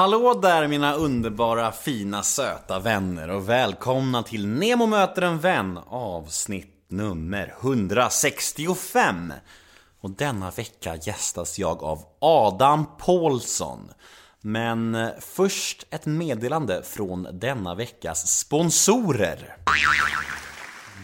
Hallå där mina underbara, fina, söta vänner och välkomna till Nemo möter en vän avsnitt nummer 165. Och denna vecka gästas jag av Adam Paulsson. Men eh, först ett meddelande från denna veckas sponsorer.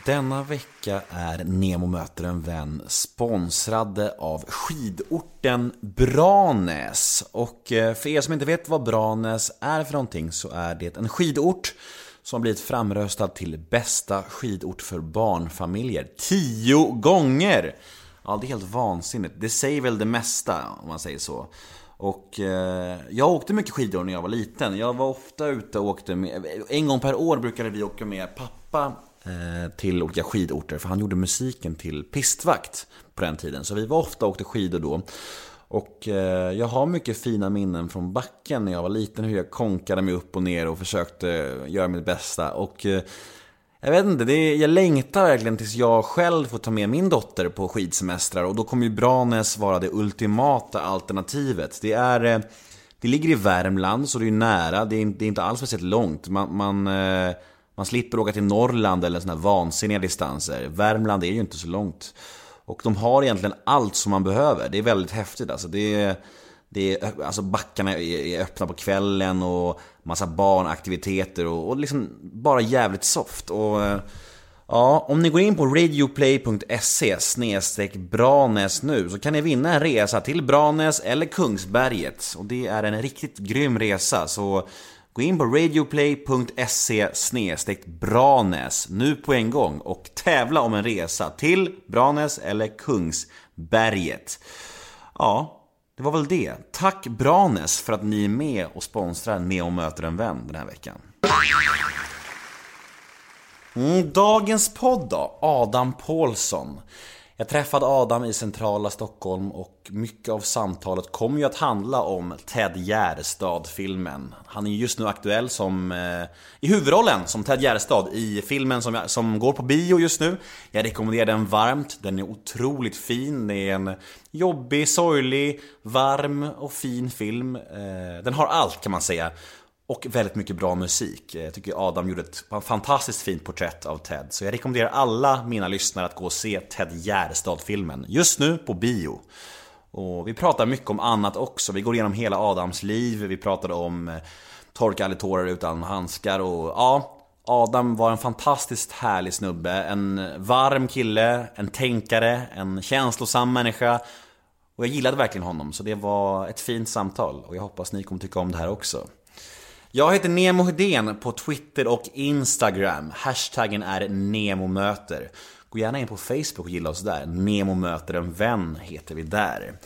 Denna vecka är Nemo möter en vän sponsrade av skidorten Branäs. Och eh, för er som inte vet vad Branäs är för någonting så är det en skidort som blivit framröstad till bästa skidort för barnfamiljer. Tio gånger! Ja, det är helt vansinnigt. Det säger väl det mesta om man säger så. Och eh, jag åkte mycket skidor när jag var liten. Jag var ofta ute och åkte med, en gång per år brukade vi åka med pappa Eh, till olika skidorter. För han gjorde musiken till pistvakt på den tiden. Så vi var ofta och åkte skidor då. Och eh, jag har mycket fina minnen från backen när jag var liten. Hur jag konkade mig upp och ner och försökte eh, göra mitt bästa. Och eh, jag vet inte, det är, jag längtar verkligen tills jag själv får ta med min dotter på skidsemestrar. Och då kommer ju Branäs vara det ultimata alternativet. Det är... Eh, det ligger i Värmland, så det är nära. Det är, det är inte alls speciellt långt. Man, man, eh, man slipper åka till Norrland eller sådana här vansinniga distanser. Värmland är ju inte så långt. Och de har egentligen allt som man behöver. Det är väldigt häftigt alltså. Det är, det är, alltså backarna är öppna på kvällen och massa barnaktiviteter och, och liksom bara jävligt soft. Och eh, ja, om ni går in på radioplay.se snedstreck Branäs nu så kan ni vinna en resa till Branäs eller Kungsberget. Och det är en riktigt grym resa. Så Gå in på radioplay.se Branäs nu på en gång och tävla om en resa till Branäs eller Kungsberget. Ja, det var väl det. Tack Branäs för att ni är med och sponsrar Neo möter en vän den här veckan. Mm, dagens podd då, Adam Paulsson. Jag träffade Adam i centrala Stockholm och mycket av samtalet kommer ju att handla om Ted Gärdestad-filmen. Han är just nu aktuell som eh, i huvudrollen som Ted Gärdestad i filmen som, jag, som går på bio just nu. Jag rekommenderar den varmt, den är otroligt fin. Det är en jobbig, sorglig, varm och fin film. Eh, den har allt kan man säga. Och väldigt mycket bra musik. Jag tycker Adam gjorde ett fantastiskt fint porträtt av Ted. Så jag rekommenderar alla mina lyssnare att gå och se Ted Gärdestad-filmen. Just nu på bio. Och vi pratar mycket om annat också. Vi går igenom hela Adams liv. Vi pratade om eh, torka aldrig tårar utan handskar och ja, Adam var en fantastiskt härlig snubbe. En varm kille, en tänkare, en känslosam människa. Och jag gillade verkligen honom, så det var ett fint samtal. Och jag hoppas ni kommer tycka om det här också. Jag heter Nemo Hedén på Twitter och Instagram. Hashtaggen är NEMOMÖTER. Gå gärna in på Facebook och gilla oss där. Nemo möter en vän heter vi där.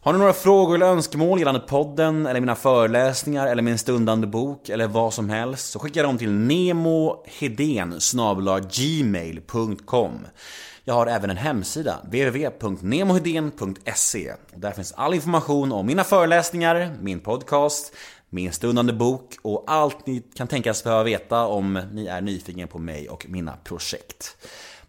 Har ni några frågor eller önskemål gällande podden, eller mina föreläsningar, eller min stundande bok, eller vad som helst, så skicka dem till nemoheden gmail.com Jag har även en hemsida, www.nemoheden.se. Där finns all information om mina föreläsningar, min podcast, min stundande bok och allt ni kan tänkas behöva veta om ni är nyfiken på mig och mina projekt.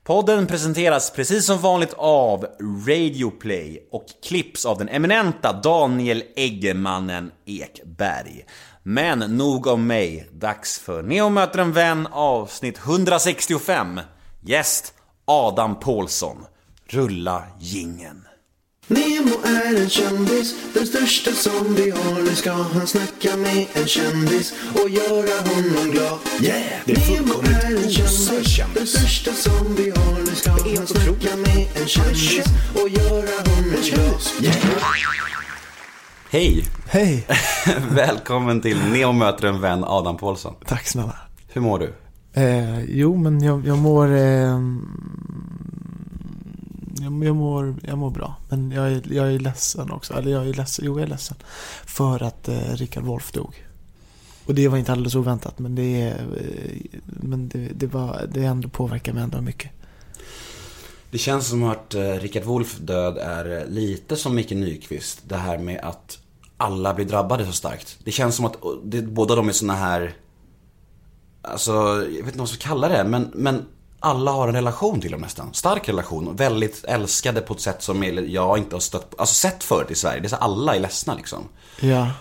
Podden presenteras precis som vanligt av Radioplay och klipps av den eminenta Daniel Eggemannen Ekberg. Men nog om mig, dags för Neo möter en vän avsnitt 165. Gäst Adam Paulsson. Rulla gingen. Nemo är en kändis, den största som vi har. Nu ska han snacka med en kändis och göra honom glad. Yeah! Det är Nemo är en kändis, den största som vi har. Nu ska han snacka med en kändis och göra honom glad. Yeah! Hej! Hej! Välkommen till Neo möter en vän Adam Paulsson. Tack snälla. Hur mår du? Eh, jo, men jag, jag mår... Eh, jag, jag, mår, jag mår bra. Men jag är, jag är ledsen också. Eller jag är ledsen. Jo, jag är ledsen. För att eh, Rickard Wolff dog. Och det var inte alldeles oväntat. Men det, är, eh, men det, det, var, det ändå påverkar mig ändå mycket. Det känns som att eh, Rickard Wolff död är eh, lite som Micke Nyqvist. Det här med att alla blir drabbade så starkt. Det känns som att det, båda de är såna här... Alltså, jag vet inte vad man ska kalla det, men, men alla har en relation till dem nästan. Stark relation och väldigt älskade på ett sätt som jag inte har stött, alltså sett förut i Sverige. Det är så alla är ledsna liksom. Ja.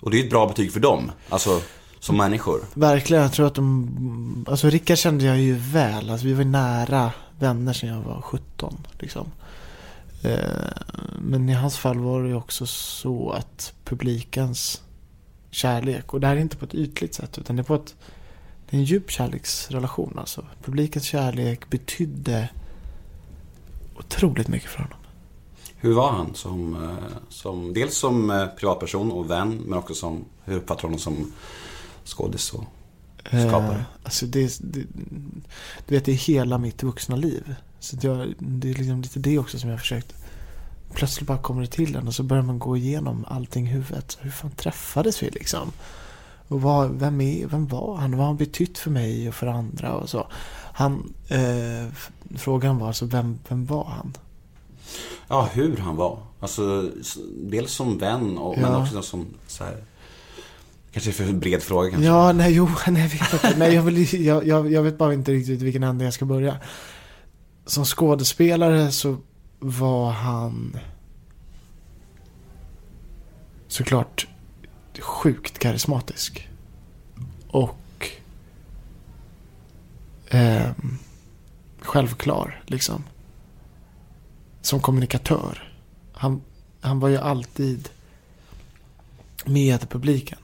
Och det är ett bra betyg för dem, alltså som människor. Verkligen, jag tror att de... Alltså Rickard kände jag ju väl. Alltså vi var nära vänner sedan jag var 17. Liksom. Eh, Men i hans fall var det ju också så att publikens kärlek, och det här är inte på ett ytligt sätt, utan det är på ett... En djup kärleksrelation alltså. Publikens kärlek betydde otroligt mycket för honom. Hur var han som, eh, som dels som eh, privatperson och vän, men också som, hur uppfattar du honom som skådis och skapare? Eh, alltså det, det, du vet, det är hela mitt vuxna liv. Så jag, det är liksom lite det också som jag har försökt. Plötsligt bara kommer det till en och så börjar man gå igenom allting i huvudet. Hur fan träffades vi liksom? Och vad, vem, är, vem var han? Vad har han betytt för mig och för andra och så? Han, eh, frågan var alltså, vem, vem var han? Ja, hur han var. Alltså, dels som vän, och, men Ja. också som så här, Kanske för bred fråga kanske. Ja, nej, jo, nej, jag vet inte. Nej, jag, vill, jag, jag, jag vet bara inte riktigt vilken ände jag ska börja. Som skådespelare så var han såklart sjukt karismatisk. Och eh, självklar, liksom. Som kommunikatör. Han, han var ju alltid med publiken.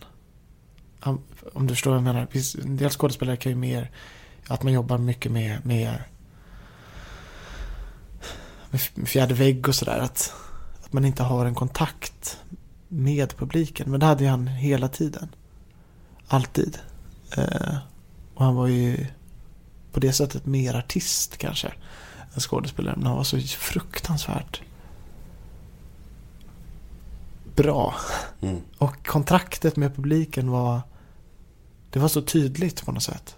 Han, om du förstår vad jag menar. En del skådespelare kan ju mer att man jobbar mycket med, med, med fjärde vägg och sådär. Att, att man inte har en kontakt med publiken. Men det hade ju han hela tiden. Alltid. Eh, och han var ju på det sättet mer artist kanske. Än skådespelare. Men han var så fruktansvärt bra. Mm. Och kontraktet med publiken var Det var så tydligt på något sätt.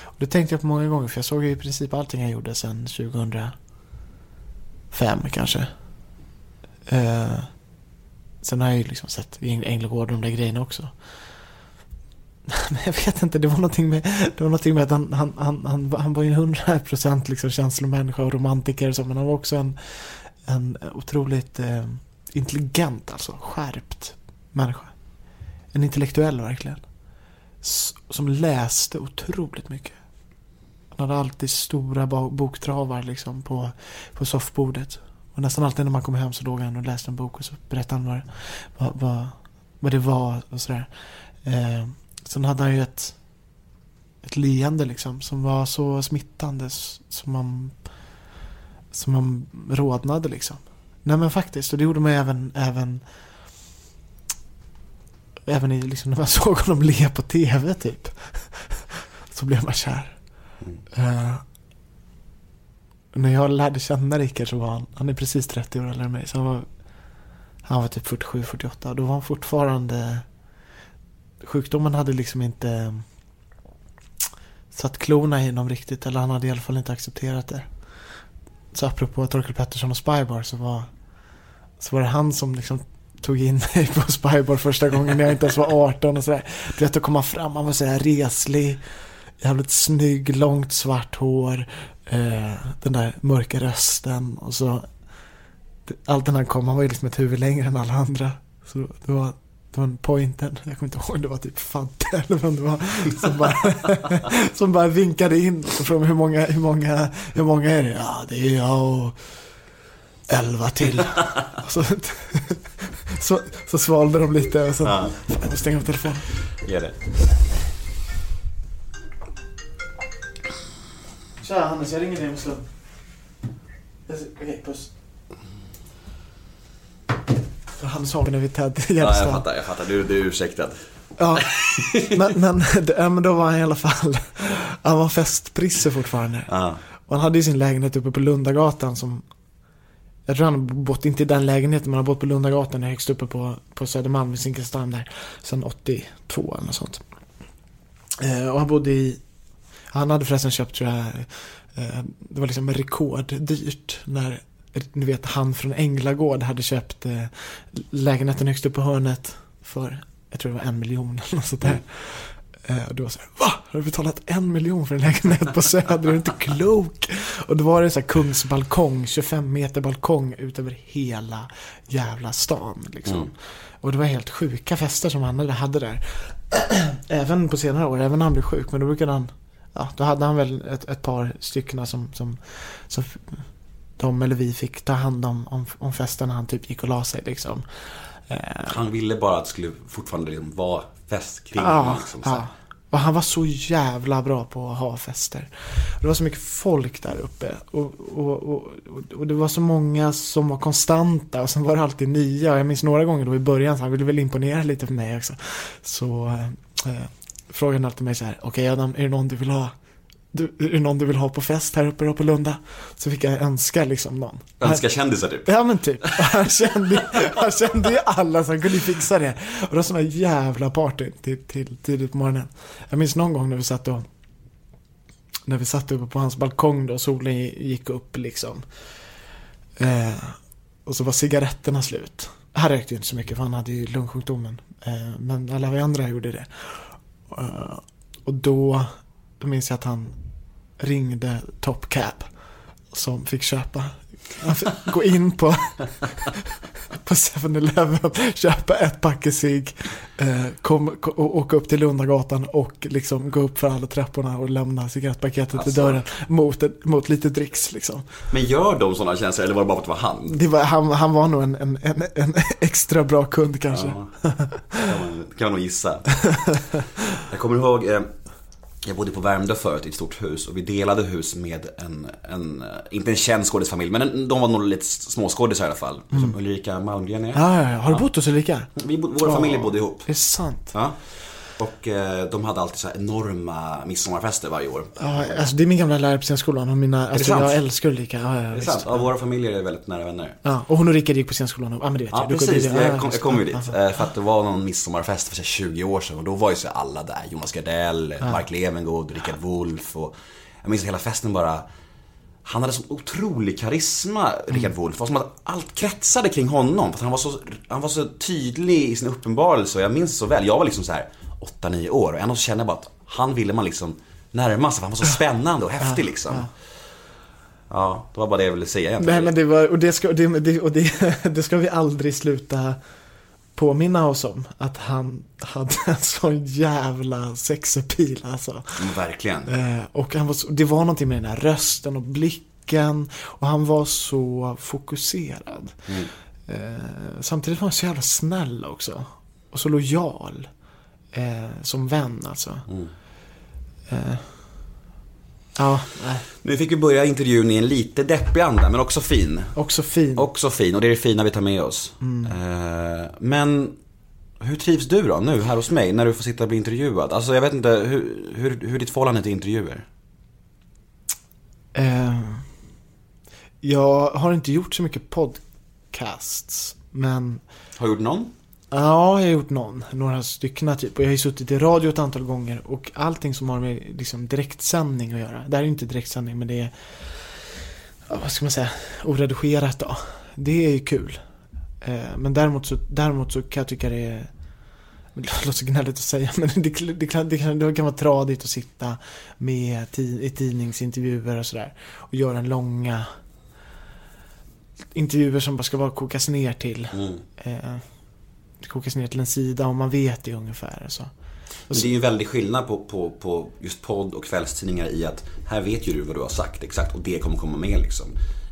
Och det tänkte jag på många gånger för jag såg ju i princip allting jag gjorde sedan 2005 kanske. Eh, sen har jag ju liksom sett Änglagård och de där grejerna också. Men jag vet inte, det var någonting med, det var någonting med att han, han, han, han, han var ju en 100% liksom känslomänniska och romantiker och så, men han var också en, en otroligt eh, intelligent, alltså skärpt människa. En intellektuell verkligen. S- som läste otroligt mycket. Han hade alltid stora boktravar liksom på, på soffbordet. Och nästan alltid när man kom hem så låg han och läste en bok och så berättade han vad, vad, vad, vad det var och sådär. Eh, sen hade han ju ett, ett leende liksom som var så smittande som man, som man rodnade liksom. Nej men faktiskt, och det gjorde man även, även Även i, liksom, när man såg honom le på tv typ. Så blev man kär. Eh, när jag lärde känna Rickard så var han, han är precis 30 år äldre än mig. Så han var, han var typ 47-48. Då var han fortfarande, sjukdomen hade liksom inte satt klorna i honom riktigt. Eller han hade i alla fall inte accepterat det. Så apropå Torkel Pettersson och Spybar så var, så var det han som liksom tog in mig på Spybar första gången när jag inte ens var 18 och sådär. Du vet att komma fram, han var sådär reslig, jävligt snygg, långt svart hår, eh, den där mörka rösten och så allt när han kom, han var ju liksom ett huvud längre än alla andra. Så det var, det var en pointen, jag kommer inte ihåg, det var typ Fante eller vem det var, som bara, som bara vinkade in och frågade hur många, hur många, hur många är det? Ja, det är jag och elva till. Så, så, så svalde de lite och så Ja, Fan, stänga av telefonen. gör det. Tja Hannes, jag ringer dig om en stund. Okej, puss. För Hannes har när vi Ted Ja, jag Gärdestad. fattar, jag fattar. Du, du är ursäktad. Ja, men, men, ja, men då var han i alla fall, han var festprisse fortfarande. Ja. Och han hade ju sin lägenhet uppe på Lundagatan som Jag tror han har bott, inte i den lägenheten, men han har bott på Lundagatan högst uppe på, på Södermalm i Zinkensdamm där. Sen 82 eller något sånt. Eh, och han bodde i Han hade förresten köpt tror jag eh, Det var liksom rekorddyrt när Ni vet han från Änglagård hade köpt eh, Lägenheten högst upp på hörnet För Jag tror det var en miljon eller något sånt där Eh, och det var så här, va? Har du betalat en miljon för en lägenhet på Söder? Är du inte klok? Och då var det så här kungsbalkong, 25 meter balkong ut över hela jävla stan. Liksom. Mm. Och det var helt sjuka fester som han hade där. även på senare år, även när han blev sjuk. Men då brukade han, ja, då hade han väl ett, ett par stycken som, som, som de eller vi fick ta hand om, om, om festen när han typ gick och la sig liksom. Eh, Han ville bara att det skulle fortfarande liksom vara fest kring Ja. Liksom, ja. Och han var så jävla bra på att ha fester. Det var så mycket folk där uppe. Och, och, och, och- det var så många som var konstanta och sen var det alltid nya. Jag minns några gånger då i början så han ville väl imponera lite för mig också. Så eh, frågade alltid mig så här. Okej Adam, är det någon du vill ha? Du, är det någon du vill ha på fest här uppe då på Lunda? Så fick jag önska liksom någon. Önska kändisar typ. Ja men typ. Han kände, han kände ju alla som kunde fixa det. Och det var sådana jävla party till, till tidigt på morgonen. Jag minns någon gång när vi satt och när vi satt uppe på hans balkong då, solen gick upp liksom. Eh, och så var cigaretterna slut. Han rökte ju inte så mycket för han hade ju lungsjukdomen. Eh, men alla vi andra gjorde det. Eh, och då, då minns jag att han ringde Top Cap. Som fick köpa. Gå in på på 7-Eleven, köpa ett packe cigg, eh, kom, ko- och åka upp till Lundagatan och liksom gå upp för alla trapporna och lämna cigarettpaketet Alltså. till dörren mot, mot lite dricks liksom. Men gör de sådana tjänster eller var det bara för att det var han? Det var, han, han var nog en, en, en, en extra bra kund kanske. Ja, kan man, kan man nog gissa. Jag kommer ihåg, eh, jag bodde på Värmdö förut i ett stort hus och vi delade hus med en, en eh, inte en känd skådisfamilj, men en, de var nog lite småskådisar i alla fall. Som Ulrika Malmgren är. Ja, ja, ja. Har du bott hos Ulrika? Vi, våra familjer bodde ihop. Det är sant. Ja. Och eh, de hade alltid så enorma midsommarfester varje år. Ja, alltså det är min gamla lärare på scenskolan och mina, alltså sant? jag älskar Ulrika. Ja, ja, är sant, ja, våra familjer är väldigt nära vänner. Ja, och hon och Rickard gick på scenskolan. och- Ja, men det vet Ja jag. Precis, det- ja, jag kom, jag kom ju dit. ja. eh, För att det var någon midsommarfest för så här 20 år sedan och då var ju så alla där. Jonas Gardell, Mark Levengood, Rickard Wolff och Jag minns att hela festen bara Han hade sån otrolig karisma, Rickard Wolff. Det var som att allt kretsade kring honom. För han var så, han var så tydlig i sin uppenbarelse och jag minns så väl. Jag var liksom så här 8-9 år och ändå så kände jag bara att han ville man liksom närma sig för han var så spännande och häftig liksom. Ja, det var bara det jag ville säga egentligen. Nej men det var, och det ska, det, och det, det ska vi aldrig sluta påminna oss om. Att han hade en sån jävla sexapil alltså. Men verkligen. Eh, och han var så, det var någonting med den här rösten och blicken. Och han var så fokuserad. Mm. Eh, samtidigt var han så jävla snäll också. Och så lojal. Eh, som vän alltså. Mm. Eh, ja, nej. Nu fick vi börja intervjun i en lite deppig anda, men också fin. Också fin. Också fin, och det är det fina vi tar med oss. Eh, men hur trivs du då, nu här hos mig, när du får sitta och bli intervjuad? Alltså jag vet inte, hur, hur, hur är ditt förhållande till intervjuer? Eh, jag har inte gjort så mycket podcasts. Men Har du gjort någon? Ja, jag har gjort någon. Några stycken typ. Och jag har ju suttit i radio ett antal gånger. Och allting som har med liksom, direktsändning att göra. Det här är inte direktsändning men det är, vad ska man säga, oredigerat då. Det är ju kul. Eh, men däremot så, däremot så kan jag tycka det är det låter så gnälligt att säga, men det, det, kan, det, kan, det kan vara tradigt att sitta med i tidningsintervjuer och sådär. Och göra en långa intervjuer som bara ska vara kokas ner till. Mm. Eh, kokas ner till en sida och man vet det ungefär. Så. Men det är ju en väldig skillnad på, på, på just podd och kvällstidningar i att här vet ju du vad du har sagt exakt och det kommer komma med liksom.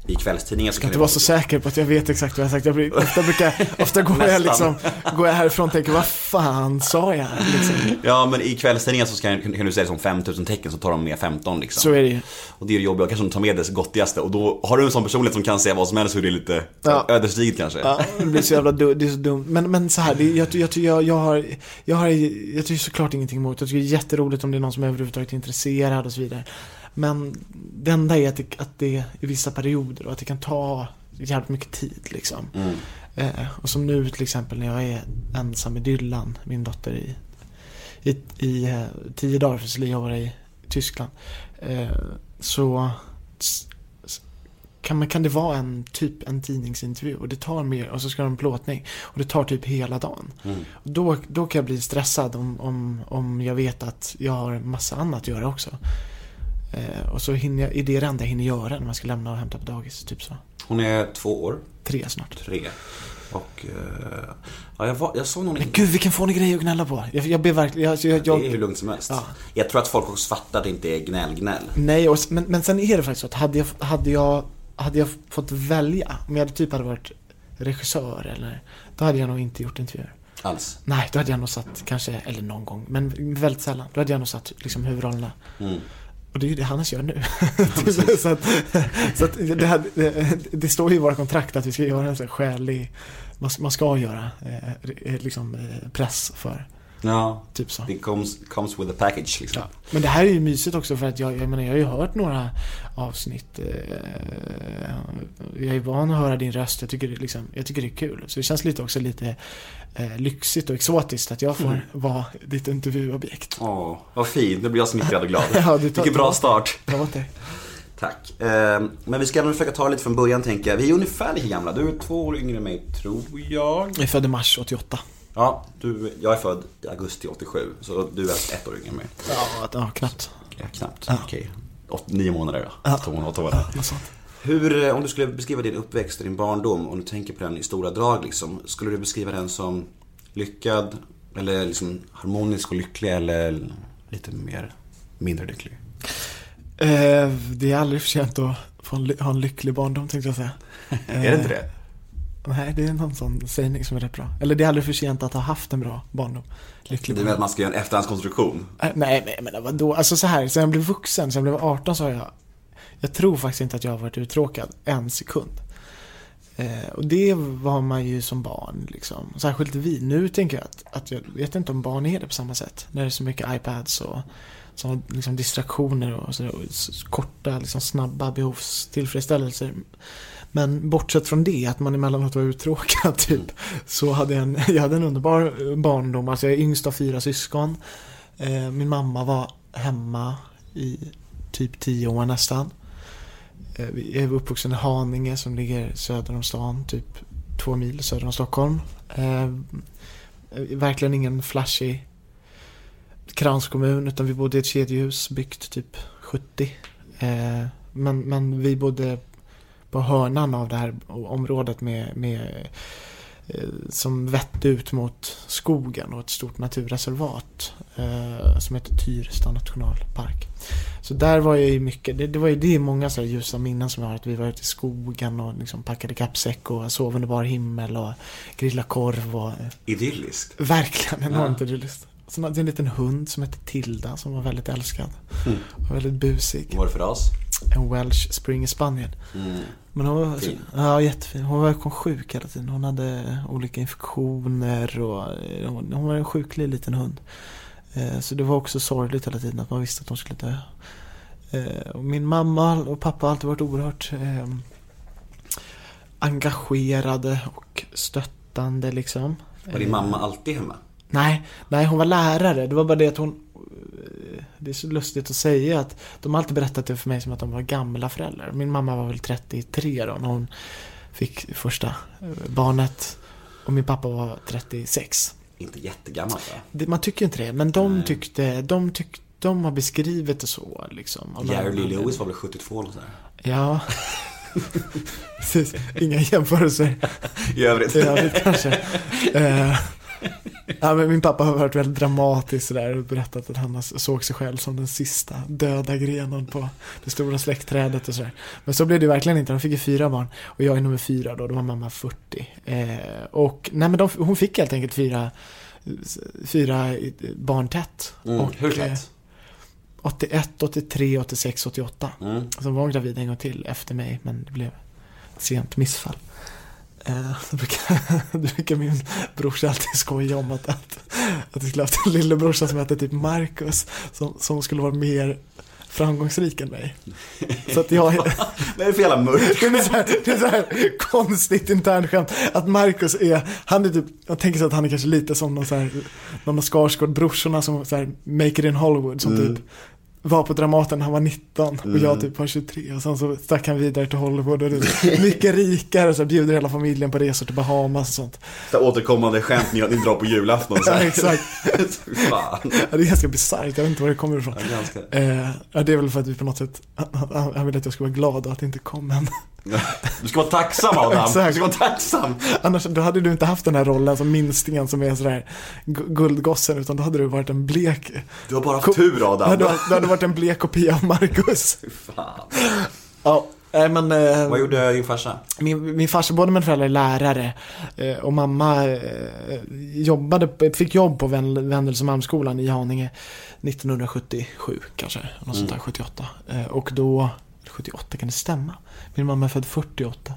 I kvällstidningar så Jag kan inte vara så säker på att jag vet exakt vad jag har sagt. Jag blir, ofta, brukar, ofta går, jag liksom, går jag härifrån och tänker, vad fan sa jag? Liksom. Ja men i kvällstidningar så ska, kan du säga som 5000 tecken så tar de med 15 liksom. Så är det ju. Och det är det jobbiga, kanske de tar med det gottigaste och då har du en sån personlighet som kan säga vad som helst så är det lite Ja. ödesdigert kanske. Ja, det blir så jävla dumt. Det är så dumt. Men, men så här, det, jag, jag, jag, jag, har, jag har, jag tycker såklart ingenting emot. Jag tycker det är jätteroligt om det är någon som är överhuvudtaget är intresserad och så vidare. Men det enda är att det, att det i vissa perioder och att det kan ta jävligt mycket tid liksom. Mm. Eh, och som nu till exempel när jag är ensam med Dylan, min dotter i, i, i eh, tio dagar för Celia jobbar i Tyskland. Eh, så kan, man, kan det vara en typ en tidningsintervju och det tar mer, och så ska de plåtning och det tar typ hela dagen. Mm. Och Då, då kan jag bli stressad om, om, om jag vet att jag har massa annat att göra också. Eh, och så hinner jag, är det det enda jag hinner göra när man ska lämna och hämta på dagis, typ så. Hon är två år, Tre snart. tre. Och eh, ja, jag, var, jag såg någon... Men gud vilken fånig grej att gnälla på. Jag, jag ber verkligen, jag, jag, Det är hur jag, lugnt som helst. Ja. Jag tror att folk också fattar att det inte är gnäll-gnäll. Nej, och, men, men sen är det faktiskt så att hade jag, hade jag, hade jag fått välja, om jag hade typ hade varit regissör eller, då hade jag nog inte gjort intervjuer. Alls. Nej, då hade jag nog satt kanske, eller någon gång, men väldigt sällan. Då hade jag nog satt liksom huvudrollerna. Mm. Och det är ju det Hannes gör nu. så att, så att det, hade, det, det står ju i våra kontrakt att vi ska göra en här skälig, man, man ska göra eh, liksom eh, press för, Ja, typ så. det comes, comes with a package liksom. Ja. Men det här är ju mysigt också för att jag, jag menar jag har ju hört några avsnitt. Eh, jag är van att höra din röst. Jag tycker, det, liksom, jag tycker det är kul. Så det känns lite också lite eh, lyxigt och exotiskt att jag får Mm. vara ditt intervjuobjekt. Åh, vad fint. Nu blir jag smickrad och glad. Ja, du Vilken bra start. Ta åt dig. Tack. Eh, men vi ska nog försöka ta det lite från början tänker jag. Vi är ungefär lika gamla. Du är två år yngre än mig, tror jag. Jag är född i mars 88. Ja, du, jag är född i augusti 87. Så du är ett år yngre än mig. Ja, ja knappt. Ja, knappt. Ja. Okej. Åt, nio månader då. Ja. Två månader, åtta. Något sånt. Hur, eh, om du skulle beskriva din uppväxt och din barndom, om du tänker på den i stora drag liksom. Skulle du beskriva den som lyckad, eller liksom harmonisk och lycklig, eller lite mer mindre lycklig? Eh, det är aldrig för sent att ha en lycklig barndom tänkte jag säga. är det inte det? Nej, det är någon sån sägning som är rätt bra. Eller det är aldrig för sent att ha haft en bra barndom. Lycklig Du menar att man ska göra en efterhandskonstruktion? Äh, Nej, men vadå? Alltså så här, sen jag blev vuxen, sen jag blev 18 så har jag Jag tror faktiskt inte att jag har varit uttråkad en sekund. Eh, och det var man ju som barn liksom. Särskilt vi. Nu tänker jag att, att jag vet inte om barn är det på samma sätt. När det är så mycket iPads och så liksom distraktioner och, så, och korta, liksom snabba behovstillfredsställelser. Men bortsett från det, att man emellanåt var uttråkad typ. Så hade jag en, jag hade en underbar eh, barndom. Alltså jag är yngst av fyra syskon. Eh, min mamma var hemma i typ tio år nästan. Eh, jag är uppvuxen i Haninge som ligger söder om stan, typ två mil söder om Stockholm. Eh, verkligen ingen flashig kranskommun utan vi bodde i ett kedjehus byggt typ 70. Eh, men, men vi bodde på hörnan av det här området med, med eh, som vette ut mot skogen och ett stort naturreservat eh, som heter Tyresta nationalpark. Så där var jag ju mycket, det, det var ju det många så ljusa minnen som jag har att vi var ute i skogen och liksom packade kappsäck och sov under bar himmel och grillade korv och eh, Idylliskt. verkligen enormt idylliskt. Sen hade jag en liten hund som hette Tilda som var väldigt älskad. Mm. Och väldigt busig. Vad var det för ras? En Welsh Springer Spaniel. Mm. Men hon var, Fin. ja, jättefin. Hon var kom sjuk hela tiden. Hon hade olika infektioner och eh, hon, hon var en sjuklig liten hund. Eh, Så det var också sorgligt hela tiden att man visste att hon skulle dö. Eh, och Min mamma och pappa har alltid varit oerhört eh, engagerade och stöttande liksom. Var din mamma alltid hemma? Nej, nej, hon var lärare. Det var bara det att hon... eh, Det är så lustigt att säga att de har alltid berättat det för mig som att de var gamla föräldrar. Min mamma var väl 33 då när hon fick första eh, barnet. Och min pappa var 36. Inte jättegammalt va? Man tycker inte det, men de Nej. tyckte... De, tyck, de har beskrivit det så liksom. Jerry Lee. Lewis var väl 72 eller sådär? Ja. Precis. Inga jämförelser. I övrigt. i övrigt kanske. Eh, ja, men min pappa har varit väldigt dramatisk sådär och berättat att han såg sig själv som den sista döda grenen på det stora släktträdet och sådär. Men så blev det verkligen inte. De fick ju fyra barn och jag är nummer fyra då, då var mamma 40. Eh, och nej men de, hon fick helt enkelt fyra, fyra barn tätt. Mm. Och, Hur eh, tätt? 81, 83, 86, 88. Mm. Sen var hon gravid en gång till efter mig, men det blev ett sent missfall. Eh, då, brukar, då brukar min brorsa alltid skoja om att, att, att vi skulle haft en lillebrorsa som hette typ Marcus, som, som skulle vara mer framgångsrik än mig. Så att jag... Vad är det för jävla mörkt? Det är så här, det är så här konstigt internskämt att Marcus är, han är typ, jag tänker så att han är kanske lite som någon så här, någon av Skarsgård-brorsorna som så här, make it in Hollywood, som Mm. typ var på Dramaten när han var 19 och Mm. jag typ var 23 och sen så stack han vidare till Hollywood och det mycket rikare och så bjuder hela familjen på resor till Bahamas och sånt. Så återkommande skämt ni, ni drar på julafton så Ja, här. exakt. Fan. Ja, det är ganska bisarrt, jag vet inte var det kommer ifrån. Är ganska... Eh, ja, det är väl för att vi på något sätt, han, han ville att jag skulle vara glad och att det inte kom en. Du ska vara tacksam Adam. Exakt. Du ska vara tacksam. Annars då hade du inte haft den här rollen som minstingen som är sådär gu- guldgossen utan då hade du varit en blek, Du har bara haft tur Adam. hade, du hade varit en blek kopia av Marcus. Fan. Ja, nej men eh, Vad gjorde din farsa? min, min farsa, båda mina föräldrar är lärare eh, och mamma eh, jobbade, fick jobb på Ven- Vendelsemalmsskolan i Haninge 1977 kanske, något sånt där, 78. Eh, och då, 78 kan det stämma? Min mamma är född 48.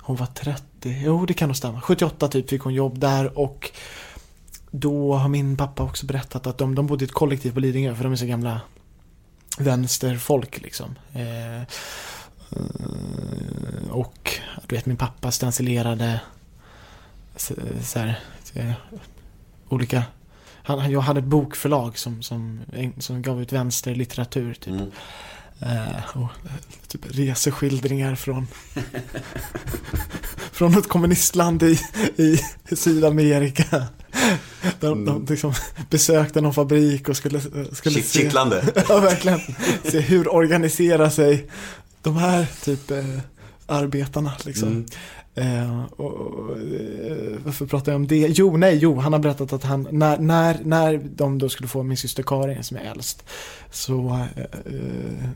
Hon var 30, jo det kan nog stämma. 78 typ fick hon jobb där och då har min pappa också berättat att de, de bodde i ett kollektiv på Lidingö för de är så gamla vänsterfolk liksom. Eh, och du vet min pappa stencilerade så, så här, eh, olika han- jag hade ett bokförlag som, som, som gav ut vänsterlitteratur typ. Mm. Eh, och, eh, typ reseskildringar från Från ett kommunistland i, i Sydamerika De, de liksom besökte någon fabrik och skulle, skulle Kitt- Kittlande. Ja, verkligen. Se hur organiserar sig de här typ eh, arbetarna liksom. Eh, och, och, eh, varför pratar jag om det? Jo, nej, jo, han har berättat att han, när, när, när de då skulle få min syster Karin som är äldst, så eh, eh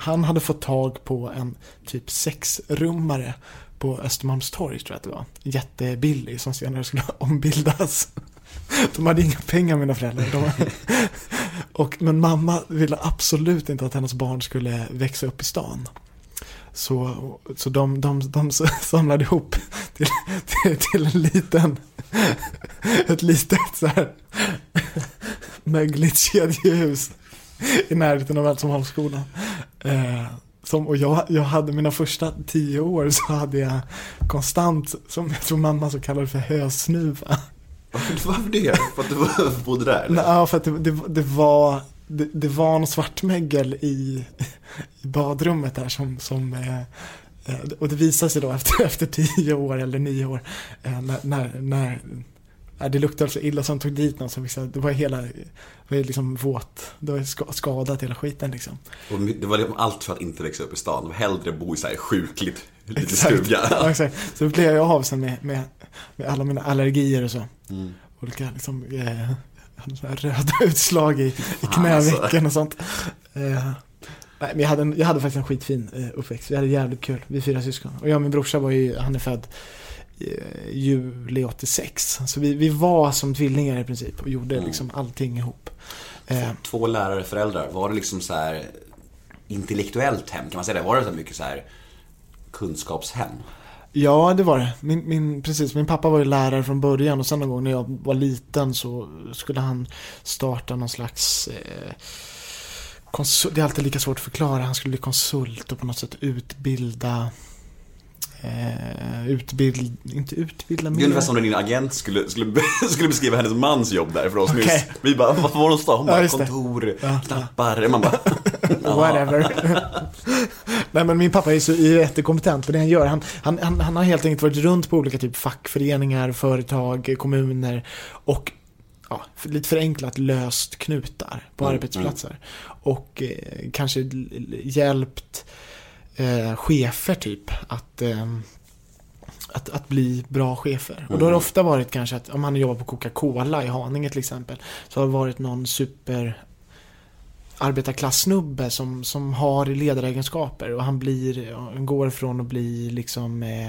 han hade fått tag på en typ sexrummare på Östermalmstorg tror jag att det var. Jättebillig som senare skulle ombildas. De hade inga pengar mina föräldrar. De, och, men mamma ville absolut inte att hennes barn skulle växa upp i stan. Så, så de, de, de samlade ihop till, till, till en liten, ett litet så här mögligt kedjehus i närheten av Älvsholmsskolan. Eh, som, och jag, jag hade mina första tio år så hade jag konstant, som jag tror mamma så kallade för hösnuva. Varför, det? För att du bodde där? eller? Nej, Ja, för att det, det, det var det, det var någon svartmögel i, i badrummet där som, som eh, eh, och det visade sig då efter, efter tio år eller nio år eh, när, när, när det luktade så illa som tog dit någon som liksom, det var hela, det var liksom våt, det var ska- skadat hela skiten liksom. Och det var liksom allt för att inte växa upp i stan. Var hellre bo i så här sjukligt lite Exakt. stuga. Ja, exakt. Så då blev jag av sen med, med, med alla mina allergier och så. Mm. Olika liksom, eh, hade röda utslag i, i alltså. knävecken och sånt. Eh, nej, men jag hade, en, jag hade faktiskt en skitfin eh, uppväxt. Vi hade jävligt kul, vi fyra syskon. Och jag och min brorsa var ju, han är född eh, juli 86. Så vi, vi var som tvillingar i princip och gjorde Mm. liksom allting ihop. Eh, Två lärare, föräldrar. Var det liksom så här intellektuellt hem? Kan man säga det? Var det så mycket så här kunskapshem? Ja, det var det. Min, min, precis, min pappa var ju lärare från början och sen någon gång när jag var liten så skulle han starta någon slags eh, konsult, Det är alltid lika svårt att förklara. Han skulle bli konsult och på något sätt utbilda eh, Utbild, inte utbilda Det är ungefär som när din agent skulle, skulle, skulle beskriva hennes mans jobb där för oss Okej. nyss. Vi bara, vad var hon sa? Hon Ja, bara, det. kontor, Ja, knappar. Man bara, Whatever. Nej men min pappa är så är jättekompetent på det han gör. Han, han, han, han har helt enkelt varit runt på olika typ fackföreningar, företag, kommuner och ja, lite förenklat löst knutar på Mm, arbetsplatser. Och eh, kanske hjälpt eh, chefer typ att eh, att, att bli bra chefer. Och då har det Mm. ofta varit kanske att om man jobbar på Coca-Cola i Haninge till exempel. Så har det varit någon super arbetarklassnubbe som, som har ledaregenskaper och han blir, han går från att bli liksom, eh,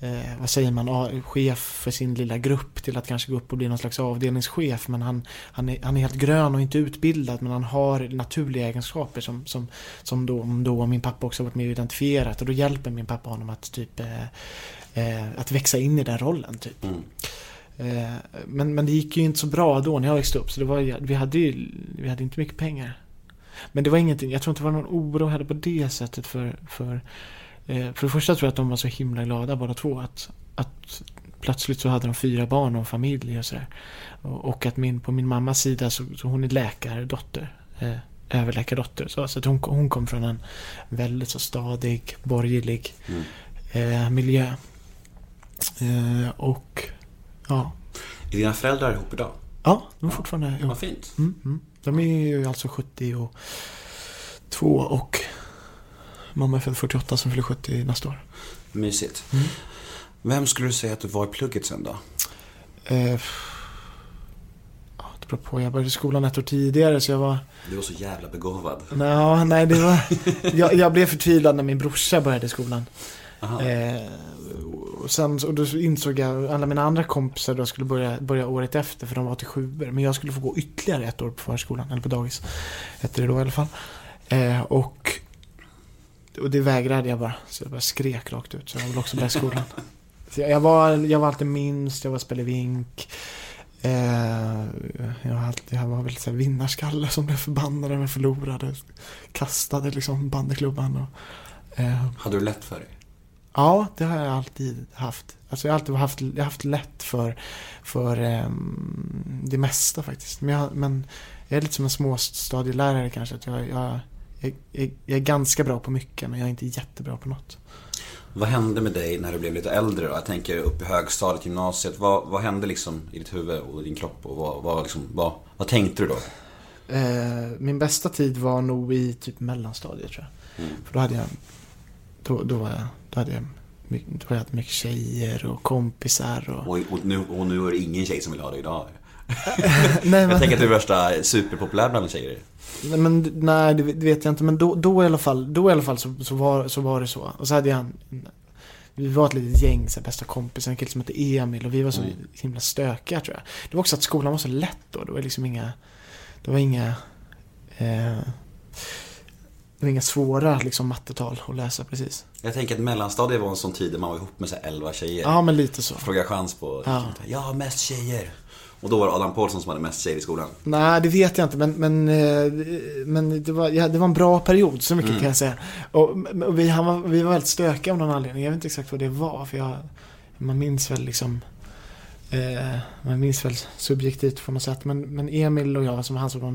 eh, vad säger man, chef för sin lilla grupp till att kanske gå upp och bli någon slags avdelningschef. Men han, han, är, han är helt grön och inte utbildad men han har naturliga egenskaper som, som, som då, då min pappa också varit med och identifierat och då hjälper min pappa honom att typ eh, eh, att växa in i den rollen typ. Mm. Eh, Men, men det gick ju inte så bra då när jag växte upp så det var, vi hade ju vi hade inte mycket pengar. Men det var ingenting, jag tror inte det var någon oro heller på det sättet för, för eh, För det första tror jag att de var så himla glada båda två att, att Plötsligt så hade de fyra barn och familj och sådär. Och att min, på min mammas sida så, så hon är läkardotter. Eh, överläkardotter. Så, så att hon, hon kom från en väldigt så stadig, borgerlig Mm. eh, miljö. Eh, och ja, Är dina föräldrar ihop idag? Ja, de är fortfarande ihop. Vad fint. Mm, mm. De är ju alltså 72 och mamma är född 48 som fyller 70 nästa år. Mysigt. Mm. Vem skulle du säga att du var i plugget sen då? Eh, ja, det beror på. Jag började skolan ett år tidigare så jag var... Du var så jävla begåvad. Nå, nej, det var... Jag, jag blev förtvivlad när min brorsa började skolan. Eh, och sen och då insåg jag alla mina andra kompisar då skulle börja, börja året efter för de var 87 Men jag skulle få gå ytterligare ett år på förskolan, eller på dagis. Hette det då i alla fall. Eh, och, och det vägrade jag bara. Så jag bara skrek rakt ut. Så jag vill också börja skolan. Så jag, jag, var, jag var alltid minst, jag var spelevink. Eh, jag, var alltid, jag var väl så vinnarskalle som blev förbannad när jag förlorade. Kastade liksom bandyklubban. Och, eh, Hade du lätt för dig? Ja, det har jag alltid haft. Alltså jag har alltid haft, jag har haft lätt för, för ehm, det mesta faktiskt. Men jag, men jag är lite som en småstadielärare kanske. Att jag, jag, jag, jag, är ganska bra på mycket men jag är inte jättebra på något. Vad hände med dig när du blev lite äldre då? Jag tänker upp i högstadiet, gymnasiet. Vad, vad hände liksom i ditt huvud och din kropp? Och vad, vad, liksom, vad, vad tänkte du då? Eh, min bästa tid var nog i typ mellanstadiet tror jag. Mm. För då hade jag, då, då var jag, då hade jag, då hade jag mycket tjejer och kompisar och... Och, och, nu, och nu är det ingen tjej som vill ha dig idag. Nej, Jag tänker att du är värsta superpopulär bland tjejer. Nej, men, nej det det vet jag inte. Men då, då i alla fall, då i alla fall så, så, var, så var det så. Och så hade jag en, vi var ett litet gäng, så här, bästa kompisar, en kille som hette Emil och vi var så Mm. himla stökiga tror jag. Det var också att skolan var så lätt då. Det var liksom inga, det var inga, eh, det var inga svåra liksom mattetal att läsa precis. Jag tänker att mellanstadiet var en sån tid där man var ihop med så 11 tjejer. Ja, men lite så. Fråga chans på, Ja. jag har mest tjejer. Och då var det Adam Pålsson som hade mest tjejer i skolan. Nej, det vet jag inte. Men, men, eh, men det, var, ja, det var en bra period, så mycket Mm. kan jag säga. Och, och vi, han var, vi var väldigt stökiga av någon anledning. Jag vet inte exakt vad det var. För jag, man minns väl liksom... Eh, man minns väl subjektivt på något sätt. Men, men Emil och jag, som var han som var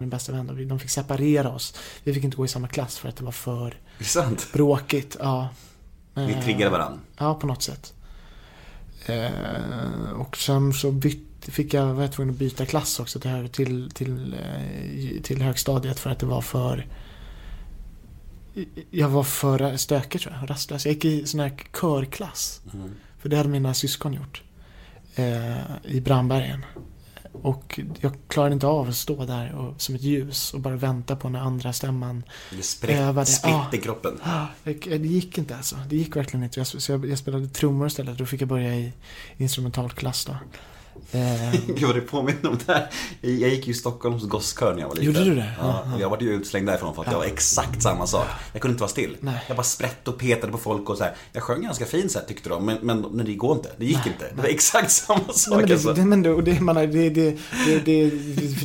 Min bästa vän. Och de fick separera oss. Vi fick inte gå i samma klass för att det var för Är det sant? bråkigt. Ja. Ni Eh, triggade varandra. Ja, på något sätt. Eh, och sen så bytte, fick jag, var jag tvungen att byta klass också till, till, till, eh, till högstadiet för att det var för... Jag var för stökig tror jag, rastlös. Jag gick i sån här körklass. Mm. För det hade mina syskon gjort. I Brandbergen. Och jag klarade inte av att stå där och, som ett ljus och bara vänta på när andra stämman Det Övade. spritt Ah. i kroppen. Ah, det, det gick inte alltså. Det gick verkligen inte. Jag, så jag, jag spelade trummor istället. Då fick jag börja i instrumentalklass då. Eh, Gud vad det påminner om det här. Jag gick ju i Stockholms gosskör när jag var liten. Gjorde du det? Ja, och jag var ju utslängd därifrån för att jag var exakt samma sak. Jag kunde inte vara still. Nej. Jag bara sprätte och petade på folk och så här. Jag sjöng ganska fint så här, tyckte de, men, men, men det går inte. Det gick inte. Det var exakt samma sak nej, men alltså. det, det, men det, och det, man, det, det, det, det, det,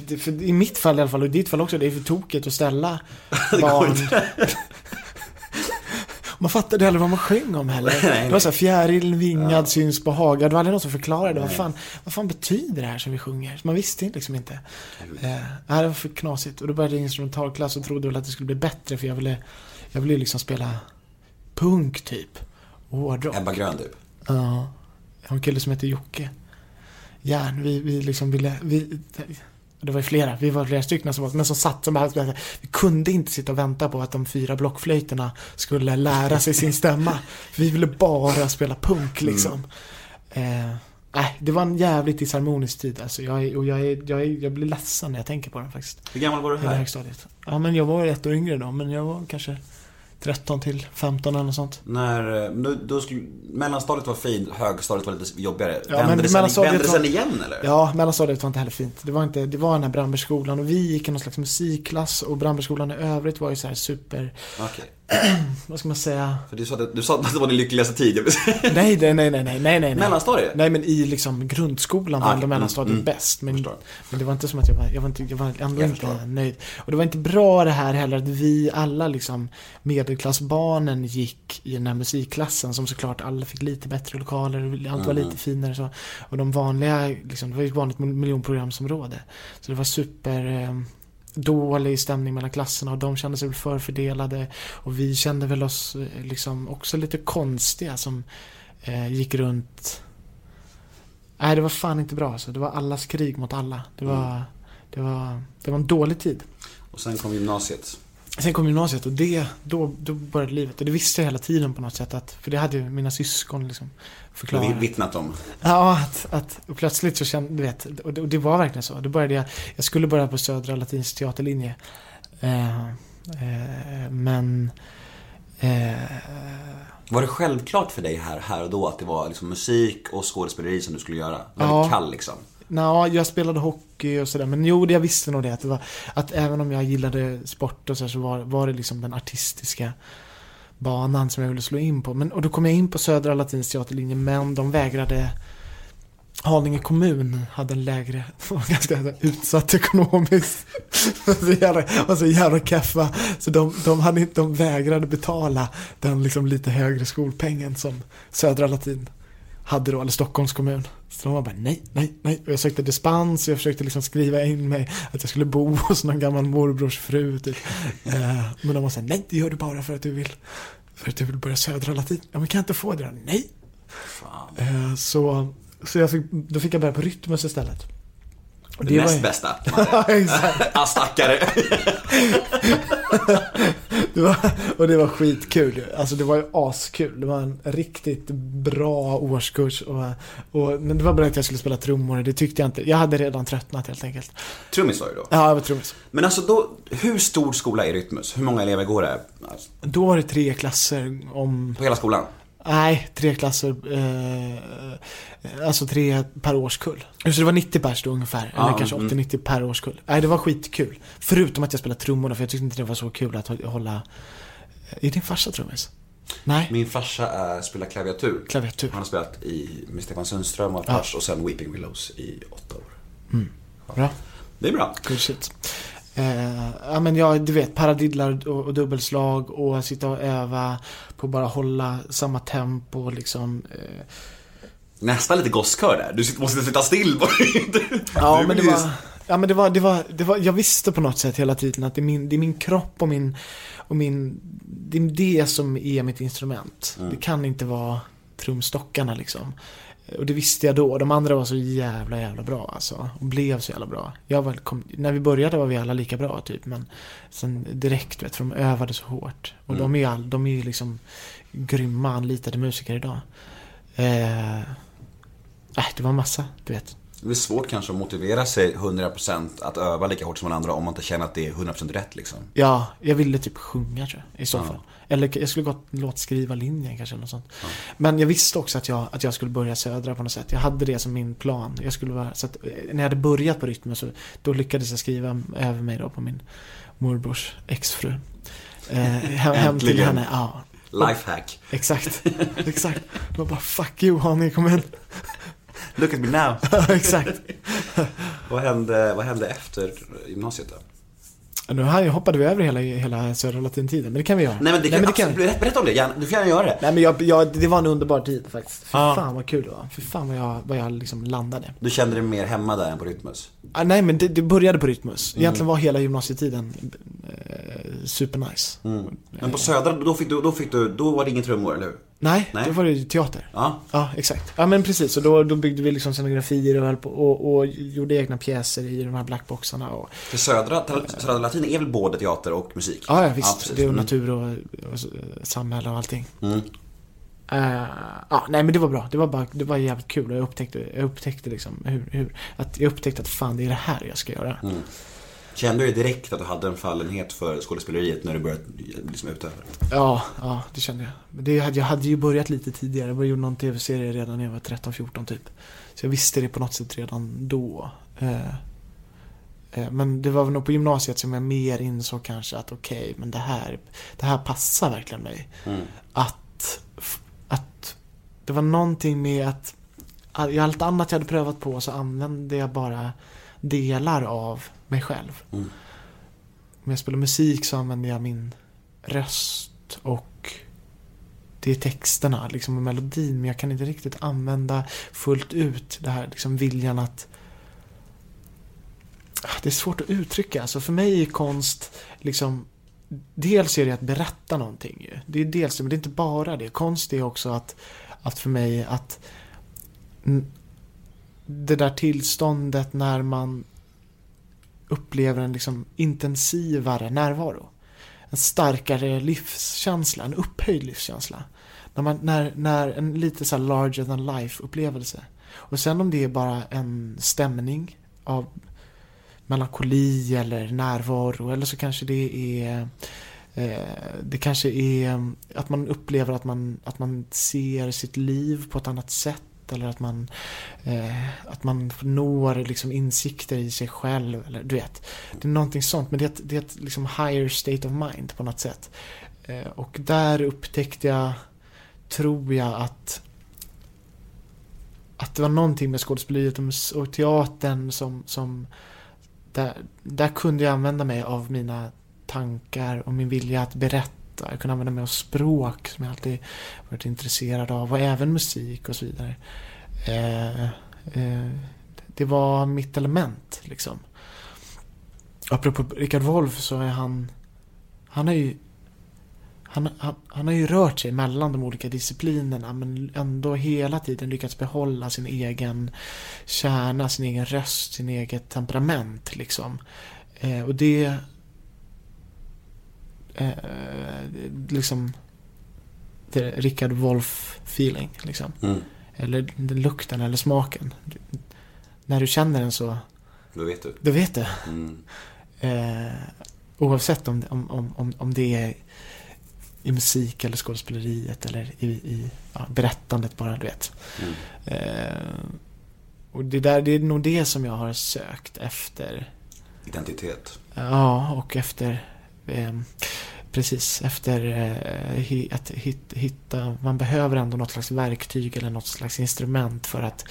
det för, I mitt fall i alla fall, och i ditt fall också, det är för tokigt att ställa barn... Man fattade aldrig vad man sjöng om heller. nej. Det var såhär, fjärilen vingad syns på hagar. Det var aldrig någon som förklarade. Vad fan, vad fan betyder det här som vi sjunger? Så man visste inte liksom inte. Eh, det var för knasigt. Och då började jag instrumentalklass och trodde väl att det skulle bli bättre. För jag ville, jag ville liksom spela punk typ. Hårdrock. Ebba Grön typ. Ja. Jag har en kille som heter Jocke. Järn, vi, vi liksom ville... Vi, det var ju flera, vi var flera stycken som var, men som satt som bara, vi kunde inte sitta och vänta på att de fyra blockflöjterna skulle lära sig sin stämma. Vi ville bara spela punk liksom. Eh, nej, det var en jävligt disharmonisk tid alltså. Jag, och jag, jag, är, jag blir ledsen när jag tänker på den faktiskt. Hur gammal var du här? högstadiet. Ja, men jag var ett år yngre då, men jag var kanske 13 till 15 eller något sånt. När, eh, då, då skulle, mellanstadiet var fint, högstadiet var lite jobbigare. Ja, vände, det sen, vände det sen igen eller? Ja, mellanstadiet var inte heller fint. Det var, inte, det var den här Brandbergsskolan och vi gick i någon slags musikklass och Brandbergsskolan i övrigt var ju så här super, Okej. vad ska man säga? För du sa, att, du sa att det var din lyckligaste tid. jag vill säga. Nej, nej, nej, nej, nej, nej, nej. Mellanstadiet? Nej, men i liksom grundskolan var Ah, ändå mm, mellanstadiet mm. bäst. Men, men det var inte som att jag var, jag var, inte, jag var ändå Jag inte förstår. nöjd. Och det var inte bra det här heller att vi alla liksom medelklassbarnen gick i den här musikklassen som såklart alla fick lite bättre lokaler, allt var Mm. lite finare så. Och de vanliga, liksom, det var ju ett vanligt miljonprogramsområde. Så det var super eh, dålig stämning mellan klasserna och de kände sig väl förfördelade. Och vi kände väl oss eh, liksom också lite konstiga som eh, gick runt Nej, det var fan inte bra alltså. Det var allas krig mot alla. Det var, det var, det var en dålig tid. Och sen kom gymnasiet. Sen kom gymnasiet och det, då, då började livet. Och det visste jag hela tiden på något sätt. Att, för det hade ju mina syskon liksom Vi vittnat om. Ja, att, att och plötsligt så kände, du vet, och det, och det var verkligen så. Då började jag, jag skulle börja på Södra Latinsk teaterlinje. Eh, eh, men... Eh, Var det självklart för dig här, här och då att det var liksom musik och skådespeleri som du skulle göra? Väldigt Ja. kall liksom. Nja, jag spelade hockey och sådär. Men jo, jag visste nog det. Att, det var, att även om jag gillade sport och så, här, så var, var det liksom den artistiska banan som jag ville slå in på. Men, och då kom jag in på Södra Latins teaterlinje, men de vägrade Haninge kommun hade en lägre, var ganska utsatt ekonomiskt. var så jävla, var så jävla keffa. Så de, de, hade de vägrade betala den liksom lite högre skolpengen som Södra Latin hade då, eller Stockholms kommun. Så de var bara nej, nej, nej. Och jag sökte dispens och jag försökte liksom skriva in mig att jag skulle bo hos någon gammal morbrors fru typ. Eh, men de var såhär, nej det gör du bara för att du vill, för att du vill börja Södra Latin. Ja men kan jag inte få det då? Nej. Fan. Eh, så så jag fick, då fick jag börja på Rytmus istället. Det, näst ju- bästa. Ja, ah, stackare. Det var, och det var skitkul. Alltså det var ju askul. Det var en riktigt bra årskurs. Och, och, men det var bara att jag skulle spela trummor. Det tyckte jag inte. Jag hade redan tröttnat helt enkelt. Trummis var du då. Ja, jag var trummis. Men alltså då, hur stor skola är Rytmus? Hur många elever går det? Alltså, Då var det tre klasser om... på hela skolan? Nej, tre klasser. Eh, alltså tre per årskull. Så det var 90 pers då ungefär. Ja, eller kanske mm. 80-90 per årskull. Nej, det var skitkul. Förutom att jag spelade trummorna, för jag tyckte inte det var så kul att hålla... Är din farsa trummis? Nej, Min farsa är, spelar klaviatur. klaviatur. Han har spelat i, med Stefan Sundström och Pers och sen Weeping Willows i åtta år. Bra. Det är bra. Good shit. Eh, ja men jag, du vet, paradiddlar och, och dubbelslag och sitta och öva på att bara hålla samma tempo liksom. Eh, Nästan lite gosskör där. Du måste sitta still. ja Du men det var, ja men det var, det var, det var, jag visste på något sätt hela tiden att det är min, det är min kropp och min, och min, det är det som är mitt instrument. Det kan inte vara trumstockarna liksom. Och det visste jag då. De andra var så jävla, jävla bra alltså. Och blev så jävla bra. Jag var, kom, när vi började var vi alla lika bra typ. Men sen direkt, vet, för de övade så hårt. Och de är ju all, de är ju liksom grymma anlitade musiker idag. Eh, äh, det var massa, du vet. Det är svårt kanske att motivera sig 100% att öva lika hårt som den andra om man inte känner att det är 100% rätt liksom. Ja, jag ville typ sjunga tror jag, i så fall. Eller jag skulle gått låtskriva linjen kanske något sånt. Men jag visste också att jag, att jag skulle börja Södra på något sätt. Jag hade det som min plan. Jag skulle vara, så att, eh, när jag hade börjat på rytmen så då lyckades jag skriva över mig då på min morbrors exfru. Eh, hem, hem till henne, ja. Lifehack. Exakt, exakt. Var bara fuck you Haninge kommun. Look at me now. exakt. vad, hände, vad hände efter gymnasiet då? Nu här hoppade vi över hela, hela Södra Latintiden, men det kan vi göra. Nej men det kan, men absolut, berätta, berätta om det, gärna. du får gärna göra det. Nej men jag, jag, det var en underbar tid faktiskt. Fy Ja. fan vad kul det var. Fy fan vad jag, vad jag liksom landade. Du kände dig mer hemma där än på Rytmus? Ah, nej men det, det började på Rytmus. Mm. Egentligen var hela gymnasietiden eh, supernice. Mm. Men på Södra, då fick du, då fick du, då var det ingen trummor, eller hur? Nej, Nej. då var det ju teater. Ja. Ja, exakt. Ja men precis, och då, då byggde vi liksom scenografier och, höll på, och, och gjorde egna pjäser i de här blackboxarna och För Södra, Södra Latin är väl både teater och musik? Ja, ja visst. precis. det är Mm. natur och, och, samhälle och allting. Mm. Eh, ja, nej men det var bra. Det var bara, det var jävligt kul och jag upptäckte, jag upptäckte liksom hur, hur, att jag upptäckte att fan det är det här jag ska göra. Kände du direkt att du hade en fallenhet för skådespeleriet när du började liksom utöva det? Ja, ja, det kände jag. Men det, hade- jag hade ju börjat lite tidigare. Jag göra någon tv-serie redan när jag var 13-14 typ. Så jag visste det på något sätt redan då. Eh, eh, men det var nog på gymnasiet som jag mer insåg kanske att okej, men det här, det här passar verkligen mig. Mm. Att, att det var någonting med att i allt annat jag hade prövat på så använde jag bara delar av mig själv. Mm. Om jag spelar musik så använder jag min röst och det är texterna liksom och melodin men jag kan inte riktigt använda fullt ut det här liksom viljan att Ah, det är svårt att uttrycka. Alltså för mig är konst liksom Dels är det att berätta någonting ju. Det är dels det, men det är inte bara det. Konst är också att, att för mig att det där tillståndet när man upplever en liksom intensivare närvaro. En starkare livskänsla, en upphöjd livskänsla. När, man, när, när en lite så här larger than life upplevelse. Och sen om det är bara en stämning av melankoli eller närvaro eller så kanske det är eh, det kanske är att man upplever att man, att man ser sitt liv på ett annat sätt eller att man, eh, att man når liksom insikter i sig själv. Eller, du vet, det är någonting sånt. Men det är ett, det är ett liksom higher state of mind på något sätt. Eh, och där upptäckte jag, tror jag, att att det var någonting med skådespeleriet och och teatern som, som där, där kunde jag använda mig av mina tankar och min vilja att berätta. Jag kunde använda mig av språk som jag alltid varit intresserad av och även musik och så vidare. Eh, eh, det var mitt element liksom. Apropå Richard Wolff så är han, han har ju han, han, han har ju rört sig mellan de olika disciplinerna men ändå hela tiden lyckats behålla sin egen kärna, sin egen röst, sin eget temperament liksom. Eh, och det eh, liksom Richard Wolff feeling liksom. Mm. Eller den lukten eller smaken. När du känner den så, Då vet du. då vet du. Mm. Eh, oavsett om, om, om, om, det är i musik eller skådespeleriet eller i, i ja, berättandet bara, du vet. Mm. Eh, och det, där, det är nog det som jag har sökt efter. Identitet. Ja, och efter Precis, efter eh, att hit, hitta Man behöver ändå något slags verktyg eller något slags instrument för att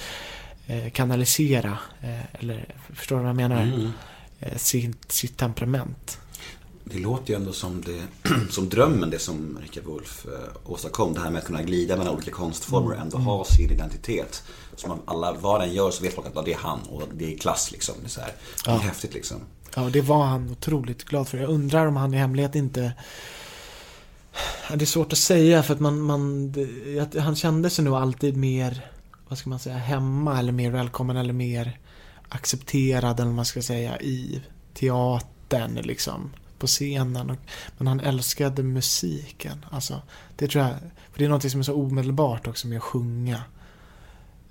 eh, kanalisera eh, Eller förstår du vad jag menar? Mm. Eh, sitt, sitt temperament. Det låter ju ändå som, det, som drömmen, det som Richard Wolff eh, åstadkom. Det här med att kunna glida mellan olika konstformer och ändå ha sin identitet. Som man, alla, vad den gör så vet folk att det är han och det är klass liksom. Det är, så här, det är Ja. häftigt liksom. Ja, och det var han otroligt glad för. Jag undrar om han i hemlighet inte... Det är svårt att säga för att man... man det, han kände sig nog alltid mer, vad ska man säga, hemma eller mer välkommen eller mer accepterad eller vad man ska säga i teatern liksom. På scenen. Och, men han älskade musiken. Alltså, det tror jag... För det är något som är så omedelbart också med att sjunga.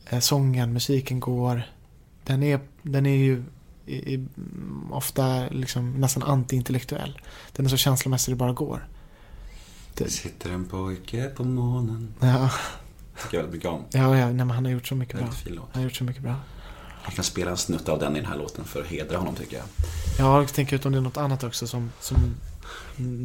Eh, sången, musiken går... Den är, den är ju i, i, ofta liksom nästan antiintellektuell. Den är så känslomässig det bara går. Det sitter en pojke på månen. Ja, Tycker jag väldigt mycket om. ja, ja nej, men han har gjort så mycket bra. Han har gjort så mycket bra. Jag kan spela en snutt av den i den här låten för att hedra honom tycker jag. Jag tänker ut om det är något annat också som, som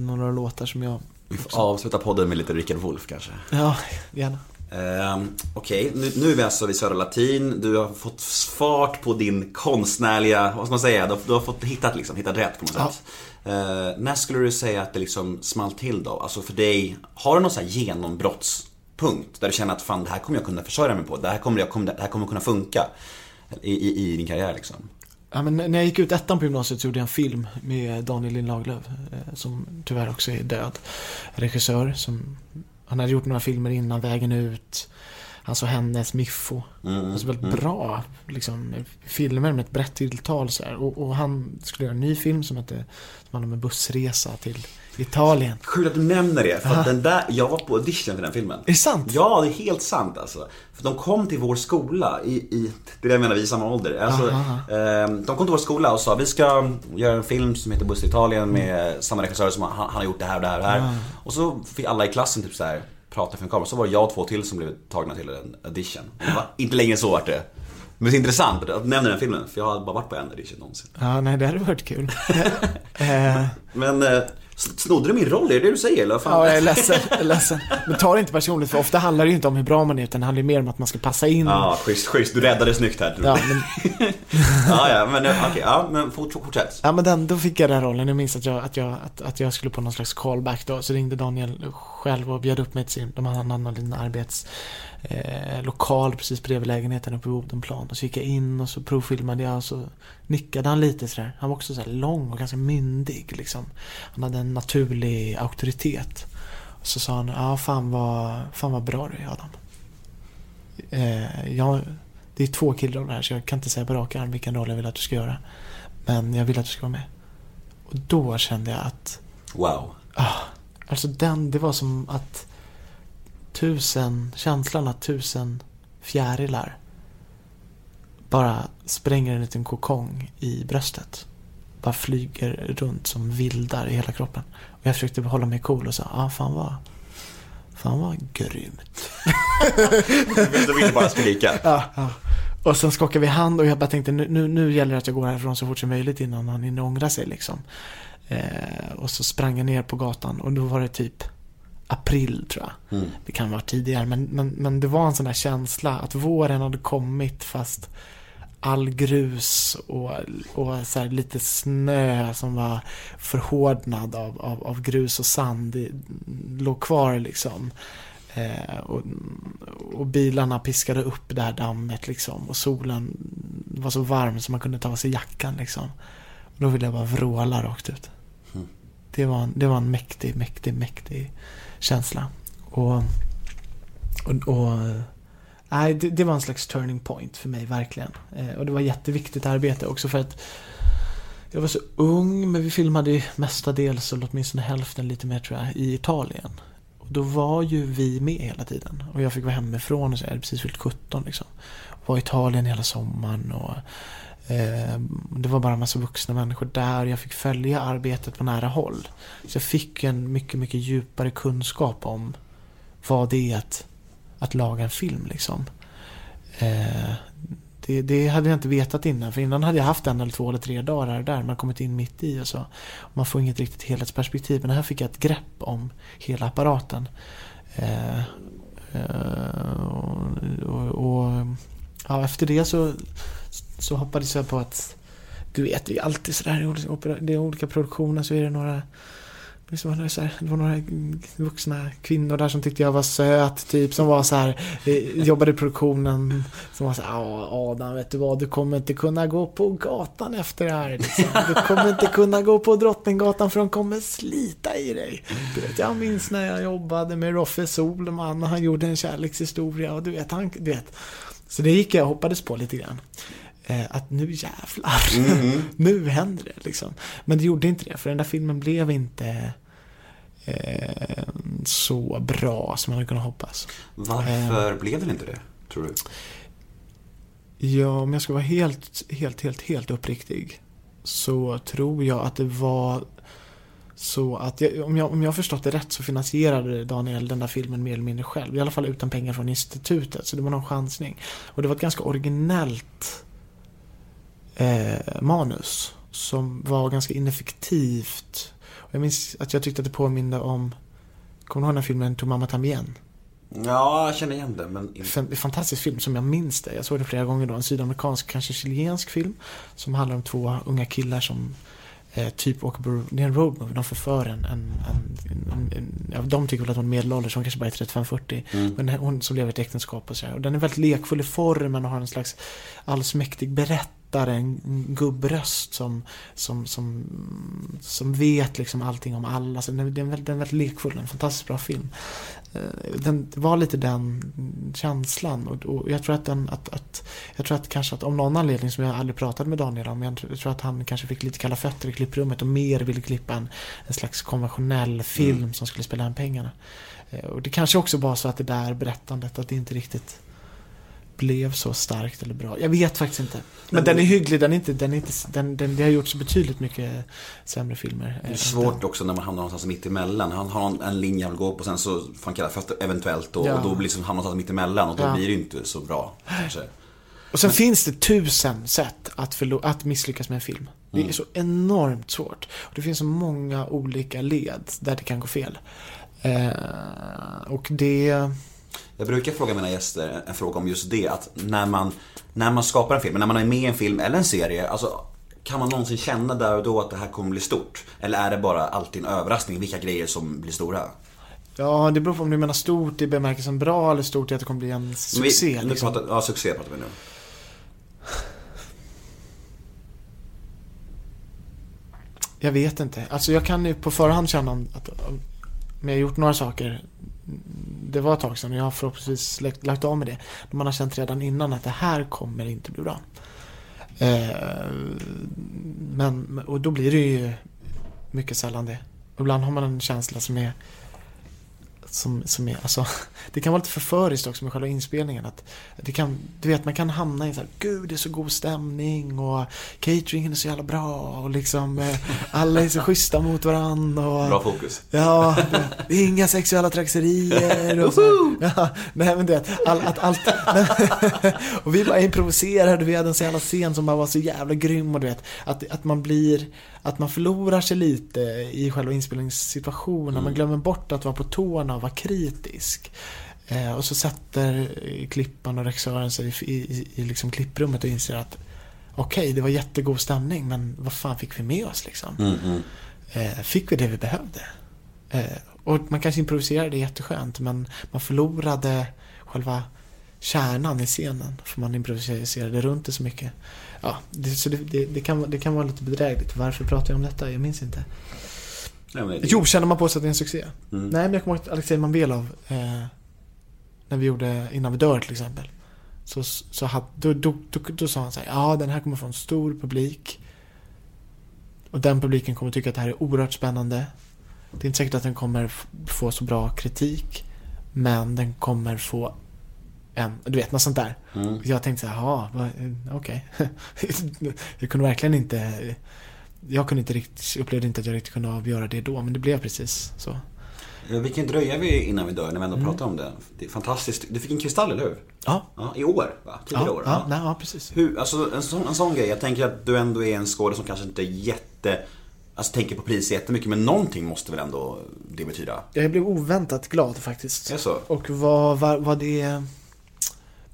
några låtar som jag... Vi får avsluta podden med lite Richard Wolff kanske. Ja, gärna. Ehm, Okej, nu, nu är vi alltså vid Södra Latin. Du har fått fart på din konstnärliga, vad ska man säga, du har, du har fått hittat, liksom, hittat rätt på något Ja. sätt. Eh, när skulle du säga att det liksom small till då? Alltså för dig, har du någon sån här genombrottspunkt? Där du känner att fan det här kommer jag kunna försörja mig på, det här kommer, jag, det här kommer kunna funka i, i, i din karriär liksom. Ja, men när jag gick ut ettan på gymnasiet så gjorde jag en film med Daniel Lind Lagerlöf eh, som tyvärr också är död. Regissör som, han hade gjort några filmer innan, Vägen ut. hans och hennes Miffo. Mm, Alltså väldigt bra liksom, filmer med ett brett tilltal så. Och, och han skulle göra en ny film som hette, som handlade om en bussresa till Italien. Kul att du nämner det, för att den där, jag var på audition till den filmen. Är det sant? Ja, det är helt sant alltså. För de kom till vår skola i, i det är det jag menar, vi är samma ålder. Alltså, eh, de kom till vår skola och sa vi ska göra en film som heter Buss till Italien med samma regissör som han, han har gjort det här och det här och det här. Och så fick alla i klassen typ så här prata för en kamera. Så var det jag och två till som blev tagna till en audition. Var inte längre så vart det. Men det är intressant att du nämner den filmen, för jag har bara varit på en audition någonsin. Ja, nej det hade varit kul. eh, Men eh, snodde du min roll? Är det det du säger eller fan? ja, jag är ledsen, jag är ledsen. Men ta det inte personligt, för ofta handlar det ju inte om hur bra man är, utan det handlar ju mer om att man ska passa in. Ja, schysst, schysst. Du räddade snyggt här. Ja, men, ja, ja, men eh, okej, ja, men fort, fortsätt. ja, men den, då fick jag den rollen. Jag minns att jag, att, jag, att, att jag skulle på någon slags callback då. Så ringde Daniel själv och bjöd upp mig till sin, de hade en annan liten arbets eh, lokal precis bredvid lägenheten uppe i Odenplan. Och så gick jag in och så provfilmade jag och så nickade han lite sådär. Han var också så här lång och ganska myndig liksom. Han hade en naturlig auktoritet. Och så sa han, ja fan vad, fan vad bra du är Adam. Eh, jag, det är två killroller här så jag kan inte säga på rak arm vilken roll jag vill att du ska göra. Men jag vill att du ska vara med. Och då kände jag att Wow. Ah, alltså den, det var som att tusen, känslan att tusen fjärilar bara spränger en liten kokong i bröstet. Bara flyger runt som vildar i hela kroppen. Och jag försökte hålla mig cool och sa, ah fan vad, fan vad grymt. Du ville bara skrika. Ja, ja. Och sen skakade vi hand och jag bara tänkte nu, nu, nu gäller det att jag går härifrån så fort som möjligt innan han hinner ångra sig liksom. Eh, och så sprang jag ner på gatan och då var det typ april tror jag. Mm. Det kan vara tidigare men, men, men det var en sån där känsla att våren hade kommit fast all grus och, och så här lite snö som var förhårdnad av, av, av grus och sand i, låg kvar liksom. Eh, och, och bilarna piskade upp det här dammet liksom och solen var så varm så man kunde ta av sig jackan liksom. Och då ville jag bara vråla rakt ut. Mm. Det var, en, det var en mäktig, mäktig, mäktig känsla. Och, och, och nej, det, det var en slags turning point för mig verkligen. Eh, och det var jätteviktigt arbete också för att jag var så ung, men vi filmade ju mestadels, eller åtminstone hälften lite mer tror jag, i Italien. Och då var ju vi med hela tiden. Och jag fick vara hemifrån och så jag hade precis fyllt 17 liksom. Och var i Italien hela sommaren och Eh, det var bara en massa vuxna människor där. Jag fick följa arbetet på nära håll. Så jag fick en mycket, mycket djupare kunskap om vad det är att, att laga en film liksom. Eh, det, det hade jag inte vetat innan. För innan hade jag haft en eller två eller tre dagar där. Man kommit in mitt i och så. Man får inget riktigt helhetsperspektiv. Men här fick jag ett grepp om hela apparaten. Eh, och, och, och ja, efter det så, så hoppades jag på att du vet, det är alltid sådär i olika, olika produktioner så är det några det var, så här, det var några vuxna kvinnor där som tyckte jag var söt, typ, som var så här, eh, jobbade i produktionen, som var så här, ja Adam, vet du vad, du kommer inte kunna gå på gatan efter det här, liksom. Du kommer inte kunna gå på Drottninggatan för de kommer slita i dig. Du vet, jag minns när jag jobbade med Roffe Solman och han gjorde en kärlekshistoria och du vet, han, du vet. Så det gick jag och hoppades på lite grann. Eh, att nu jävlar, nu händer det liksom. Men det gjorde inte det, för den där filmen blev inte eh, så bra som man hade kunnat hoppas. Varför blev den inte det, tror du? Ja, om jag ska vara helt, helt, helt, helt uppriktig så tror jag att det var så att, jag, om, jag, om jag har förstått det rätt så finansierade Daniel den där filmen mer eller mindre själv. I alla fall utan pengar från institutet, så det var någon chansning. Och det var ett ganska originellt eh, manus som var ganska ineffektivt. Jag minns att jag tyckte att det påminde om, kommer du ihåg den här filmen To Mama Tambien? Ja, jag känner igen det, men fantastisk film som jag minns det. Jag såg det flera gånger då. En sydamerikansk, kanske chilensk film. Som handlar om två unga killar som eh, typ åker på, det är en roadmovie. De förför en, en, en, en, en ja, de tycker väl att hon är medelålders, hon kanske bara är 35-40. Mm. Men hon som lever i ett äktenskap och så här. Och den är väldigt lekfull i formen och har en slags allsmäktig berättelse berättare, en gubbröst som, som, som, som vet liksom allting om alla. Så den, den, är väldigt, den är väldigt lekfull, en fantastiskt bra film. Eh, Den det var lite den känslan och, och jag tror att den, att, att, jag tror att kanske att om någon anledning som jag aldrig pratade med Daniel om, jag tror- att han kanske fick lite kalla fötter i klipprummet och mer ville klippa en, en slags konventionell film som skulle spela hem pengarna. Eh, Och det kanske också var så att det där berättandet, att det inte riktigt blev så starkt eller bra. Jag vet faktiskt inte. Men den är hygglig, den är inte, den är inte, den, den, det har gjorts betydligt mycket sämre filmer. Det är svårt också när man hamnar någonstans mitt emellan. Han har en, en linje han gå på sen så får han kalla fötter eventuellt och, Ja. och då blir liksom hamnar någonstans mitt emellan och då Ja. blir det inte så bra kanske. Och sen finns det tusen sätt att, förlo- att misslyckas med en film. Det är så enormt svårt. Och det finns så många olika led där det kan gå fel. Eh, och det... Jag brukar fråga mina gäster en fråga om just det, att när man, när man skapar en film, när man är med i en film eller en serie, alltså kan man någonsin känna där och då att det här kommer bli stort? Eller är det bara alltid en överraskning vilka grejer som blir stora? Ja, det beror på om du menar stort i bemärkelsen bra eller stort i att det kommer bli en succé. Vi, nu liksom. pratar, ja, succé pratar vi nu. Jag vet inte. Alltså jag kan ju på förhand känna att om jag har gjort några saker. Det var ett tag sedan och jag har förhoppningsvis lagt, lagt av med det. Man har känt redan innan att det här kommer inte bli bra. Eh, men, och då blir det ju mycket sällan det. Ibland har man en känsla som är som, som är, alltså, det kan vara lite förföriskt också med själva inspelningen. Att det kan, du vet, man kan hamna i så här, gud det är så god stämning och cateringen är så jävla bra och liksom eh, alla är så schyssta mot varandra. Och, Bra fokus. Ja, det, det är inga sexuella trakasserier och så. Ja, nej men du vet, all, att allt... och vi bara improviserade, vi hade en så jävla scen som bara var så jävla grym och du vet, att, att man blir, att man förlorar sig lite i själva inspelningssituationen, man glömmer bort att vara på tårna och vara kritisk. Eh, och så sätter klippan och regissören sig i, i, i liksom klipprummet och inser att okej, det var jättegod stämning, men vad fan fick vi med oss liksom? Mm, mm. Eh, fick vi det vi behövde? Eh, och man kanske improviserade jätteskönt men man förlorade själva kärnan i scenen för man improviserade runt det så mycket. Ja, det, så det, det, det, kan, det kan vara lite bedrägligt. Varför pratar jag om detta? Jag minns inte. Nej, men, Jo, känner man på sig att det är en succé? Mm. Nej, men jag kommer ihåg att Alexej Manbelov eh, när vi gjorde Innan vi dör till exempel. Så, så hade, då, då, då, då sa han så här, ja den här kommer från en stor publik. Och den publiken kommer tycka att det här är oerhört spännande. Det är inte säkert att den kommer få så bra kritik. Men den kommer få en, du vet något sånt där. Mm. Jag tänkte så här, eh, okej. jag kunde verkligen inte, jag kunde inte riktigt, upplevde inte att jag riktigt kunde avgöra det då. Men det blev precis så. Ja, Vilken dröja vi innan vi dör när vi Mm. ändå pratar om det. Det är fantastiskt. Du fick en kristall, eller hur? Ja, Ja, I år, va? Tidigare ja, år? ja, nej, ja precis. Hur, alltså en sån, en sån grej, jag tänker att du ändå är en skådespelare som kanske inte är jätte, alltså tänker på pris jättemycket, men någonting måste väl ändå det betyda? Jag blev oväntat glad faktiskt. Är så? Och vad, vad, vad det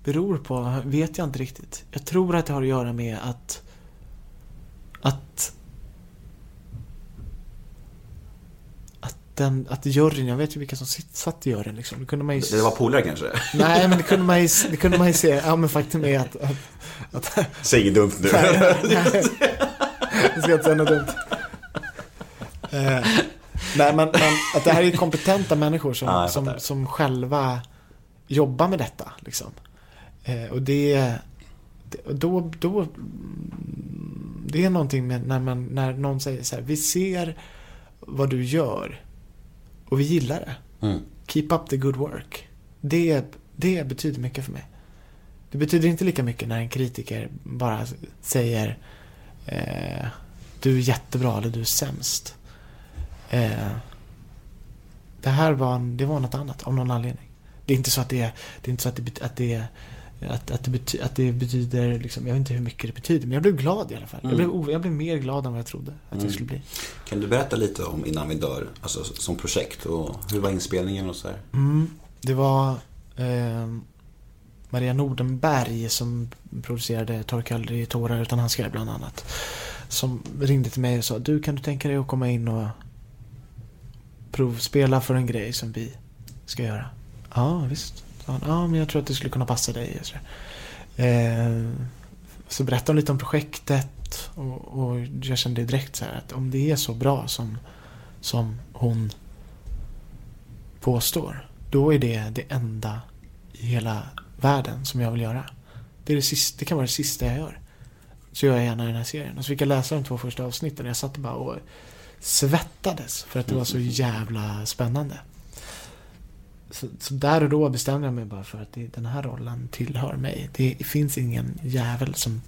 beror på vet jag inte riktigt. Jag tror att det har att göra med att att att, den, att juryn, jag vet ju vilka som satt i juryn liksom. Det kunde man ju... Det var polare kanske? Nej, men det kunde man ju, det kunde man ju se. Ja, men faktum är att... att, att Säg inget dumt nu. Nej, nej. Jag ska inte säga något dumt. Eh, nej, men, men att det här är kompetenta människor som, som, som själva jobbar med detta. Liksom. Eh, och det, då, då... Det är någonting med när, man, när någon säger så här, vi ser vad du gör och vi gillar det. Mm. Keep up the good work. Det, det betyder mycket för mig. Det betyder inte lika mycket när en kritiker bara säger eh, du är jättebra eller du är sämst. Eh, det här var, det var något annat av någon anledning. Det är inte så att det, det är inte så att det, att det att, att, det bety, att det betyder, liksom, jag vet inte hur mycket det betyder, men jag blev glad i alla fall. Jag, blev, jag blev mer glad än vad jag trodde att jag Mm. skulle bli. Kan du berätta lite om Innan vi dör, alltså som projekt och hur var inspelningen och så? Mm, det var eh, Maria Nordenberg som producerade Torka aldrig tårar utan handskar bland annat. Som ringde till mig och sa du kan du tänka dig att komma in och provspela för en grej som vi ska göra? Ja visst. Sa han. Ja men jag tror att det skulle kunna passa dig. så. Eh, Så berättade hon lite om projektet och, och jag kände direkt så här att om det är så bra som, som hon påstår, då är det det enda i hela världen som jag vill göra. Det, är det, sista, det kan vara det sista jag gör. Så gör jag gärna den här serien. Och så fick jag läsa de två första avsnitten och jag satt bara och svettades för att det var så jävla spännande. Så, så där och då bestämde jag mig bara för att det, den här rollen tillhör mig. Det finns ingen jävel som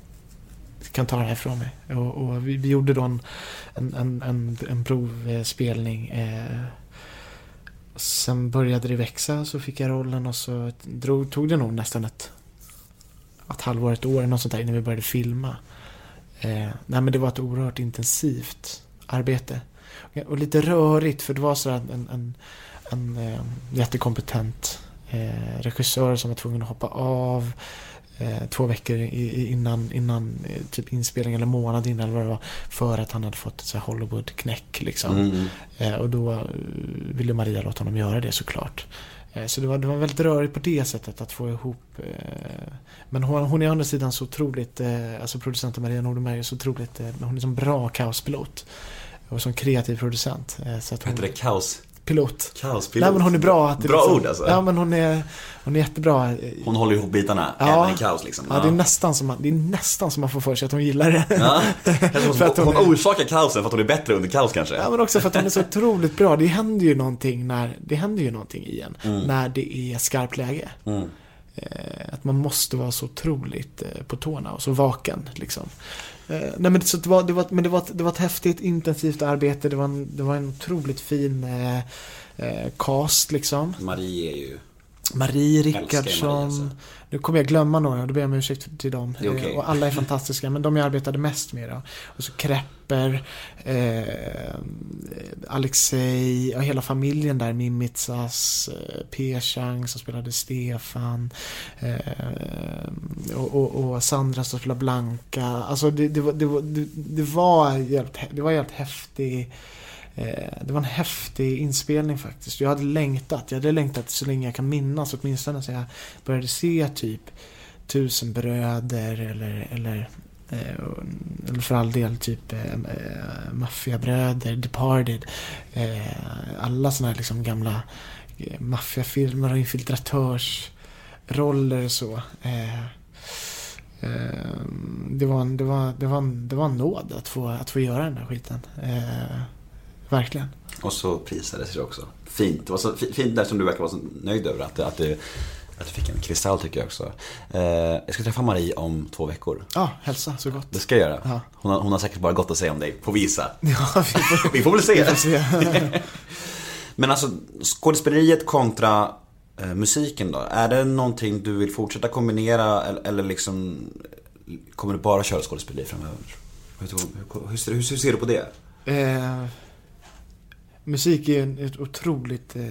kan ta det här ifrån mig. Och, och vi, vi gjorde då en, en, en, en, en provspelning. Eh, sen började det växa, så fick jag rollen och så drog, tog det nog nästan ett, ett halvår, ett år, något sånt där innan vi började filma. Eh, nej men det var ett oerhört intensivt arbete. Och lite rörigt för det var så att en, en, en eh, jättekompetent eh, regissör som var tvungen att hoppa av eh, två veckor i, innan, innan typ inspelning eller månad innan eller vad det var. För att han hade fått ett Hollywood-knäck liksom. Mm. Och då ville Maria låta honom göra det såklart. Så det var, det var väldigt rörigt på det sättet att få ihop. Men hon, hon är å andra sidan så otroligt, alltså producenten Maria Nordenberg är så otroligt, hon är som bra kaospilot. Och som kreativ producent. Så att hon, heter det? Kaos? Pilot. Kaospilot? Nej men hon är bra. Att Bra liksom, ord alltså. Ja men hon är, hon är jättebra. Hon håller ihop bitarna, Ja. även i kaos liksom. Ja, det är nästan som man, det är nästan som man får för sig att hon gillar det. Ja. Tror För att hon, hon hon orsakar kaosen för att hon är bättre under kaos kanske. Ja, men också för att hon är så otroligt bra. Det händer ju någonting när, det händer ju någonting i en. Mm. När det är skarpt läge. Eh, att man måste vara så otroligt eh, på tårna och så vaken liksom. Eh, nej men, så det var, det var, men det var, ett- det var ett häftigt intensivt arbete. Det var en, det var en otroligt fin eh, eh, cast liksom. Marie är ju... Marie Rickardsson. alltså. Nu kommer jag glömma några, då ber jag om ursäkt till dem. Eh, Och alla är fantastiska, men de jag arbetade mest med då. Och så Krepper, eh, Alexei och hela familjen där. Mimitsas, eh, P-Chang som spelade Stefan. Eh, och, och, och Sandra som spelade Blanka. Alltså det, det, var, det, var, det, var jävligt, det var jävligt häftig Eh, det var en häftig inspelning faktiskt. Jag hade längtat. Jag hade längtat så länge jag kan minnas. Åtminstone så jag började se typ Tusen bröder eller, eller, eh, eller för all del typ eh, Maffiabröder, Departed. Alla sådana här liksom gamla maffiafilmer och infiltratörsroller och så. Det, var en, det, var, det, var en, det var en nåd att få, att få göra den där skiten. Verkligen. Och så prisades det också. Fint. Det var så fi- fint där som du verkar vara så nöjd över att, att, du, att du fick en kristall tycker jag också. Eh, jag ska träffa Marie om två veckor. Ja, hälsa så gott. Det ska jag göra. Ja. Hon, har, hon har säkert bara gott att säga om dig. På visa. Ja, vi får, Vi får väl se. vi får se. Men alltså skådespeleriet kontra eh, musiken då. Är det någonting du vill fortsätta kombinera eller, eller liksom kommer du bara köra skådespeleri framöver? Hur, hur, hur, hur ser du på det? Eh, musik är en ett otroligt eh,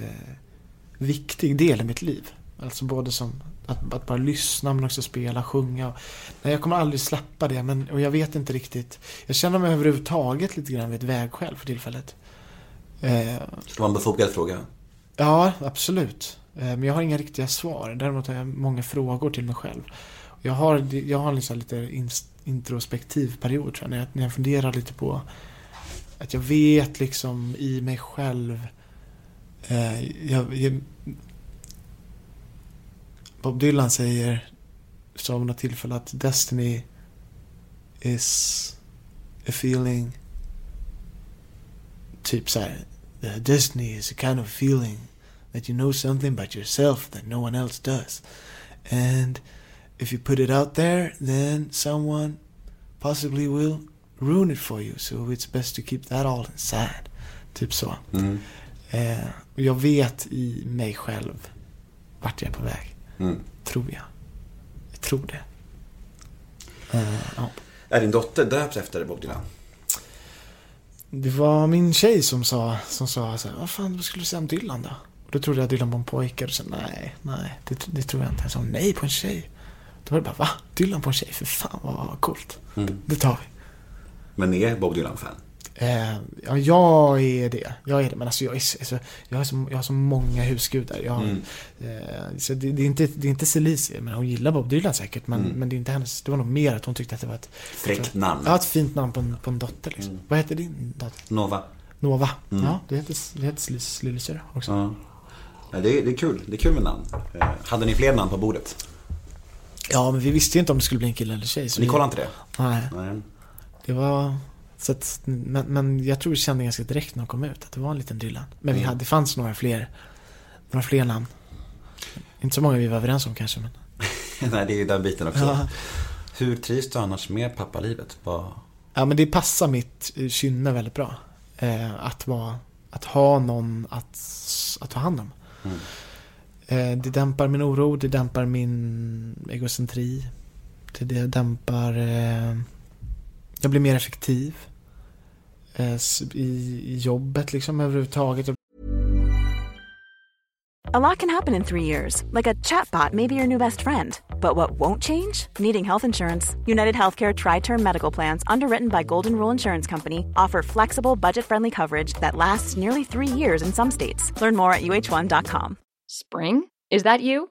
viktig del i mitt liv. Alltså både som att, att bara lyssna men också spela, sjunga. Nej, jag kommer aldrig släppa det men, och jag vet inte riktigt. Jag känner mig överhuvudtaget lite grann vid ett vägskäl för tillfället. Eh, Det var en befogad fråga. Ja, absolut. Eh, Men jag har inga riktiga svar. Däremot har jag många frågor till mig själv. Jag har, jag har liksom lite introspektiv period tror jag, när jag, när jag funderar lite på att jag vet liksom i mig själv eh, jag, jag, Bob Dylan säger sa något tillfälle att Destiny is a feeling typ så här destiny is a kind of feeling that you know something about yourself that no one else does. And if you put it out there, then someone possibly will ruin it for you. So it's best to keep that all inside. Typ så. Mm. Eh, och jag vet i mig själv vart jag är på väg. Mm. Tror jag. Jag tror det. Eh, ja. Är din dotter döpt efter Bob Dylan? Det var min tjej som sa, som sa så här, vad fan, vad skulle du säga om Dylan då? Och då trodde jag Dylan på en pojke och så nej, nej, det, det tror jag inte. Jag sa nej på en tjej. Då var det bara, va? Dylan på en tjej? För fan vad coolt. Mm. Det tar vi. Men är Bob Dylan-fan? Eh, ja, jag är det. Jag är det. Men alltså jag, är, alltså, jag, har, så, jag har så många husgudar. Jag, Mm. eh, så det, det, är inte, det är inte Celicia, men hon gillar Bob Dylan säkert. Men, Mm. men det är inte hennes. Det var nog mer att hon tyckte att det var ett, Fräckt namn. ja, ett fint namn på en, på en dotter. Liksom. Mm. Vad heter din dotter? Nova. Nova. Mm. Ja, det heter, det heter Celis lillasyrra också. Ja. Det, är, det är kul. Det är kul med namn. Eh, Hade ni fler namn på bordet? Ja, men vi visste ju inte om det skulle bli en kille eller tjej. Så Ni vi, kollade inte det? Nej, Nej. Det var... Så att, men, men jag tror vi kände ganska direkt när de kom ut att det var en liten Dylan. Men vi Mm. hade, det fanns några fler, några fler namn. Inte så många vi var överens om kanske, men... Nej, det är ju den biten också. Ja. Hur trivs du annars med pappalivet? Vad... Ja, men det passar mitt eh, kynne väldigt bra. Eh, att vara, att ha någon att, att ta hand om. Mm. Eh, det dämpar min oro, det dämpar min egocentri. Det, det dämpar... Eh, jag blir mer effektiv. Eh, I jobbet liksom överhuvudtaget. A lot can happen in three years, like a chatbot may be your new best friend. But what won't change? Needing health insurance. United Healthcare Tri Term Medical Plans, underwritten by Golden Rule Insurance Company, offer flexible, budget friendly coverage that lasts nearly three years in some states. Learn more at uh1.com. Spring? Is that you?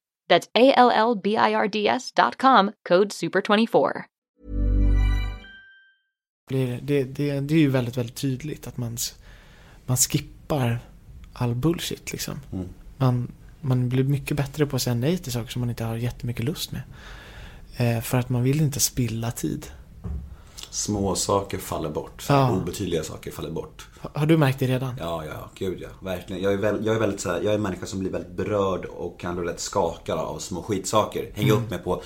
That's A L L B I R D S dot com, code SUPER24. blir, det, det, det är ju väldigt, väldigt tydligt att man, man skippar all bullshit liksom. Mm. Man, man blir mycket bättre på att säga nej till saker som man inte har jättemycket lust med. Eh, för att man vill inte spilla tid. Små saker faller bort. Ja. Obetydliga saker faller bort. Har- du märkt det redan? Ja, ja, gud ja. Verkligen. Jag är, väl, jag är väldigt så här, jag är en människa som blir väldigt berörd och kan bli lätt skakad av små skitsaker. Hänga upp mig på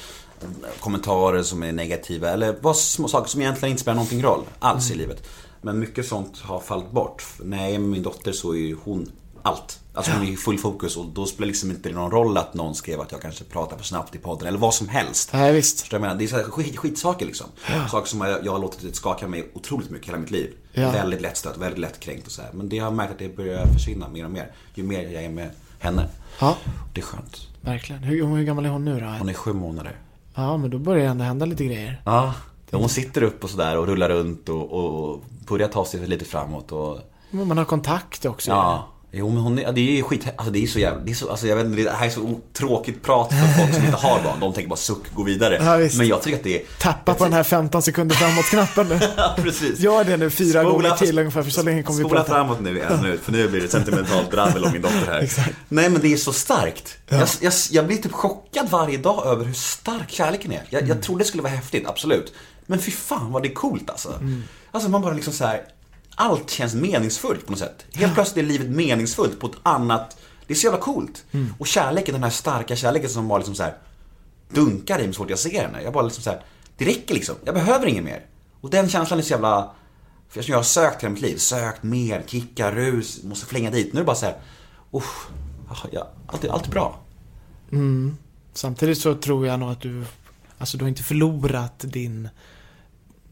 kommentarer som är negativa eller vad små saker som egentligen inte spelar någonting roll alls i livet. Men mycket sånt har fallit bort. När jag är med min dotter så är ju hon allt. Alltså hon är i full fokus och då spelar liksom inte någon roll att någon skrev att jag kanske pratar för snabbt i podden eller vad som helst. Nej, visst. Förstår jag menar? Det är så här skit, skitsaker liksom. Saker som jag, jag har låtit skaka mig otroligt mycket hela mitt liv. Ja. Väldigt lättstött, väldigt lättkränkt och så här. Men det har jag märkt att det börjar försvinna mer och mer. Ju mer jag är med henne. Ja, Det är skönt. verkligen. Hur, hur gammal är hon nu då? Hon är sju månader. Ja, men då börjar det ändå hända lite grejer. Ja. Hon sitter upp och sådär och rullar runt och, och börjar ta sig lite framåt och Men man har kontakt också. Ja. Jo men hon är, ja, det är skit, alltså det är så jävla, det är så, alltså jag vet inte, det här är så tråkigt prat för folk som inte har barn. De tänker bara suck, gå vidare. Ja, men jag tycker att det är... Tappa på den här 15 sekunder framåt-knappen nu. Ja, precis. Gör det nu fyra Spola- gånger till ungefär, för så länge kommer vi Spola prata. framåt nu en minut, för nu blir det sentimentalt dravel om min dotter här. Nej men det är så starkt. Jag, jag, jag blir typ chockad varje dag över hur stark kärleken är. Jag, Mm. jag trodde det skulle vara häftigt, absolut. Men fy fan vad det är coolt alltså. Mm. Alltså man bara liksom så här. Allt känns meningsfullt på något sätt. Helt plötsligt är livet meningsfullt på ett annat, det är så jävla coolt. Mm. Och kärleken, den här starka kärleken som bara liksom så här dunkar i mig så fort jag ser henne. Jag bara liksom så här, det räcker liksom. Jag behöver inget mer. Och den känslan är så jävla, för jag har sökt hela mitt liv, sökt mer, kickar, rus, måste flänga dit. Nu är det bara så här, usch, ja, allt, är, allt är bra. Samtidigt så tror jag nog att du, alltså du har inte förlorat din,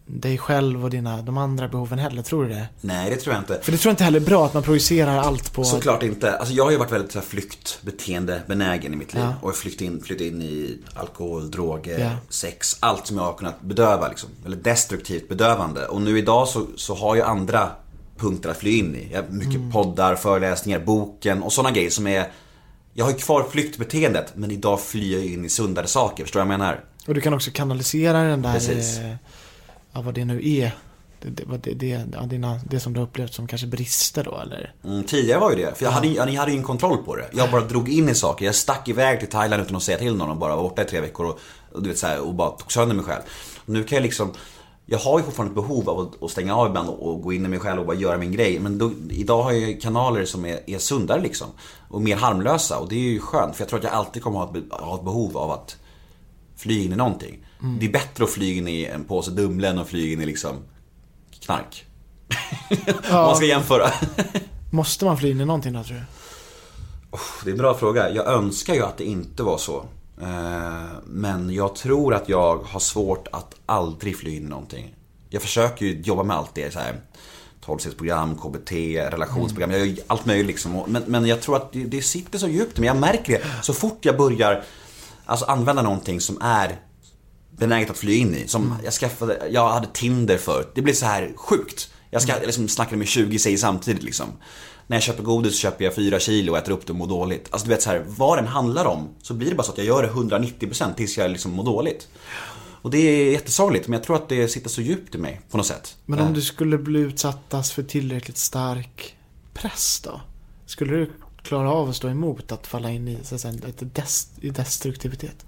dig själv och dina, de andra behoven heller, tror du det? Nej, det tror jag inte. För det tror jag inte heller är bra att man projicerar allt på... Såklart inte. Alltså jag har ju varit väldigt så här, flyktbeteende benägen i mitt liv. Ja. Och flyttat in, flyttat in i alkohol, droger, Ja. sex. Allt som jag har kunnat bedöva liksom. Eller destruktivt bedövande. Och nu idag så, så har jag andra punkter att fly in i. Jag har mycket Mm. poddar, föreläsningar, boken och sådana grejer som är jag har ju kvar flyktbeteendet men idag flyr jag in i sundare saker, förstår du vad jag menar? Och du kan också kanalisera den där, Precis. Ja vad det nu är, Det, det, det, det, ja, dina, det som du har upplevt som kanske brister då eller? Mm, tidigare var ju det, för jag hade, jag, ni hade ju en kontroll på det. Jag bara drog in i saker. Jag stack iväg till Thailand utan att säga till någon och bara var borta i tre veckor och, och, du vet, så här, och bara tog sönder mig själv. Nu kan jag liksom jag har ju fortfarande ett behov av att, att stänga av ibland och, och gå in i mig själv och bara göra min grej. Men då, idag har jag ju kanaler som är, är sundare liksom. Och mer harmlösa och det är ju skönt. För jag tror att jag alltid kommer ha ett, ha ett behov av att flyga in i någonting. Det är bättre att flyga in i en påse Dumle än att flyga in i liksom knark. Om man ska jämföra. Måste man fly in i någonting då tror du? Det är en bra fråga. Jag önskar ju att det inte var så. Eh, Men jag tror att jag har svårt att aldrig fly in i någonting. Jag försöker ju jobba med allt det så här. 12-stegsprogram, KBT, relationsprogram, jag gör allt möjligt liksom. Men, men jag tror att det, det sitter så djupt men jag märker det. Så fort jag börjar alltså, använda någonting som är benäget att fly in i. Som jag skaffade, jag hade Tinder förut. Det blev så här sjukt. Jag, ska, jag liksom snackade med 20 tjejer samtidigt liksom. När jag köper godis så köper jag 4 kilo och äter upp det och mår dåligt. Alltså du vet så här, vad den handlar om så blir det bara så att jag gör det 190% tills jag liksom mår dåligt. Och det är jättesorgligt men jag tror att det sitter så djupt i mig på något sätt. Men Eh, om du skulle bli utsattas för tillräckligt stark press då? Skulle du klara av att stå emot att falla in i, så att ett dest, destruktivitet?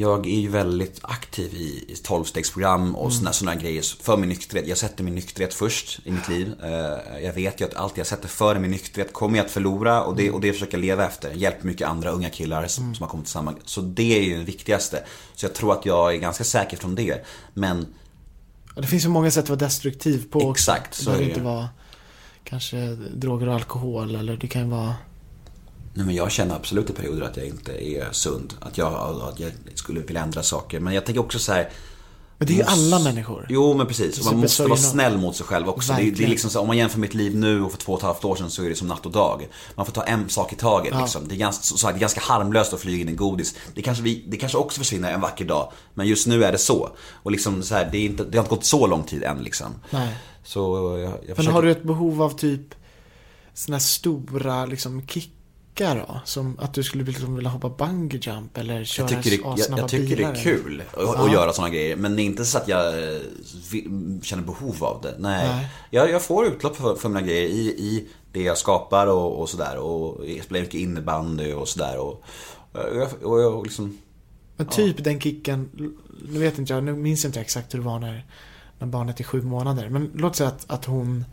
Jag är ju väldigt aktiv i, 12-stegsprogram och såna, såna grejer för min nykterhet. Jag sätter min nykterhet först i mitt liv. Eh, Jag vet ju att allt jag sätter före min nykterhet kommer jag att förlora och det, och det försöker jag leva efter. Hjälper mycket andra unga killar som, som har kommit till samma... Så det är ju det viktigaste. Så jag tror att jag är ganska säker från det. Men det finns ju många sätt att vara destruktiv på. Exakt, Det så behöver är det inte vara kanske droger och alkohol eller det kan ju vara... Nej, men jag känner absolut i perioder att jag inte är sund. Att jag, att jag skulle vilja ändra saker. Men jag tänker också så här. Men det är ju alla människor. Jo men precis. Man måste vara är snäll mot sig själv också. Det, det är liksom så, om man jämför mitt liv nu och för två och ett halvt år sedan så är det som natt och dag. Man får ta en sak i taget liksom. Det är, ganska, så, det är ganska harmlöst att flyga in i godis. Det kanske, vi, det kanske också försvinner en vacker dag. Men just nu är det så. Och liksom så här, det, är inte, det har inte gått så lång tid än liksom. Nej. Så jag, jag Men försöker... har du ett behov av typ såna här stora liksom kickar då? Som att du skulle liksom vilja hoppa bungee jump eller köra Jag tycker, det, jag, jag tycker det bilar, är eller? kul att, att göra sådana grejer. Men det är inte så att jag eh, känner behov av det. Nej. Nej. Jag, jag får utlopp för, för mina grejer i, i det jag skapar och, och sådär. Och jag spelar mycket innebandy och sådär. Och, och, jag, och jag liksom... Men typ den kicken, nu vet inte jag, nu minns jag inte exakt hur det var när, när barnet är sju månader. Men låt säga att, att hon,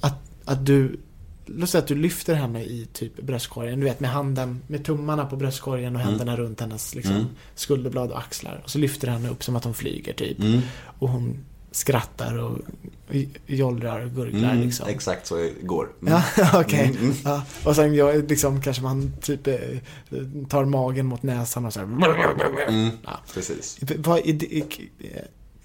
att, att du, låt säga att du lyfter henne i typ bröstkorgen, du vet med handen, med tummarna på bröstkorgen och händerna runt hennes liksom, skulderblad och axlar. Och så lyfter henne upp som att hon flyger typ. Och hon skrattar och jollrar och gurglar Mm, liksom. Exakt så går. Mm. Ja, okej. Ja. Och sen jag, liksom, kanske man typ eh, tar magen mot näsan och så här. Mm, Ja. precis. Vad det,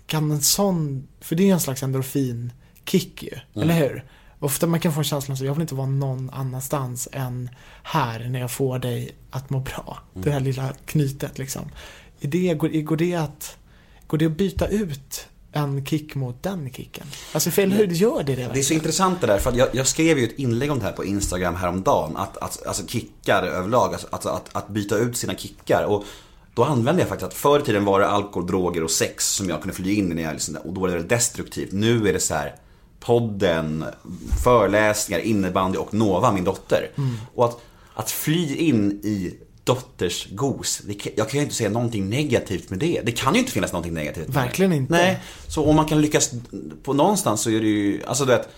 kan en sån, för det är ju en slags endorfin-kick ju, eller hur? Ofta man kan få känslan att jag vill inte vara någon annanstans än här när jag får dig att må bra. Det här lilla knytet liksom. Det, går, går, det att, går det att byta ut en kick mot den kicken? Alltså eller hur, gör det det Det är så verkligen? intressant det där, för jag, jag skrev ju ett inlägg om det här på Instagram häromdagen. Att, att, alltså kickar överlag, alltså, att, att, att byta ut sina kickar. Och då använde jag faktiskt att förr i tiden var det alkohol, droger och sex som jag kunde flyga in i när jag liksom, och då var det destruktivt. Nu är det så här podden, föreläsningar, innebandy och Nova, min dotter. Och att, att fly in i dotters gos, kan- jag kan ju inte säga någonting negativt med det. Det kan ju inte finnas någonting negativt med Verkligen det. inte. Nej, så om man kan lyckas på någonstans så är det ju, alltså du vet,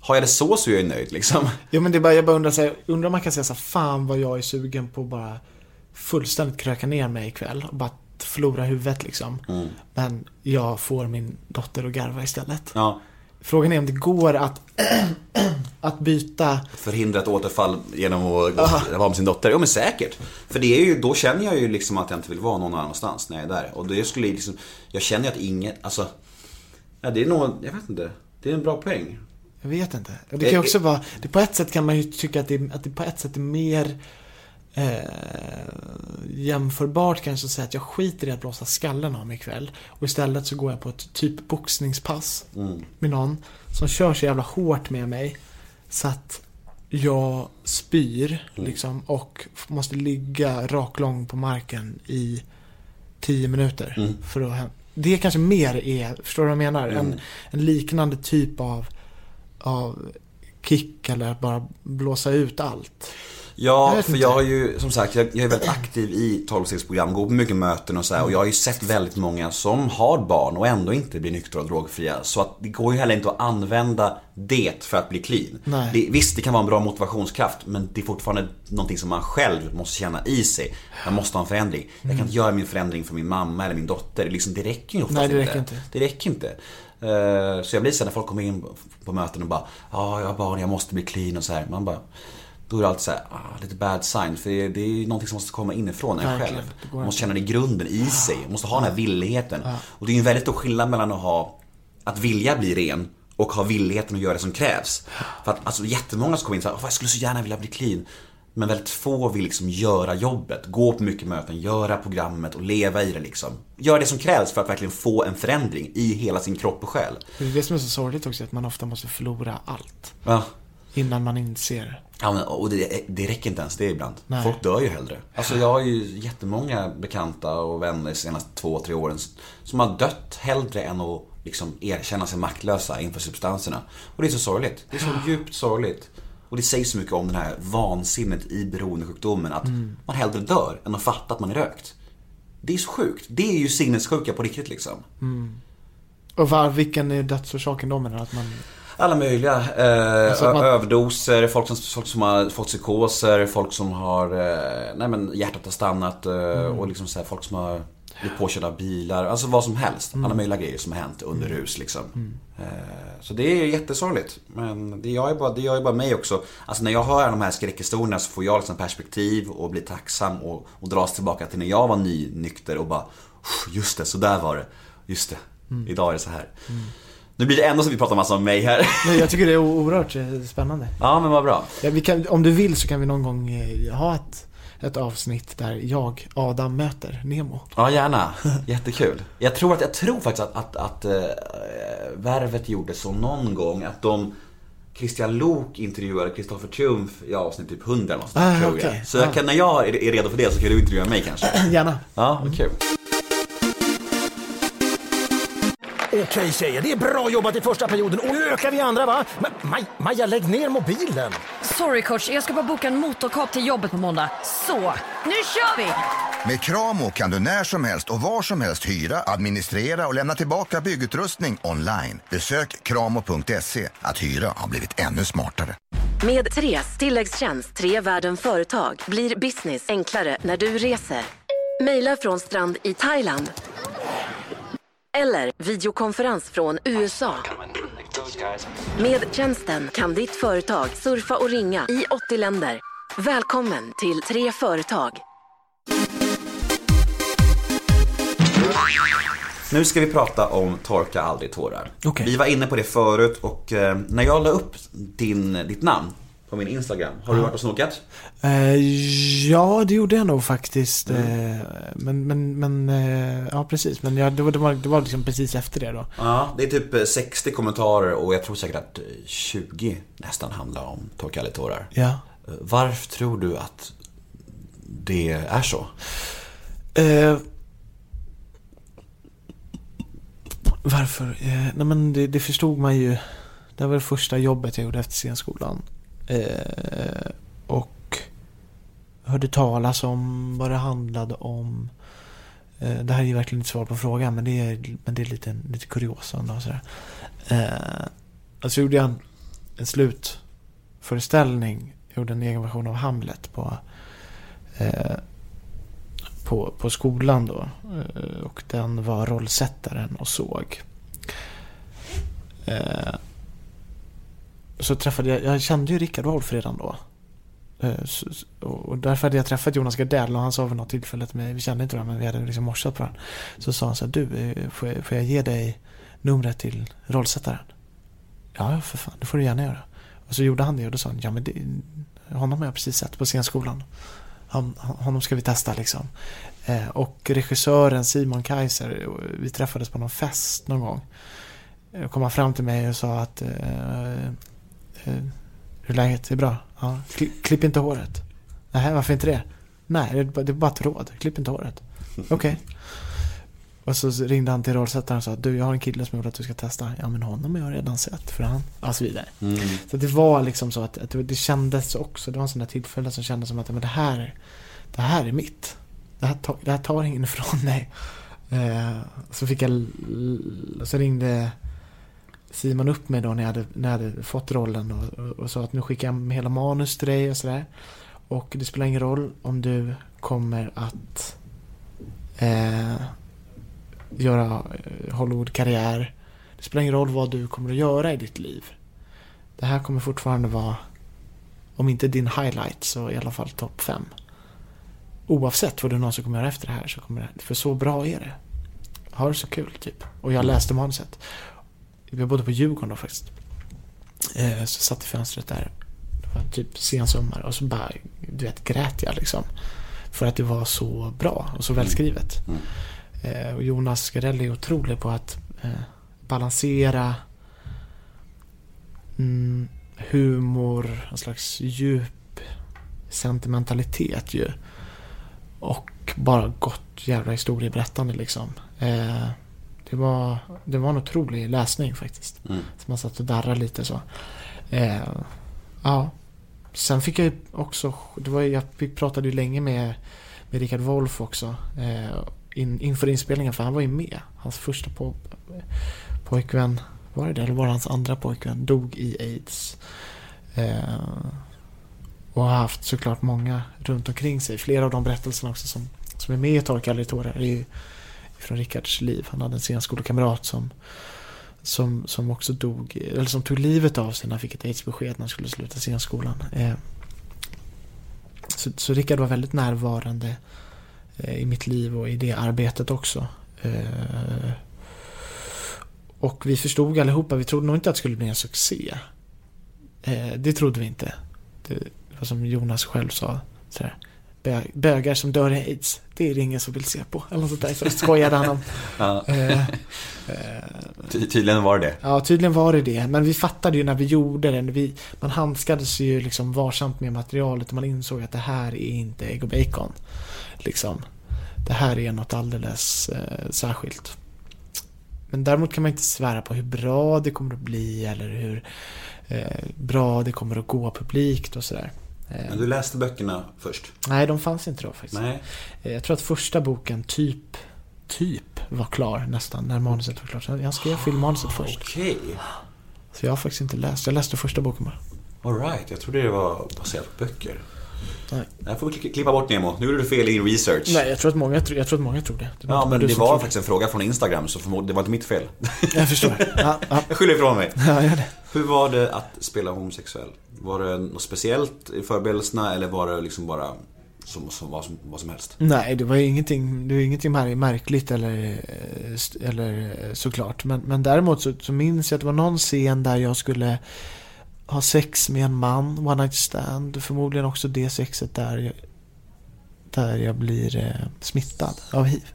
har jag det så så är jag ju nöjd liksom. Jo men det är bara, jag bara undrar, så här, undrar om man kan säga så här, fan vad jag är sugen på att bara fullständigt kröka ner mig ikväll och bara förlora huvudet liksom. Mm. Men jag får min dotter att garva istället. Ja, Frågan är om det går att, att byta, förhindra ett återfall genom att vara med sin dotter. Ja men säkert. För det är ju, då känner jag ju liksom att jag inte vill vara någon annanstans när jag är där. Och det skulle liksom, jag känner ju att inget, alltså, ja det är nog, jag vet inte. Det är en bra poäng. jag vet inte. Det kan ju också vara, det, på ett sätt kan man ju tycka att det, att det på ett sätt är mer eh, jämförbart kanske att säga att jag skiter i att blåsa skallen av mig ikväll. Och istället så går jag på ett typ boxningspass med någon som kör så jävla hårt med mig så att jag spyr liksom och måste ligga raklång på marken i 10 minuter för att det kanske mer är, förstår du vad jag menar? Mm. En, en liknande typ av, av kick eller bara blåsa ut allt. Jag Ja, vet för inte. jag har ju, som sagt, jag, jag är väldigt aktiv i 12-stegsprogram, går på mycket möten och så här, och jag har ju sett väldigt många som har barn och ändå inte blir nyktra och drogfria. Så att det går ju heller inte att använda det för att bli clean. Det, visst, det kan vara en bra motivationskraft, men det är fortfarande någonting som man själv måste känna i sig. Jag måste ha en förändring. Jag kan inte göra min förändring för min mamma eller min dotter. Det, liksom, det räcker ju oftast Nej, det räcker inte. Det räcker inte. Eh, Så jag blir så här när folk kommer in på möten och bara Ja, jag har barn, jag måste bli clean och så här. Man bara Då är det alltid så här, ah, lite bad sign. För det, det är ju någonting som måste komma inifrån en själv. Man måste känna det i grunden, i sig. Man måste ha den här villigheten. Och det är ju en väldigt stor skillnad mellan att ha Att vilja bli ren och ha villigheten att göra det som krävs. För att alltså jättemånga som kommer in så här, "Åh, jag skulle så gärna vilja bli clean. Men väldigt få vill liksom göra jobbet, gå på mycket möten, göra programmet och leva i det liksom. Göra det som krävs för att verkligen få en förändring i hela sin kropp och själ. Det är det som är så sorgligt också, att man ofta måste förlora allt. Ja. Innan man inser. Ja, men, och det, det räcker inte ens det ibland. Nej. Folk dör ju hellre. Alltså jag har ju jättemånga bekanta och vänner de senaste två, tre åren som har dött hellre än att liksom erkänna sig maktlösa inför substanserna. Och det är så sorgligt. Det är så djupt sorgligt. Och det sägs så mycket om den här vansinnet i beroendesjukdomen att man hellre dör än att fatta att man är rökt. Det är så sjukt. Det är ju sinnessjuka på riktigt liksom. Och var, vilken är dödsorsaken då menar? Att man... Alla möjliga. Eh, Alltså man- Överdoser, folk som, folk som har fått psykoser, folk som har, eh, nej men hjärtat har stannat eh, Mm. och liksom så här, folk som har blivit påkörda av bilar. Alltså vad som helst. Mm. Alla möjliga grejer som har hänt under rus liksom. Eh, så det är jättesorgligt. Men det gör ju bara, det gör bara mig också. Alltså när jag hör de här skräckhistorierna så får jag liksom perspektiv och blir tacksam och, och dras tillbaka till när jag var nynykter och bara "Uff, Just det, så där var det. Just det, Mm. idag är det så här. Nu blir det ändå så att vi pratar massa om mig här. Nej, jag tycker det är oerhört eh, spännande. Ja men vad bra. Ja, kan, om du vill så kan vi någon gång eh, ha ett, ett avsnitt där jag, Adam, möter Nemo. Ja gärna, jättekul. Jag tror, att, jag tror faktiskt att, att, att äh, Värvet gjorde så någon gång att de Christian Lok intervjuade Kristoffer Triumf i avsnitt typ 100 eller något sånt, Ah, tror jag. Så jag kan, när jag är är redo för det så kan du intervjua mig kanske. Gärna. Ja, vad kul. Okej tjejer, det är bra jobbat i första perioden och nu ökar vi andra va? Ma- Maj, Maja, lägg ner mobilen! Sorry coach, jag ska bara boka en motorkap till jobbet på måndag. Så, nu kör vi! Med Kramo kan du när som helst och var som helst hyra, administrera och lämna tillbaka byggutrustning online. Besök kramo.se. Att hyra har blivit ännu smartare. Med Tres tilläggstjänst Tre Världen Företag blir business enklare när du reser. Mejla från strand i Thailand. Eller videokonferens från USA. Med tjänsten kan ditt företag surfa och ringa i 80 länder. Välkommen till Tre Företag. Nu ska vi prata om Torka aldrig tårar. Okej. Vi var inne på det förut och eh, när jag la upp din, ditt namn på min Instagram, har du varit och snokat? Eh, ja, det gjorde jag nog faktiskt. Eh, men, men, men, eh, ja precis. Men ja, det, var, det, var, det var liksom precis efter det då. Ja, det är typ eh, 60 kommentarer och jag tror säkert att eh, 20 nästan handlar om Torka tårar. Ja. Eh, Varför tror du att det är så? Eh, varför? Eh, nej men det, det förstod man ju. Det var det första jobbet jag gjorde efter scenskolan. Eh, och hörde talas om vad det handlade om. Eh, det här är ju verkligen inte svar på frågan men det är, men det är lite, lite kuriosa ändå. och Sådär. Eh, alltså gjorde jag en, en slutföreställning. Jag gjorde en egen version av Hamlet på eh, på, på skolan då. Eh, Och den var rollsättaren och såg. Eh, så träffade jag, jag kände ju Rickard Wolff redan då. Eh, och därför hade jag träffat Jonas Gardell och han sa vid något tillfälle till mig, vi kände inte varandra men vi hade liksom morsat på varandra. Så sa han så här, du, eh, får jag, får jag ge dig numret till rollsättaren? Ja, för fan, det får du gärna göra. Och så gjorde han det och då sa han, ja men det, honom har jag precis sett på scenskolan. Han, honom ska vi testa liksom. Eh, och regissören Simon Kaiser, vi träffades på någon fest någon gång. Kom han fram till mig och sa att eh, hur är läget? Det är bra? Ja. Kli, klipp inte håret. Nej, varför inte det? Nej, det är bara, ett råd. Klipp inte håret. Okej. Och så ringde han till rollsättaren och sa du jag har en kille som jag vill att du ska testa. Ja men honom har jag redan sett för han. Och så vidare. Mm. Så det var liksom så att, att det, kändes också, det var en sån där tillfälle som kändes som att men det här, det här är mitt. Det här, tar- det här tar ingen ifrån mig. Eh, så fick jag, så ringde Simon upp mig då när jag hade, när jag hade fått rollen och, och, och sa att nu skickar jag med hela manus till dig och sådär. Och det spelar ingen roll om du kommer att eh, göra eh, Hollywood-karriär. Det spelar ingen roll vad du kommer att göra i ditt liv. Det här kommer fortfarande vara, om inte din highlight, så i alla fall topp fem. Oavsett vad du någonsin kommer göra efter det här så kommer det, för så bra är det. Ha det så kul, typ. Och jag läste manuset. Jag bodde på Djurgården då faktiskt. Eh, så satt i fönstret där. Det var typ sen sommar och så bara, du vet, grät jag liksom. För att det var så bra och så välskrivet. Eh, och Jonas Gardell är otrolig på att eh, balansera mm, humor, en slags djup sentimentalitet ju. Och bara gott jävla historieberättande liksom. Eh, det, var, det var en otrolig läsning faktiskt. Mm. Så man satt och darrade lite så. Eh, ja. Sen fick jag ju också, det var, jag pratade ju länge med, med Richard Wolff också. Eh, in, inför inspelningen, för han var ju med. Hans första på, pojkvän, var det det? Eller var det hans andra pojkvän? Dog i aids. Eh, och har haft såklart många runt omkring sig. Flera av de berättelserna också som, som är med i Torka aldrig tårar är ju från Rickards liv. Han hade en scenskolekamrat som, som, som också dog, eller som tog livet av sig när han fick ett aidsbesked när han skulle sluta scenskolan. Eh, så, så Rickard var väldigt närvarande eh, i mitt liv och i det arbetet också. Eh, och vi förstod allihopa, vi trodde nog inte att det skulle bli en succé. Eh, det trodde vi inte. Det, det var som Jonas själv sa. Sådär, bö- bögar som dör i aids, det är det ingen som vill se på. Eller något sånt där, så skojade han om. Ja. Eh, Ty- tydligen var det. Ja, tydligen var det det. Men vi fattade ju när vi gjorde det. Vi, man handskades ju liksom varsamt med materialet och man insåg att det här är inte ägg och bacon. Liksom. Det här är något alldeles eh, särskilt. Men däremot kan man inte svära på hur bra det kommer att bli eller hur eh, bra det kommer att gå publikt och sådär. Eh, Men du läste böckerna först? Nej, de fanns inte då faktiskt. Nej. Eh, Jag tror att första boken typ, typ var klar nästan när manuset var klart. Så Jag skrev filmmanuset först. Okej. Så jag har faktiskt inte läst. Jag läste första boken bara. Alright, jag trodde det var baserat på böcker. Nej. Jag får kli- klippa bort Nemo. Nu gjorde du fel i din research. Nej, jag tror att många, jag tror, jag tror, att många tror det. det Ja, men det var faktiskt en fråga från Instagram, så det var inte mitt fel. Jag förstår. Ja, ja. Jag skyller ifrån mig. Ja, gör det. Hur var det att spela homosexuell? Var det något speciellt i förberedelserna eller var det liksom bara som, som, vad, som, vad som helst? Nej, det var ingenting, det var ingenting mär- märkligt eller, eh, eller eh, såklart. Men, men däremot så, så minns jag att det var någon scen där jag skulle ha sex med en man, one night stand. Förmodligen också det sexet där jag, där jag blir eh, smittad av hiv.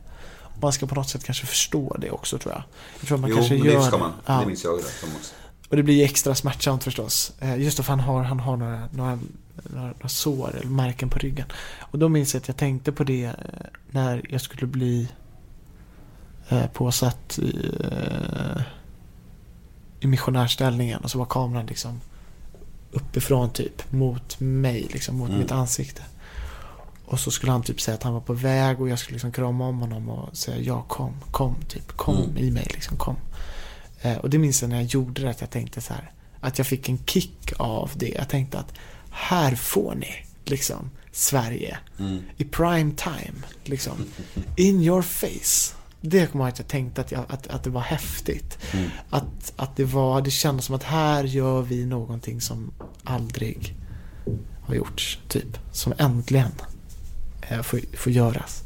Man ska på något sätt kanske förstå det också tror jag. Jag tror man jo, kanske men gör det ska man. Ja. Det minns jag rätt om också. Och det blir ju extra smärtsamt förstås. Eh, Just för han har, han har några, några, några, sår eller märken på ryggen. Och då minns jag att jag tänkte på det eh, när jag skulle bli eh, påsatt i, i missionärställningen. Och så var kameran liksom uppifrån typ mot mig, liksom mot Mm. mitt ansikte. Och så skulle han typ säga att han var på väg och jag skulle liksom krama om honom och säga ja kom, kom typ, kom Mm. i mig liksom, kom. Eh, och det minns jag när jag gjorde det att jag tänkte så här. Att jag fick en kick av det. Jag tänkte att här får ni liksom Sverige Mm. i prime time. Liksom. In your face. Det kommer jag att jag tänkte att, jag, att, att det var häftigt. Mm. Att, att det var, det kändes som att här gör vi någonting som aldrig har gjorts. Typ. Som äntligen eh, får, får göras.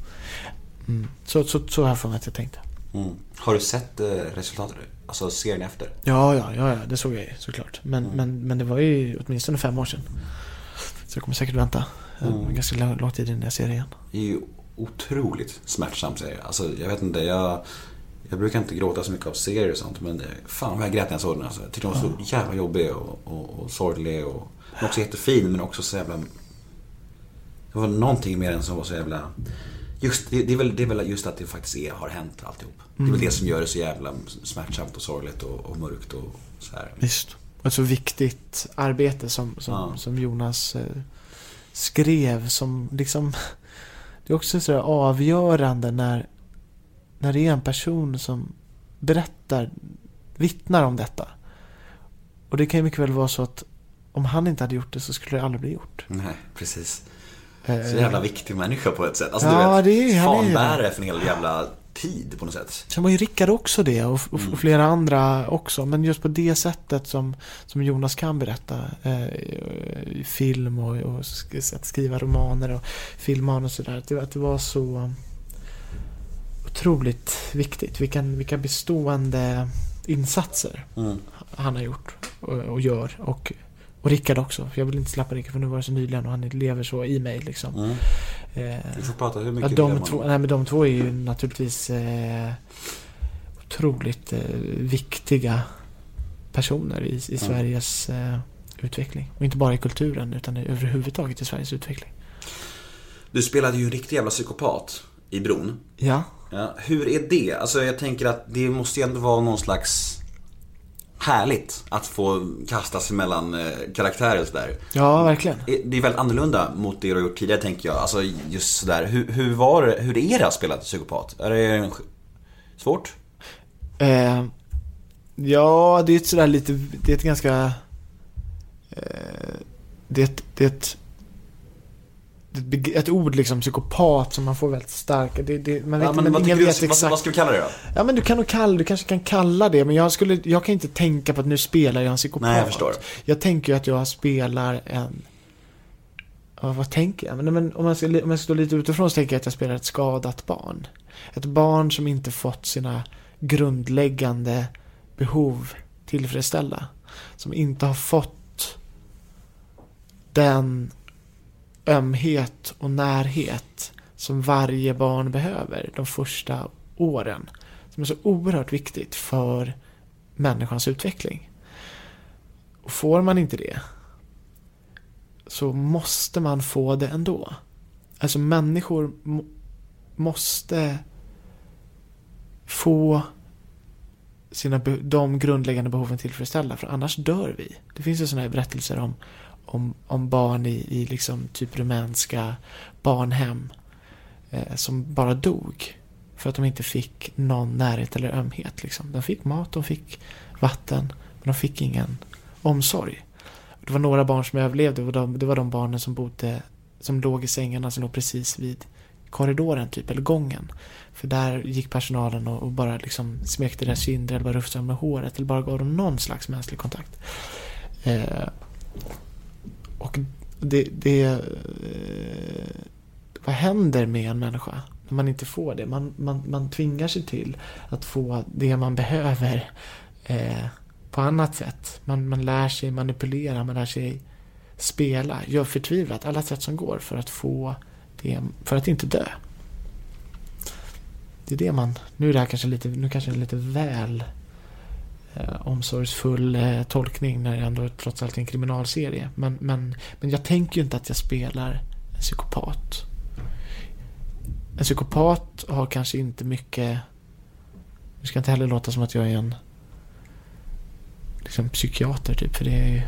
Mm. Så, så, så har jag för mig att jag tänkte. Mm. Har du sett eh, resultatet? Alltså serien efter? Ja, ja, ja, ja det såg jag ju såklart. Men, men, men det var ju åtminstone fem år sedan. Så jag kommer säkert vänta eh, Mm. ganska lång, tid innan jag ser det igen. Ju otroligt smärtsamt serie. Alltså jag vet inte, jag, jag brukar inte gråta så mycket av serier och sånt men eh, fan vad jag grät när jag såg den. Alltså. Jag tyckte den var så jävla jobbig och, och, och sorglig och men också jättefin men också så jävla... Det var någonting med den som var så jävla... Just, det, det, är väl, det är väl just att det faktiskt är, har hänt alltihop. Det är väl det som gör det så jävla smärtsamt och sorgligt och, och mörkt och så här. Visst. Ett så viktigt arbete som, som, Ja. som Jonas eh, skrev som liksom Det är också så avgörande när När det är en person som berättar Vittnar om detta Och det kan ju mycket väl vara så att Om han inte hade gjort det så skulle det aldrig bli gjort Nej, precis. Eh, Så jävla viktig människa på ett sätt. Alltså, Ja, du vet, det är- fanbärare för en hel jävla tid på något sätt. Sen var ju Rickard också det och, och, och flera andra också. Men just på det sättet som, som Jonas kan berätta eh, i film och, och att skriva romaner och filmmanus och sådär. Att det, att det var så otroligt viktigt. Vilka, vilka bestående insatser Mm. han har gjort och, och gör. Och, och Rickard också. För jag vill inte släppa Rickard för nu var det så nyligen och han lever så i mig liksom. Mm. Eh, Vi får prata hur Ja, mycket de, vill man. två, nej, men de två är ju naturligtvis eh, otroligt eh, viktiga personer i, i Sveriges eh, utveckling. Och inte bara i kulturen utan i- överhuvudtaget i Sveriges utveckling. Du spelade ju en riktig jävla psykopat i Bron. Ja. Ja, hur är det? Alltså jag tänker att det måste ju ändå vara någon slags härligt att få kasta sig mellan eh, karaktärer och sådär. Ja, verkligen. Det är väldigt annorlunda mot det du har gjort tidigare tänker jag. Alltså just sådär, hur, hur var det, hur är det att spela psykopat? Är det svårt? Eh, ja, det är ett sådär lite, det är ett ganska... Eh, det är ett, det är ett, ett, ett ord liksom, psykopat, som man får väldigt starka. Det, det, man vet, Ja, men men vad, ingen vet du, vad, exakt. vad ska vi kalla det då? Ja men du kan nog kalla, du kanske kan kalla det, men jag skulle, jag kan inte tänka på att nu spelar jag en psykopat. Nej, jag förstår. Jag tänker ju att jag spelar en, ja, vad tänker jag? Men, men om, jag ska, om jag ska stå lite utifrån så tänker jag att jag spelar ett skadat barn. Ett barn som inte fått sina grundläggande behov tillfredsställda. Som inte har fått den ömhet och närhet som varje barn behöver de första åren. Som är så oerhört viktigt för människans utveckling. Och får man inte det så måste man få det ändå. Alltså människor må- måste få sina de grundläggande behoven tillfredsställda för annars dör vi. Det finns ju sådana här berättelser om, om, om barn i, i liksom typ rumänska barnhem eh, som bara dog för att de inte fick någon närhet eller ömhet. Liksom. De fick mat, de fick vatten, men de fick ingen omsorg. Det var några barn som överlevde och de, det var de barnen som bodde som låg i sängarna som låg precis vid korridoren typ, eller gången. För där gick personalen och, och bara liksom smekte deras kinder eller bara rufsade dem med håret eller bara gav dem någon slags mänsklig kontakt. Eh, och det, det eh, vad händer med en människa när man inte får det? Man, man, man tvingar sig till att få det man behöver eh, på annat sätt. Man, man lär sig manipulera, man lär sig spela, gör förtvivlat alla sätt som går för att få det, för att inte dö. Det är det man, nu är det här kanske lite, nu kanske det är lite väl eh, omsorgsfull eh, tolkning när det ändå trots allt är en kriminalserie. Men, men, men jag tänker ju inte att jag spelar en psykopat. En psykopat har kanske inte mycket... Det ska inte heller låta som att jag är en liksom psykiater typ, för det är ju...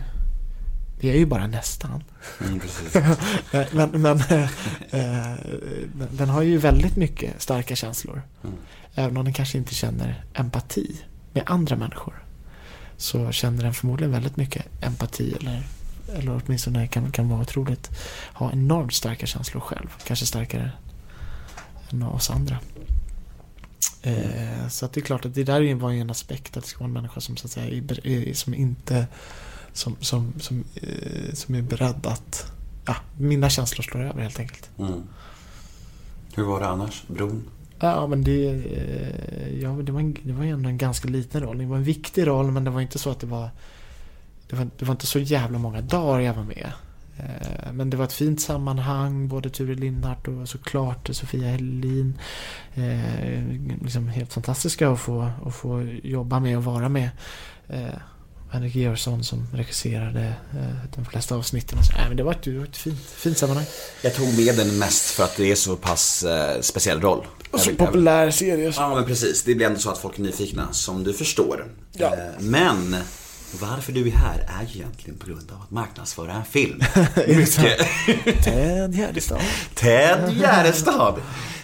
Det är ju bara nästan. Mm, men men eh, eh, den har ju väldigt mycket starka känslor. Mm. Även om den kanske inte känner empati med andra människor. Så känner den förmodligen väldigt mycket empati eller, eller åtminstone kan, kan vara otroligt, ha enormt starka känslor själv. Kanske starkare än oss andra. Eh, så att det är klart att det där var ju en aspekt att det ska vara en människa som så att säga är, som inte som, som, som, eh, som är beredd att ja, mina känslor slår över helt enkelt. Mm. Hur var det annars? Bron? Ja, men det, eh, ja, det, var en, det var ju ändå en ganska liten roll. Det var en viktig roll, men det var inte så att det var... Det var, det var inte så jävla många dagar jag var med. Eh, men det var ett fint sammanhang, både Ture Lindhardt och såklart Sofia Helin. Eh, liksom helt fantastiska att få, att få jobba med och vara med. Eh, Henrik Georgsson som regisserade eh, de flesta avsnitten. Så. Nej, men det var ett, det var ett fint, fint sammanhang. Jag tog med den mest för att det är så pass eh, speciell roll. Och så populär serie. Ja men precis, det blir ändå så att folk är nyfikna, som du förstår. Ja. Eh, Men, varför du är här är ju egentligen på grund av att marknadsföra en film. Mycket. Ted Gärdestad. Ted Gärdestad.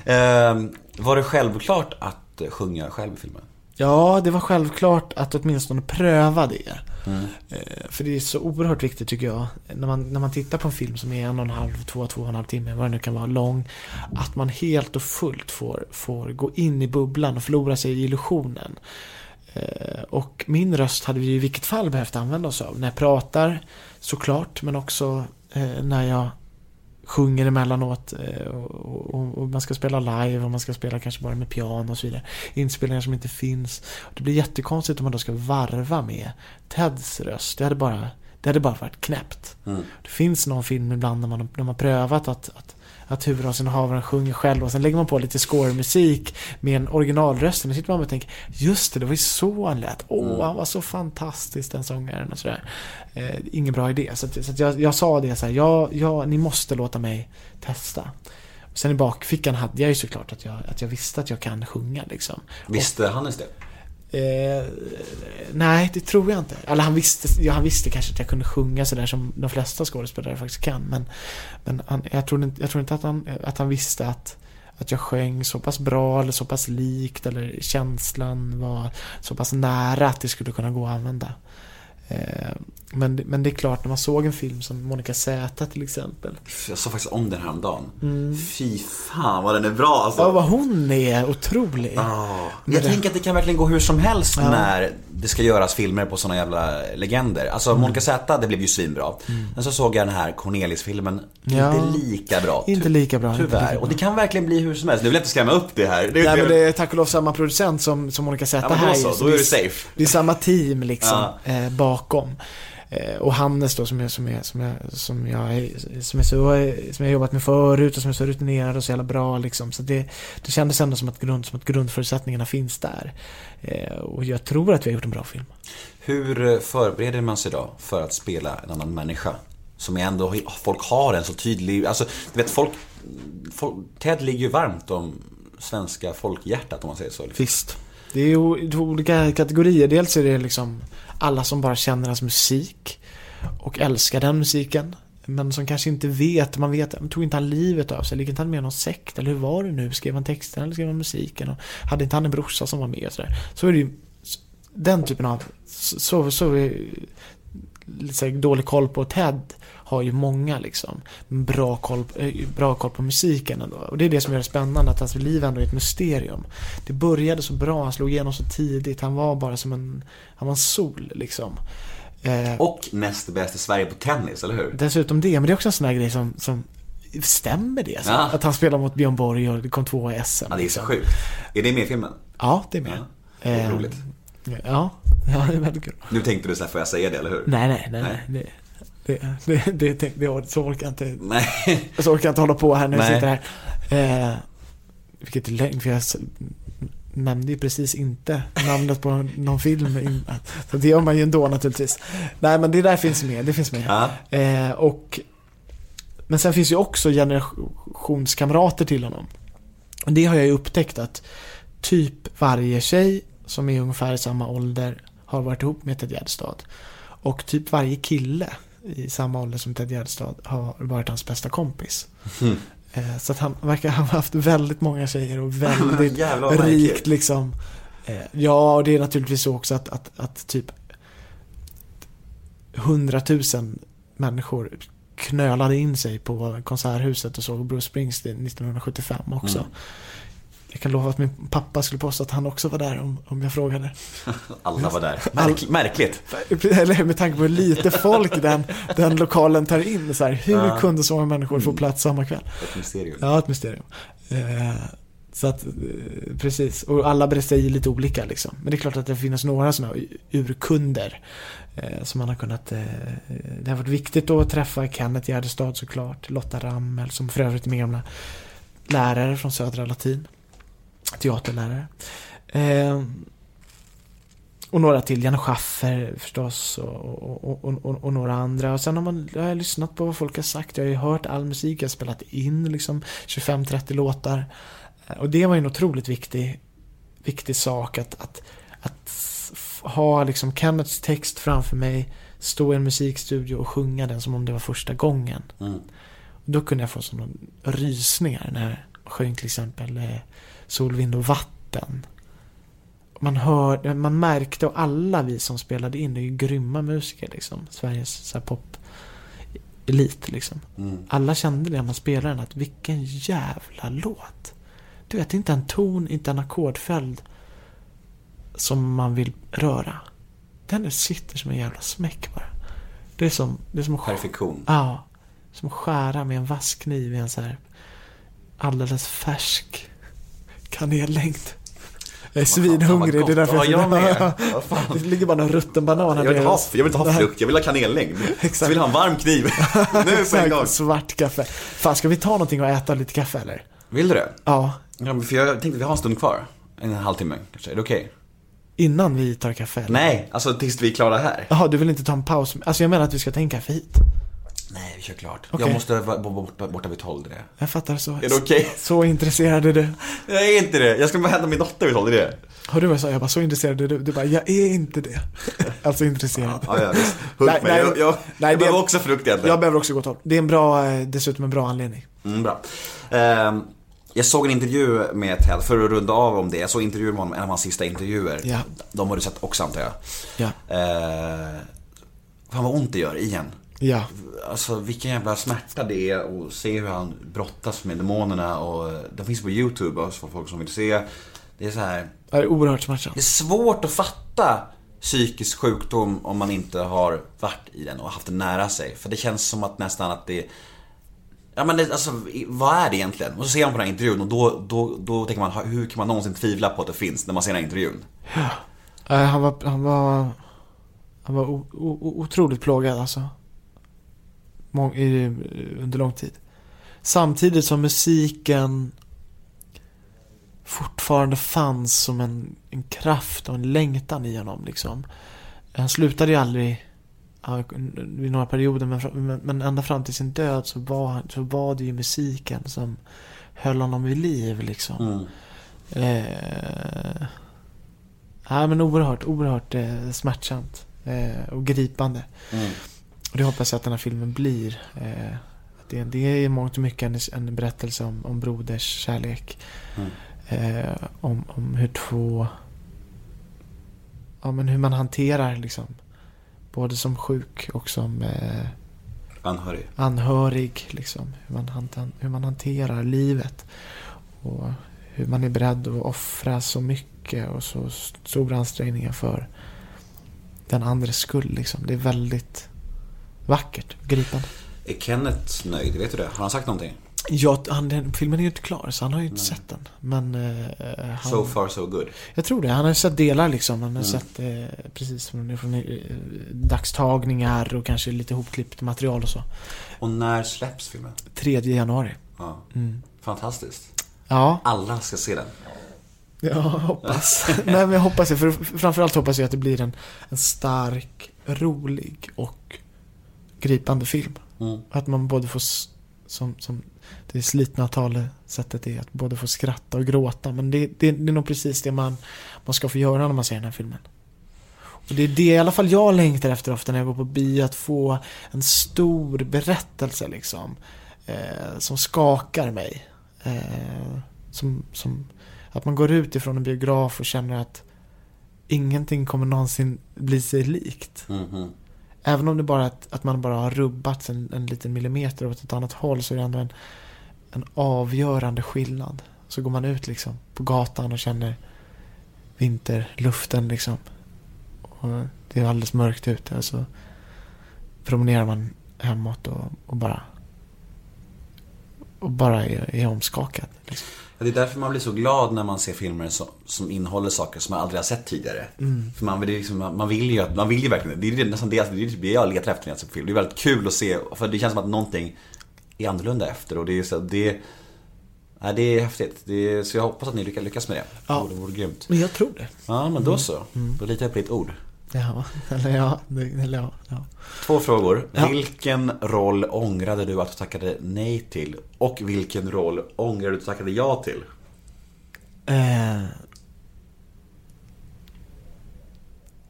Eh, var det självklart att sjunga själv i filmen? Ja, det var självklart att åtminstone pröva det. Mm. Eh, För det är så oerhört viktigt tycker jag, när man, när man tittar på en film som är en och en halv, två, två och en halv timme, vad det nu kan vara, lång, att man helt och fullt får, får gå in i bubblan och förlora sig i illusionen. Eh, Och min röst hade vi i vilket fall behövt använda oss av. När jag pratar, såklart, men också eh, när jag sjunger emellanåt eh, och, och, och man ska spela live och man ska spela kanske bara med piano och så vidare. Inspelningar som inte finns. Det blir jättekonstigt om man då ska varva med Teds röst. Det hade bara, det hade bara varit knäppt. Mm. Det finns någon film ibland när man när man har prövat att, att, att huvudrollsinnehavaren sjunger själv och sen lägger man på lite scoremusik med en originalröst. Och då sitter man och tänker, just det, det var ju så han lät. Åh, Mm. han var så fantastisk den sångaren och sådär. Eh, ingen bra idé. Så, att, så att jag, jag sa det så här, ja, ja, ni måste låta mig testa. Sen i bakfickan hade jag ju såklart att jag, att jag visste att jag kan sjunga liksom. Visste Hannes det? Eh, nej, det tror jag inte. Eller han visste, ja, han visste kanske att jag kunde sjunga sådär som de flesta skådespelare faktiskt kan. Men, men han, jag, tror inte, jag tror inte att han, att han visste att, att jag sjöng så pass bra eller så pass likt eller känslan var så pass nära att det skulle kunna gå att använda. Eh, men, men det är klart, när man såg en film som Monica Z till exempel. Jag såg faktiskt om den här om dagen. Mm. Fy fan vad den är bra alltså. Ja, vad hon är otrolig. Ja. Men Jag det- tänker att det kan verkligen gå hur som helst Ja. när det ska göras filmer på såna jävla legender. Alltså Mm. Monica Z, det blev ju svinbra. Men så såg jag den här Cornelis-filmen, Ja. inte lika bra. Inte lika bra. Tyvärr. lika bra. Och det kan verkligen bli hur som helst. Nu vill jag inte skrämma upp det här. Det, Nej men det är tack och lov samma producent som, som Monica Z Ja, men då här så, då är det safe. Det är samma team liksom Ja. eh, bakom. Eh, och Hannes då som jag, som jag, som jag, som jag, är- som så, som jag jobbat med förut och som är så rutinerad och så jävla bra liksom. Så det, det kändes ändå som att, grund, som att grundförutsättningarna finns där. Eh, och jag tror att vi har gjort en bra film. Hur eh, förbereder man sig då för att spela en annan människa? Som ändå, folk har en så tydlig, alltså du vet folk, folk Ted ligger ju varmt om svenska folkhjärtat om man säger så. Liksom. Visst. Det är ju olika kategorier. Dels är det liksom alla som bara känner hans musik och älskar den musiken. Men som kanske inte vet, man vet, tog inte han livet av sig? Ligger inte han med i någon sekt? Eller hur var det nu? Skrev han texten eller skrev han musiken? Och hade inte han en brorsa som var med och sådär? Så är det ju den typen av, så, så så, lite så dålig koll på Ted har ju många liksom. Bra koll, eh, bra koll på musiken ändå. Och det är det som gör det spännande, att hans liv ändå är ett mysterium. Det började så bra, han slog igenom så tidigt, han var bara som en, han var en sol liksom. Eh, Och näst bäst i Sverige på tennis, eller hur? Dessutom det, men det är också en sån här grej som, som stämmer det? Så? Ja. Att han spelar mot Björn Borg och det kom två i SM. Ja, det är så liksom. sjukt. Är det med i filmen? Ja, det är med. Ja, Eh, Otroligt. Ja, ja, det är väldigt kul. Nu tänkte du så här, får jag säga det, eller hur? Nej, nej, nej. nej. Det, det, det, det, det, så orkar jag inte. Nej. Så orkar jag inte hålla på här när jag Nej. sitter här. Eh, vilket är lögn, för jag nämnde ju precis inte namnet på någon film. Så det gör man ju ändå naturligtvis. Nej, men det där finns med. Det finns med. Ja. Eh, och, men sen finns ju också generationskamrater till honom. Och det har jag ju upptäckt att typ varje tjej som är ungefär i samma ålder har varit ihop med Ted Gärdestad. Och typ varje kille i samma ålder som Ted Gärdestad har varit hans bästa kompis. Mm. Eh, Så att han verkar ha haft väldigt många tjejer och väldigt rikt liksom. Eh, Ja, och det är naturligtvis så också att, att, att typ hundratusen människor knölade in sig på Konserthuset och såg Bruce Springsteen 1975 också. Mm. Jag kan lova att min pappa skulle påstå att han också var där om, om jag frågade. Alla var där. Märk, märkligt. Eller med tanke på hur lite folk den, den lokalen tar in. Så här, hur Ja. kunde så många människor få plats samma kväll? Ett mysterium. Ja, ett mysterium. Eh, så att, eh, precis. Och alla berättar ju lite olika liksom. Men det är klart att det finns några sådana urkunder. Eh, som man har kunnat... Eh, det har varit viktigt då att träffa Kenneth Gärdestad såklart. Lotta Rammel som för övrigt är min gamla lärare från Södra Latin. Teaterlärare. Eh, och några till, Janne Schaffer förstås och, och, och, och, några andra. Och sen har, man, jag har lyssnat på vad folk har sagt. Jag har ju hört all musik, jag har spelat in liksom 25-30 låtar. Eh, Och det var ju en otroligt viktig, viktig sak att, att, att ha liksom Kenneths text framför mig, stå i en musikstudio och sjunga den som om det var första gången. Mm. Då kunde jag få sådana rysningar när jag sjöng till exempel eh, Sol, vind och vatten. Man, hör, man märkte, och alla vi som spelade in, det är ju grymma musiker liksom. Sveriges så här, pop elit liksom. Mm. Alla kände det när man spelade den, att vilken jävla låt. Du vet, inte en ton, inte en ackordföljd som man vill röra. Den sitter som en jävla smäck bara. Det är som, det är som Perfektion. Ja. Som att skära med en vass kniv i en så här alldeles färsk kanellängd. Jag är svinhungrig, det är därför Ja, jag. Vad fan. Det ligger bara en rutten banan här Jag vill inte ha, bredvid. jag vill inte ha frukt, jag vill ha kanellängd. Så vill ha en varm kniv. nu på en gång. Svart kaffe. Fan, ska vi ta någonting och äta lite kaffe eller? Vill du det? Ja, Ja, för jag tänkte vi har en stund kvar. En halvtimme kanske. Är det okej? innan vi tar kaffe eller? Nej, alltså tills vi är klara här. Jaha, du vill inte ta en paus? Alltså jag menar att vi ska ta en kaffe hit. Nej, vi kör klart. Okej. Jag måste vara borta, borta vid tolv, det. Jag fattar så. Är det okej? Så intresserad är du. Jag är inte det. Jag ska bara hämta min dotter vid tolv, det är det. Hör du vad jag sa? Jag bara, så intresserad är du. Du bara, jag är inte det. Alltså intresserad. Ja, ja, visst. Hugg Nej, mig. nej, jag, jag, nej, jag det- behöver också frukt egentligen. Jag behöver också gå tolv. Det är en bra, eh, dessutom en bra anledning. Mm, bra. Ehm, jag såg en intervju med Ted, för att runda av om det. Jag såg intervjuer med honom, en av hans sista intervjuer. Ja. De har du sett också antar jag. Ja. Uh, fan vad ont det gör igen. Ja. Alltså vilken jävla smärta det är att se hur han brottas med demonerna och det finns på YouTube också för folk som vill se. Det är så här. Det är oerhört smärtsamt. Det är svårt att fatta psykisk sjukdom om man inte har varit i den och haft den nära sig. För det känns som att nästan att det Ja men det, alltså, vad är det egentligen? Och så ser man på den här intervjun och då, då, då tänker man, hur kan man någonsin tvivla på att det finns när man ser den här intervjun? Eh, Han var, han var, han var o, o, o- otroligt plågad alltså. Under lång tid. Samtidigt som musiken fortfarande fanns som en, en kraft och en längtan i honom liksom. Han slutade ju aldrig vid några perioder men, men, ända fram till sin död så var, så var det ju musiken som höll honom vid liv liksom. Mm. Eh, ja, men oerhört, oerhört eh, smärtsamt eh, och gripande. Mm. Och det hoppas jag att den här filmen blir. Eh, det, det är i mångt och mycket en, en berättelse om, om broders kärlek. Mm. Eh, om, om hur två... Ja, men hur man hanterar liksom. Både som sjuk och som eh, Anhörig. anhörig. Liksom, hur, man han, hur man hanterar livet. Och hur man är beredd att offra så mycket och så stora ansträngningar för den andres skull. Liksom. Det är väldigt vackert gripande. Är Kenneth nöjd? Vet du det? Har han sagt någonting? Ja, han, filmen är ju inte klar så han har ju inte sett den. Men eh, han, So far so good. Jag tror det. Han har sett delar liksom. Han har Mm. sett eh, precis från, från eh, dagstagningar och kanske lite hopklippt material och så. Och när släpps filmen? 3 januari. Ja. Mm. Fantastiskt. Ja. Alla ska se den. Ja, hoppas. Nej, men jag hoppas det. För framförallt hoppas jag att det blir en, en stark, rolig och gripande film. Mm. Att man både får, som, som det slitna talesättet är, att både få skratta och gråta. Men det, det, det är nog precis det man, man ska få göra när man ser den här filmen. Och det är det i alla fall jag längtar efter ofta när jag går på bio, att få en stor berättelse liksom. Eh, som skakar mig. Eh, som, som, att man går ut ifrån en biograf och känner att ingenting kommer någonsin bli sig likt. Mhm. Även om det bara är att, att man bara har rubbats en, en liten millimeter åt ett annat håll så är det ändå en, en avgörande skillnad. Så går man ut liksom på gatan och känner vinterluften liksom. Och det är alldeles mörkt ute och så promenerar man hemåt och, och bara och bara är, är omskakad. Liksom. Ja, det är därför man blir så glad när man ser filmer som, som innehåller saker som man aldrig har sett tidigare. Mm. För man liksom, man vill ju, man vill ju verkligen, det är nästan det, det är det jag letar efter när jag ser på film. Det är väldigt kul att se, för det känns som att någonting är annorlunda efter och det är så det Nej, det är häftigt. Det är, så jag hoppas att ni lyckas, med det. Ja. Det vore grymt. Men jag tror det. Ja, men då så. Då litar jag på ditt ord. Ja, eller ja, eller ja. ja. Två frågor. Ja. Vilken roll ångrade du att du tackade nej till? Och vilken roll ångrar du att du tackade ja till? Eh.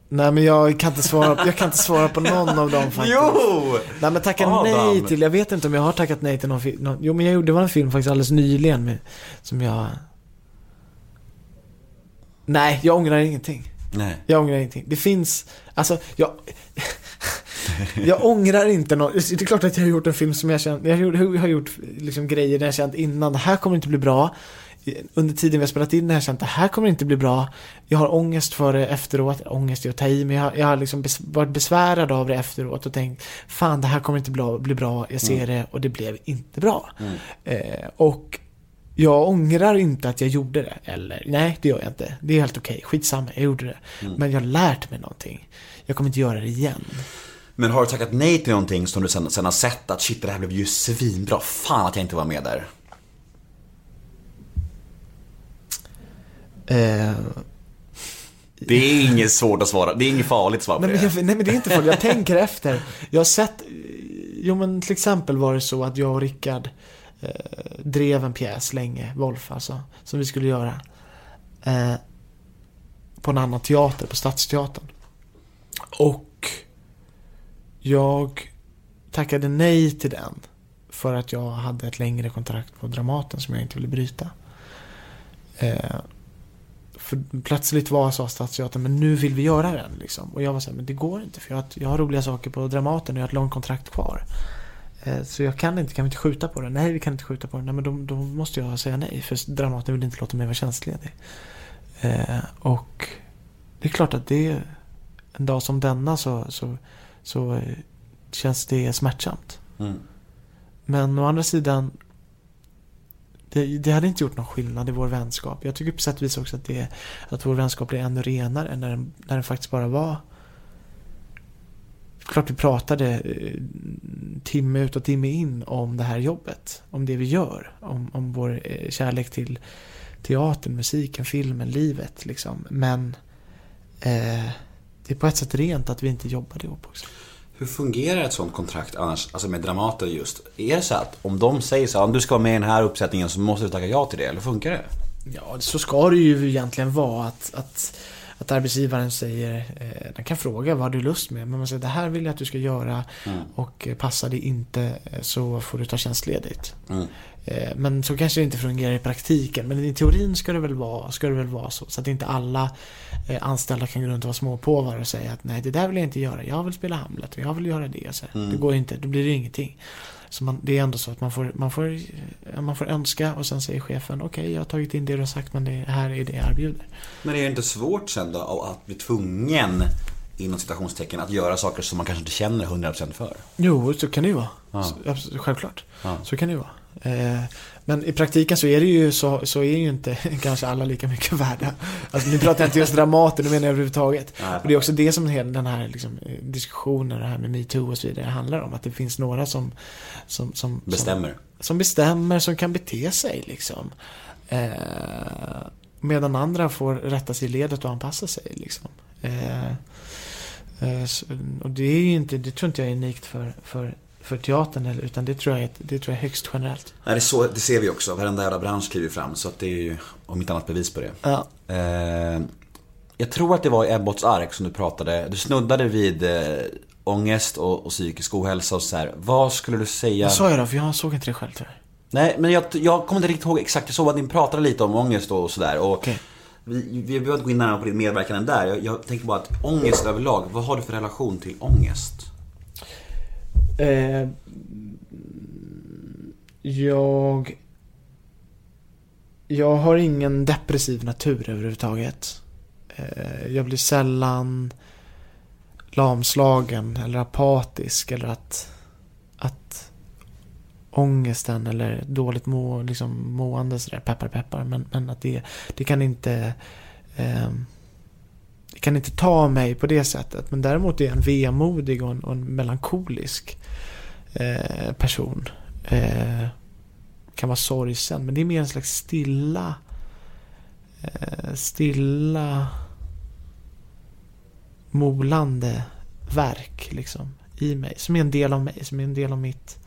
Nej men jag kan inte svara, jag kan inte svara på någon av dem faktiskt. Jo! Nej men tacka Adam. nej till, jag vet inte om jag har tackat nej till någon film. Jo men jag gjorde, det var en film faktiskt alldeles nyligen med, som jag... Nej, jag ångrar ingenting. Nej. Jag ångrar ingenting. Det finns, alltså, jag... jag ångrar inte något. Det är klart att jag har gjort en film som jag känt, jag har gjort, liksom grejer där jag känt innan, det här kommer inte bli bra. Under tiden vi har spelat in det här känt, det här kommer inte bli bra. Jag har ångest för det efteråt, ångest är att ta i, men jag, har- jag har liksom bes, varit besvärad av det efteråt och tänkt, fan det här kommer inte bli, bli bra, jag ser det och det blev inte bra. Eh, och jag ångrar inte att jag gjorde det. Eller, nej, det gör jag inte. Det är helt okej. Skitsamma, jag gjorde det. Men jag har lärt mig någonting. Jag kommer inte göra det igen. Men har du tackat nej till någonting som du sen, sen har sett att shit det här blev ju svinbra, fan att jag inte var med där? Eh, Det är inget svårt att svara, det är inget farligt svar på nej, men det. jag, nej, men det är inte farligt. Jag tänker efter. Jag har sett... Jo, men till exempel var det så att jag och Rickard eh, drev en pjäs länge, Wolf alltså, som vi skulle göra. Eh, på en annan teater, på Stadsteatern. Och jag tackade nej till den för att jag hade ett längre kontrakt på Dramaten som jag inte ville bryta. Eh, för plötsligt var sa Stadsteatern, men nu vill vi göra den liksom. Och jag var så här, men det går inte för jag har, jag har roliga saker på Dramaten och jag har ett långt kontrakt kvar. Eh, så jag kan inte, kan vi inte skjuta på den? Nej, vi kan inte skjuta på den. Nej, men då, då måste jag säga nej, för Dramaten vill inte låta mig vara tjänstledig. Eh, och det är klart att det en dag som denna så, så, så eh, känns det smärtsamt. Mm. Men å andra sidan det, det hade inte gjort någon skillnad i vår vänskap. Jag tycker på sätt och vis också att, det, att vår vänskap blir ännu renare när den, när den faktiskt bara var Klart vi pratade eh, timme ut och timme in om det här jobbet. Om det vi gör. Om, om vår eh, kärlek till teatern, musiken, filmen, livet liksom. Men eh, det är på ett sätt rent att vi inte jobbade ihop också. Hur fungerar ett sånt kontrakt annars, alltså med Dramaten just? Är det så att om de säger så här, om du ska vara med i den här uppsättningen så måste du tacka ja till det, eller funkar det? Ja, så ska det ju egentligen vara att, att, att arbetsgivaren säger, eh, den kan fråga vad har du lust med, men man säger det här vill jag att du ska göra och eh, passar det inte eh, så får du ta tjänstledigt. Mm. Men så kanske det inte fungerar i praktiken, men i teorin ska det väl vara, ska det väl vara så. Så att inte alla anställda kan gå runt och vara småpåvar och säga att nej, det där vill jag inte göra, jag vill spela Hamlet och jag vill göra det. Så Mm. Det går inte, då blir det ingenting. Så man, det är ändå så att man får, man får, eh, man får önska och sen säger chefen okej, jag har tagit in det du har sagt men det här är det jag erbjuder. Men är det inte svårt sen då att bli tvungen, inom citationstecken, att göra saker som man kanske inte känner 100% för? Jo, så kan det ju vara. Ja. Självklart. Ja. Så kan det ju vara. Eh, men i praktiken så är det ju så, så är ju inte kanske alla lika mycket värda. Alltså nu pratar jag inte just Dramaten, nu menar jag överhuvudtaget. Och det är också det som hela den här liksom, eh, diskussionen, det här med metoo och så vidare handlar om. Att det finns några som, som, som Bestämmer. Som, som bestämmer, som kan bete sig liksom. Eh, medan andra får rätta sig i ledet och anpassa sig liksom. Eh, eh, och det är ju inte, det tror inte jag är unikt för, för, för teatern eller- utan det tror jag det tror jag är högst generellt. Nej, det, så, det ser vi också. Varenda jävla bransch kliver fram. Så att det är ju, om inte annat, bevis på det. Ja. Eh, jag tror att det var i Ebbots ark som du pratade. Du snuddade vid eh, ångest och, och psykisk ohälsa och så här. Vad skulle du säga? Vad sa jag då? För jag såg inte det själv tyvärr. Nej, men jag, jag kommer inte riktigt ihåg exakt. Jag såg att ni pratade lite om ångest och sådär. Och Okej. vi, vi behöver inte gå in närmare på din medverkan där. Jag, jag tänker bara att ångest överlag. Vad har du för relation till ångest? Eh, jag... Jag har ingen depressiv natur överhuvudtaget. Eh, jag blir sällan lamslagen eller apatisk eller att, att ångesten eller dåligt må, liksom mående sådär, peppar peppar. Men, men att det, det kan inte eh, kan inte ta mig på det sättet. Men däremot är jag en vemodig och en, och en melankolisk eh, person. Eh, kan vara sorgsen. Men det är mer en slags stilla, eh, stilla molande verk liksom i mig. Som är en del av mig, som är en del av mitt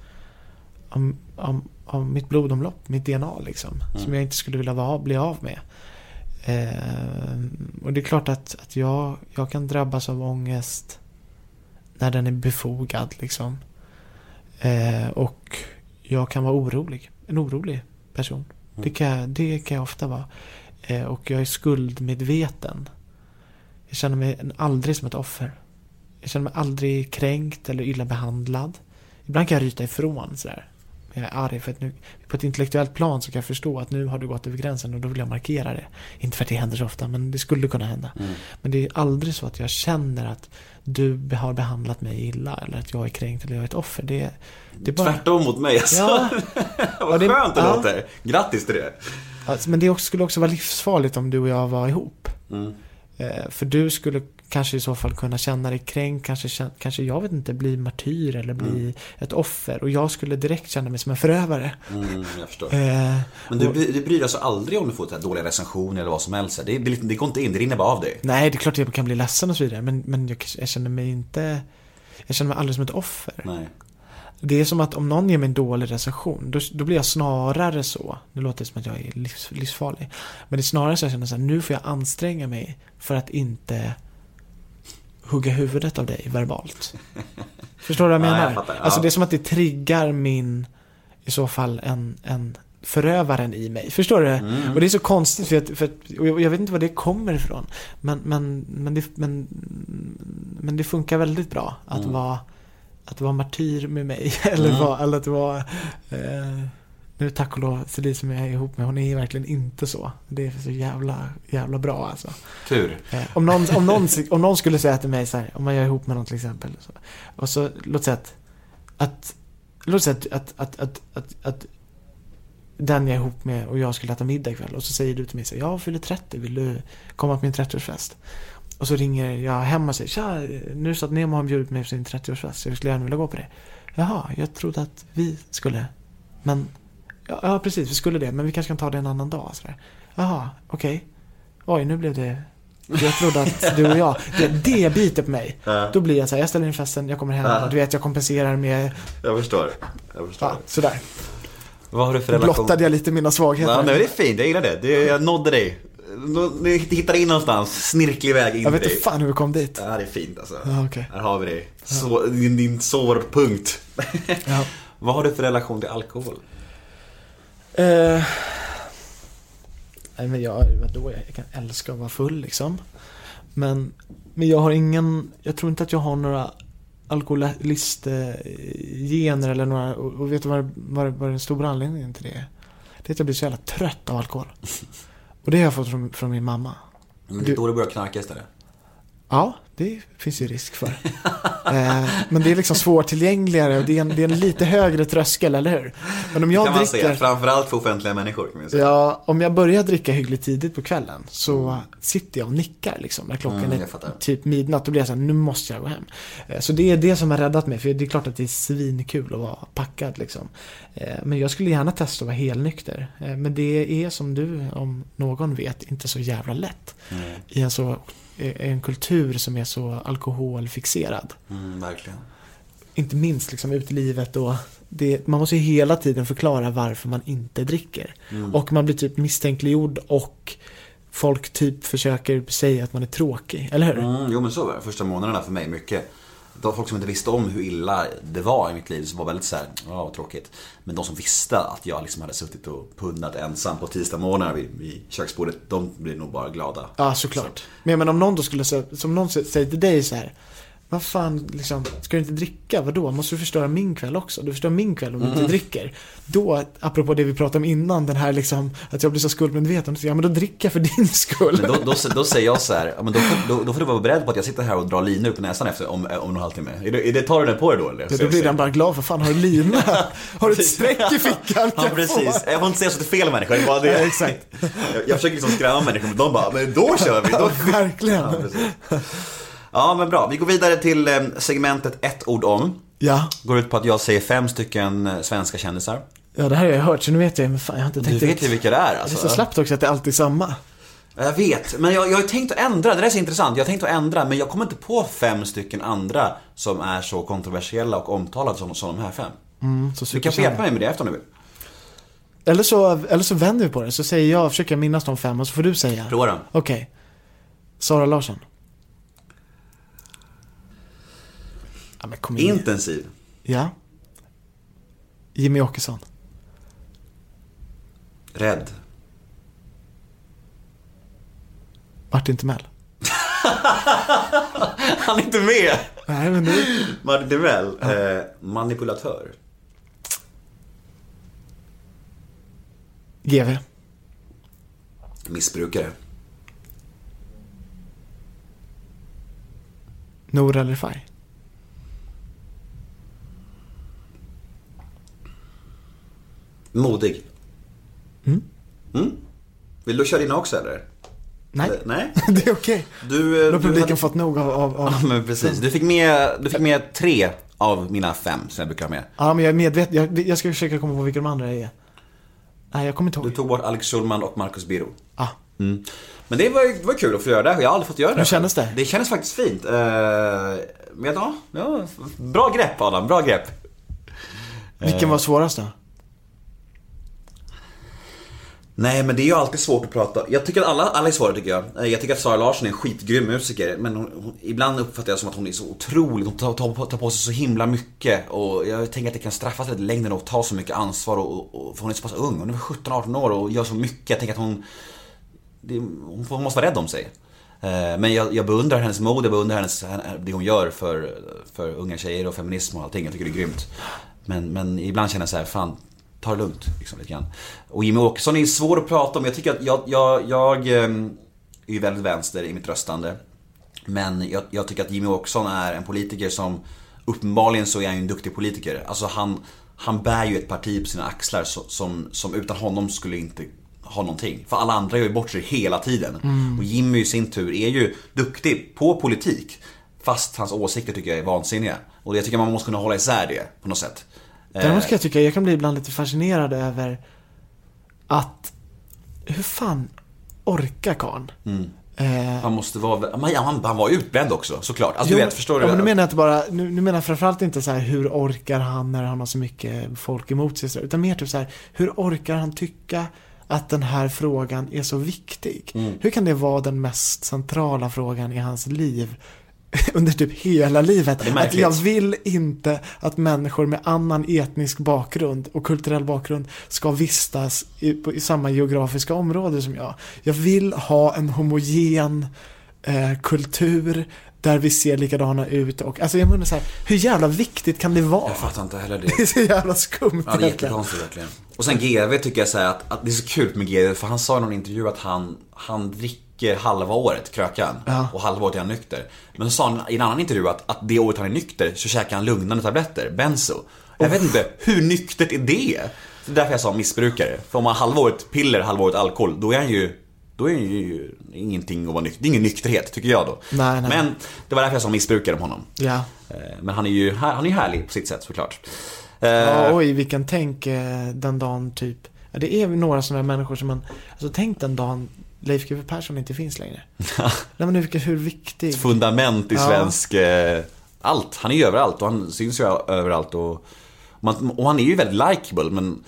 av, av, av mitt blodomlopp, mitt DNA liksom. Mm. Som jag inte skulle vilja vara, bli av med. Eh, och det är klart att, att jag, jag kan drabbas av ångest när den är befogad liksom. Eh, och jag kan vara orolig. En orolig person. Det, kan, det kan jag ofta vara. Eh, och jag är skuldmedveten. Jag känner mig aldrig som ett offer. Jag känner mig aldrig kränkt eller illa behandlad. Ibland kan jag ryta ifrån sådär. Jag är arg för att nu, på ett intellektuellt plan så kan jag förstå att nu har du gått över gränsen och då vill jag markera det. Inte för att det händer så ofta, men det skulle kunna hända. Mm. Men det är aldrig så att jag känner att du har behandlat mig illa eller att jag är kränkt eller jag är ett offer. Det, det är bara... Tvärtom mot mig alltså. Ja. Vad det- skönt det ja. låter. Grattis till det. Alltså, men det skulle också vara livsfarligt om du och jag var ihop. Mm. Eh, för du skulle kanske i så fall kunna känna dig kränkt, kanske, kanske jag vet inte, bli martyr eller bli Mm. ett offer. Och jag skulle direkt känna mig som en förövare. Mm, jag förstår. Eh, Men du, och- du bryr dig alltså aldrig om du får dåliga recensioner eller vad som helst? Det, det, det går inte in, det rinner bara av dig? Nej, det är klart att jag kan bli ledsen och så vidare. Men, men jag, jag känner mig inte... Jag känner mig aldrig som ett offer. Nej. Det är som att om någon ger mig en dålig recension, då, då blir jag snarare så. Nu låter det som att jag är livs, livsfarlig. Men det är snarare så att jag känner så här, nu får jag anstränga mig för att inte hugga huvudet av dig verbalt. Förstår du vad jag Ja, menar? jag fattar, ja. Alltså det är som att det triggar min, i så fall en, en förövaren i mig. Förstår du? Mm. Och det är så konstigt för att, för att och jag, vet inte var det kommer ifrån. Men, men, men, det, men, men det funkar väldigt bra att Mm. vara att vara martyr med mig. Eller, Mm. vara, eller att vara eh, nu tack och lov, Celine som jag är ihop med, hon är verkligen inte så. Det är så jävla, jävla bra alltså. Tur. Eh, om, någon, om, någon, om någon skulle säga till mig så här, om man är ihop med någon till exempel. Så, och så, låt säga att, att låt säga att, att, att, att, att, att den jag är ihop med och jag skulle äta middag ikväll. Och så säger du till mig så här, jag fyller 30, vill du komma på min 30-årsfest? Och så ringer jag hem och säger, tja, nu så att Nemo har bjudit mig på sin 30-årsfest, så jag skulle gärna vilja gå på det. Jaha, jag trodde att vi skulle. Men, ja, ja precis, vi skulle det, men vi kanske kan ta det en annan dag. Jaha, okej. Oj, nu blev det... Jag trodde att du och jag, det, det biter på mig. Ja. Då blir jag så här, jag ställer in festen, jag kommer hem, Ja. och du vet, jag kompenserar med, Jag förstår. Jag förstår. ja, sådär. Vad har du för relation? blottade jag lite mina svagheter. Ja, nej, det är fint, jag gillar det. det jag nådde dig. Nu- Nu hittar in någonstans, snirklig väg in jag vet inte fan hur vi kom dit. Ja, det är fint alltså. Ja, okej. Här har vi dig. Så, din, din sårpunkt. Ja. Vad har du för relation till alkohol? Eh, nej men jag, vadå, jag kan älska att vara full liksom. Men, men jag har ingen, jag tror inte att jag har några alkoholistgener eller några, och, och vet du vad, vad, vad den stora anledningen till det är? Det är att jag blir så jävla trött av alkohol. Och det har jag fått från, från min mamma. Mm, Det är då du börjar knarka istället. Ja, det finns ju risk för. eh, men det är liksom svårtillgängligare och det är, en, det är en lite högre tröskel, eller hur? Men om jag kan man dricker... säga. Framförallt för offentliga människor kan man säga. Ja, om jag börjar dricka hyggligt tidigt på kvällen så sitter jag och nickar liksom. När klockan Mm, är typ midnatt, då blir jag så här, nu måste jag gå hem. Eh, Så det är det som har räddat mig, för det är klart att det är svinkul att vara packad liksom. Eh, Men jag skulle gärna testa att vara helnykter. Men det är som du, om någon vet, inte så jävla lätt. Mm. I en, så, en kultur som är så alkoholfixerad. Mm, verkligen. Inte minst liksom ut i livet och det, man måste ju hela tiden förklara varför man inte dricker. Mm. Och man blir typ misstänkliggjord och folk typ försöker säga att man är tråkig, eller hur? Mm, jo men så var det. Första månaderna för mig mycket. Det var folk som inte visste om hur illa det var i mitt liv som var väldigt såhär, ja vad tråkigt. Men de som visste att jag liksom hade suttit och pundat ensam på tisdagsmorgnar vid, vid köksbordet, de blir nog bara glada. Ja, såklart. Men, men om någon då skulle säga, som någon säger till dig så här. Vad fan, liksom, ska du inte dricka? Vadå? Måste du förstöra min kväll också? Du förstör min kväll om du inte Mm. dricker. Då, apropå det vi pratade om innan, den här liksom, att jag blir så skuldmedveten. Ja, men då dricker jag för din skull. Då, då, då säger jag så här, ja, men då, får- då, då får du vara beredd på att jag sitter här och drar linor på näsan efter om, om en halvtimme. Är det, är det, tar du den på dig då eller? Ja, då blir den bara glad, för fan har du lina? Har du ett streck i fickan? Kan Ja precis, jag får inte säga så till fel människa, det det. Ja, exakt. Jag, jag försöker liksom skrämma människor, men de bara, men då kör vi. Då... Ja, verkligen. Ja. Ja men bra, vi går vidare till eh, segmentet ett ord om. Ja, Går ut på att jag säger fem stycken eh, svenska kändisar. Ja, det här har jag hört, så nu vet jag, men fan, jag har inte Du tänkt vet ju vilka det är Det är alltså. så slappt också att det alltid är samma. Jag vet, men jag, jag har tänkt att ändra, det där är så intressant. Jag har tänkt att ändra, men jag kommer inte på fem stycken andra som är så kontroversiella och omtalade som, som de här fem. Mm, så Du kan hjälpa mig med det efter om du vill. Eller så, eller så vänder vi på det, så säger jag, försöker minnas de fem och så får du säga. Prova då. Okej. Sara Larsson. Ja, men kom igen. Intensiv. Ja. Jimmy Åkesson. Rädd. Martin Timell. Han är inte med! Nej, men du. Martin Timell, eh, manipulatör. GV. Missbrukare. Nour El Modig. Mm. Mm. Vill du köra dina också eller? Nej, Eller- nej? det är okej. Du, eh, Då har publiken hade- fått nog av... av, av... Ja men precis. Du fick med, du fick med tre av mina fem som jag brukar ha med. Ja, men jag är medveten. Jag, jag ska försöka komma på vilka de andra är. Nej, jag kommer inte ihåg. Du tog bort Alex Schulman och Marcus Birro. Ah. Mm. Men det var, det var kul att få göra det. Jag har aldrig fått göra det. Hur kändes det? Det kändes faktiskt fint. Eh, Men ja, ja, bra grepp Adam, bra grepp. Vilken var svårast då? Nej men det är ju alltid svårt att prata. Jag tycker att alla, alla är svåra tycker jag. Eh, jag tycker att Sara Larsson är en skitgrym musiker. Men hon, hon, ibland uppfattar jag som att hon är så otrolig. Hon tar, tar, på- tar på sig så himla mycket. Och jag tänker att det kan straffas lite i längden att ta så mycket ansvar. Och, och, för hon är så pass ung. Hon är 17-18 år och gör så mycket. Jag tänker att hon... Det, hon får- hon måste vara rädd om sig. Eh, men jag, jag beundrar hennes mod, jag beundrar hennes, det hon gör för, för unga tjejer och feminism och allting. Jag tycker det är grymt. Men, men ibland känner jag så här, fan, ta det lugnt. Liksom, lite grann. Och Jimmy Åkesson är svår att prata om. Jag tycker att jag, jag, jag ehm, är ju väldigt vänster i mitt röstande. Men jag, jag tycker att Jimmy Åkesson är en politiker som Uppenbarligen så är han ju en duktig politiker. Alltså han, han bär ju ett parti på sina axlar som, som utan honom skulle inte ha någonting. För alla andra gör ju bort sig hela tiden. Mm. Och Jimmy i sin tur är ju duktig på politik. Fast hans åsikter tycker jag är vansinniga. Och jag tycker man måste kunna hålla isär det på något sätt. Däremot Eh, ska jag tycka, jag kan bli ibland lite fascinerad över att, hur fan orkar karln? Mm. Eh, Han måste vara, han, han var utbränd också såklart. Alltså Jo, du vet, förstår du? Ja, men nu menar jag inte bara, nu, nu menar jag framförallt inte så här hur orkar han när han har så mycket folk emot sig, utan mer typ så här, hur orkar han tycka att den här frågan är så viktig? Mm. Hur kan det vara den mest centrala frågan i hans liv? Under typ hela livet. Är att jag vill inte att människor med annan etnisk bakgrund och kulturell bakgrund ska vistas i, på, i samma geografiska område som jag. Jag vill ha en homogen eh, kultur där vi ser likadana ut och alltså jag menar så här, hur jävla viktigt kan det vara? Jag fattar inte heller Det är det. så jävla skumt Ja, det är jättekonstigt verkligen. Och sen GV tycker jag så här att, att det är så kul med GV för han sa i någon intervju att han, han dricker halva året, krökan. Ja. Och halva året är han nykter. Men så sa han i en annan intervju att, att det året han är nykter så käkar han lugnande tabletter, benzo. Jag vet inte, hur nyktert är det? Det är därför jag sa missbrukare. För om man har halva året piller, halva året alkohol, då är han ju då är det ju ingenting att vara nykter. Det är ingen nykterhet, tycker jag då. Nej, nej. Men det var därför jag sa missbrukare om honom. Ja. Eh, Men han är ju han är härlig på sitt sätt såklart. Eh, Ja, oj, vilken tänk eh, den dagen typ. Det är några sådana människor som man, alltså tänk den dagen Leif GW Persson inte finns längre. Nej men hur, hur viktig. fundament i Ja. svensk... Eh, allt. Han är ju överallt och han syns ju överallt och... Man, och han är ju väldigt likable men...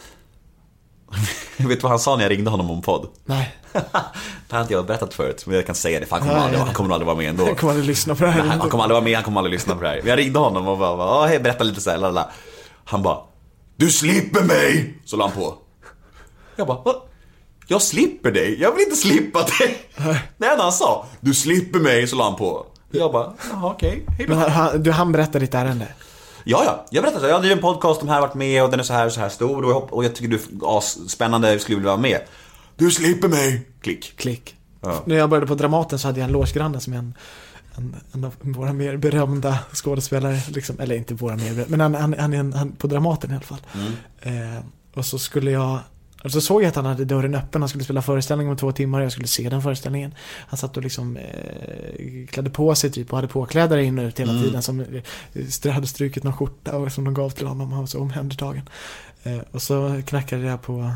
vet du vad han sa när jag ringde honom om podd? Nej, Det har inte jag berättat förut, men jag kan säga det för han kommer, Nej, aldrig, han kommer aldrig vara med ändå. jag kommer aldrig lyssna på det här. Nej, han kommer aldrig vara med, han kommer aldrig lyssna på det här. Men jag ringde honom och bara, bara hej, berätta lite så här, lalala. Han bara, du slipper mig! Så la han på. Jag bara, vad? Jag slipper dig? Jag vill inte slippa dig. Det enda han sa, du slipper mig, så la han på. Jag bara, jaha okej, hej då. Men han- du, han berättar ditt ärende. Ja, ja. Jag berättade så. Jag driver en podcast, de här har varit med och den är så här och så här stor och jag, och jag tycker du är asspännande, jag skulle vilja vara med. Du slipper mig! Klick. Klick. Ja. När jag började på Dramaten så hade jag en logebgranne som är en, en, en av våra mer berömda skådespelare. Liksom, eller inte våra mer berömda, men han, han, han han, på Dramaten i alla fall. Mm. Eh, och så skulle jag Och så såg jag att han hade dörren öppen, han skulle spela föreställning om två timmar och jag skulle se den föreställningen. Han satt och liksom eh, klädde på sig typ och hade påklädare in och ut hela Mm. tiden. Som eh, hade strukit någon skjorta och som de gav till honom, han var så omhändertagen. Eh, och så knackade jag på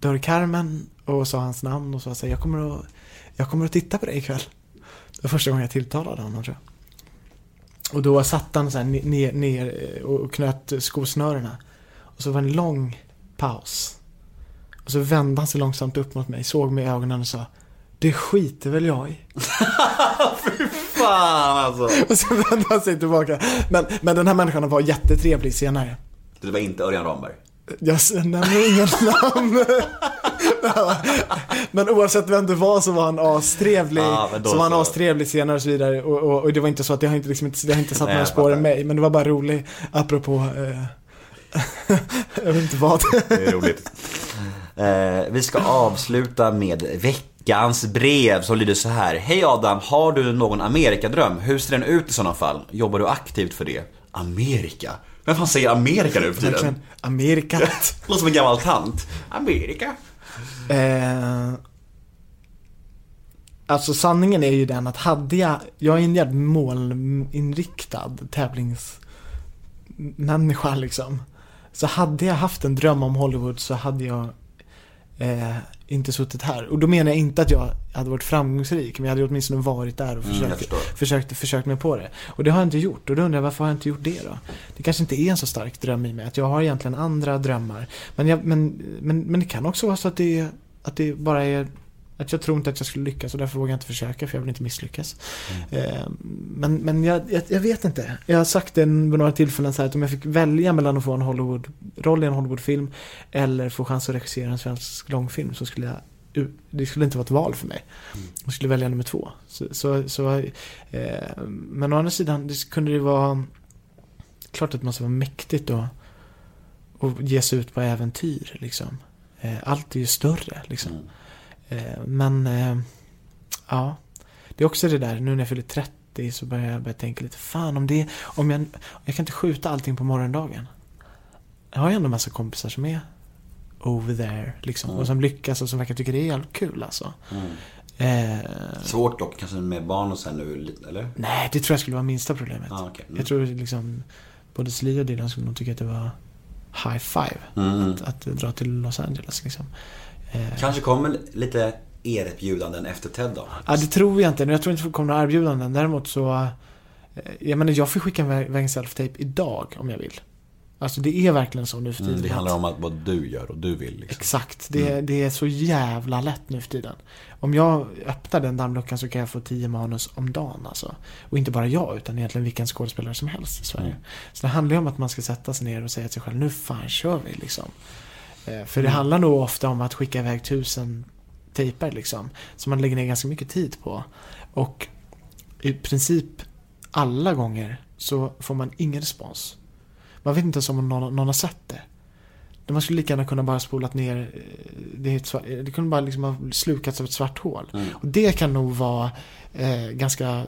dörrkarmen och sa hans namn och sa så här, jag kommer att, jag kommer att titta på dig ikväll. Det var första gången jag tilltalade honom tror jag. Och då satt han så här ne- ner, ner eh, och knöt skosnörena. Och så var det en lång paus. Och så vände han sig långsamt upp mot mig, såg mig i ögonen och sa Det skiter väl jag i. Fan alltså. Och så vände han sig tillbaka. Men, men den här människan var jättetrevlig senare. Det var inte Örjan Ramberg. Jag nämner ingen namn. Men oavsett vem det var så var han astrevlig. Då så var han astrevlig senare och så vidare. Och, och, och det var inte så att det har inte, liksom, inte, det har inte satt Nej, några spår i mig. Men det var bara roligt, apropå eh, jag vet inte vad. Det är roligt. Eh, vi ska avsluta med veckans brev som lyder så här. Hej Adam, har du någon Amerikadröm? Hur ser den ut i sådana fall? Jobbar du aktivt för det? Amerika? Vem fan säger Amerika nu för tiden? Amerika. Låter som en gammal tant. Amerika? Eh, alltså sanningen är ju den att hade jag, jag är en jävligt målinriktad tävlingsmänniska liksom. Så hade jag haft en dröm om Hollywood så hade jag eh, inte suttit här. Och då menar jag inte att jag hade varit framgångsrik, men jag hade åtminstone varit där och Mm, försökt, förstår. försökt, försökt mig på det. Och det har jag inte gjort. Och då undrar jag varför har jag inte gjort det då? Det kanske inte är en så stark dröm i mig, att jag har egentligen andra drömmar. Men, jag, men, men, men det kan också vara så att det, att det bara är att jag tror inte att jag skulle lyckas och därför vågar jag inte försöka för jag vill inte misslyckas. Eh, men men jag, jag, jag vet inte. Jag har sagt det vid några tillfällen så här att om jag fick välja mellan att få en Hollywood-roll i en Hollywoodfilm eller få chans att regissera en svensk långfilm så skulle jag det skulle inte vara ett val för mig. Jag skulle välja nummer två. Så, så, så, eh, men å andra sidan, det kunde det vara klart att det måste vara mäktigt att, att ge sig ut på äventyr. Liksom. Eh, allt är ju större. Liksom. Eh, men eh, ja, det är också det där, nu när jag fyller 30 så börjar jag börja tänka lite, fan om det, om jag, jag kan inte skjuta allting på morgondagen. Jag har ju ändå en massa kompisar som är over there liksom. Mm. Och som lyckas och som verkar tycka det är jävligt kul alltså. Mm. Eh, Svårt dock kanske med barn och sen nu, eller? nej, det tror jag skulle vara minsta problemet. Ah, okej. Mm. Jag tror liksom, både Sli och Dylan skulle nog tycka att det var high five. Mm. Att, att dra till Los Angeles liksom. Eh, Kanske kommer lite erbjudanden efter Ted då? Ja, det tror jag inte. Jag tror inte det kommer några erbjudanden. Däremot så... eh, Jag menar, jag får skicka iväg en self-tape idag om jag vill. Alltså det är verkligen så nu för tiden. Mm, det handlar om att vad du gör och du vill liksom. Exakt. Det, det är så jävla lätt nu för tiden. Om jag öppnar den dammluckan så kan jag få 10 manus om dagen alltså. Och inte bara jag, utan egentligen vilken skådespelare som helst i Sverige. Mm. Så det handlar ju om att man ska sätta sig ner och säga till sig själv, nu fan kör vi liksom. Eh, För det Mm. handlar nog ofta om att skicka iväg tusen tejper liksom. Som man lägger ner ganska mycket tid på. Och i princip alla gånger så får man ingen respons. Man vet inte ens om någon, någon har sett det. Man skulle lika gärna kunna bara spolat ner, eh, det, svart, det kunde bara liksom ha slukats av ett svart hål. Mm. Och det kan nog vara eh, ganska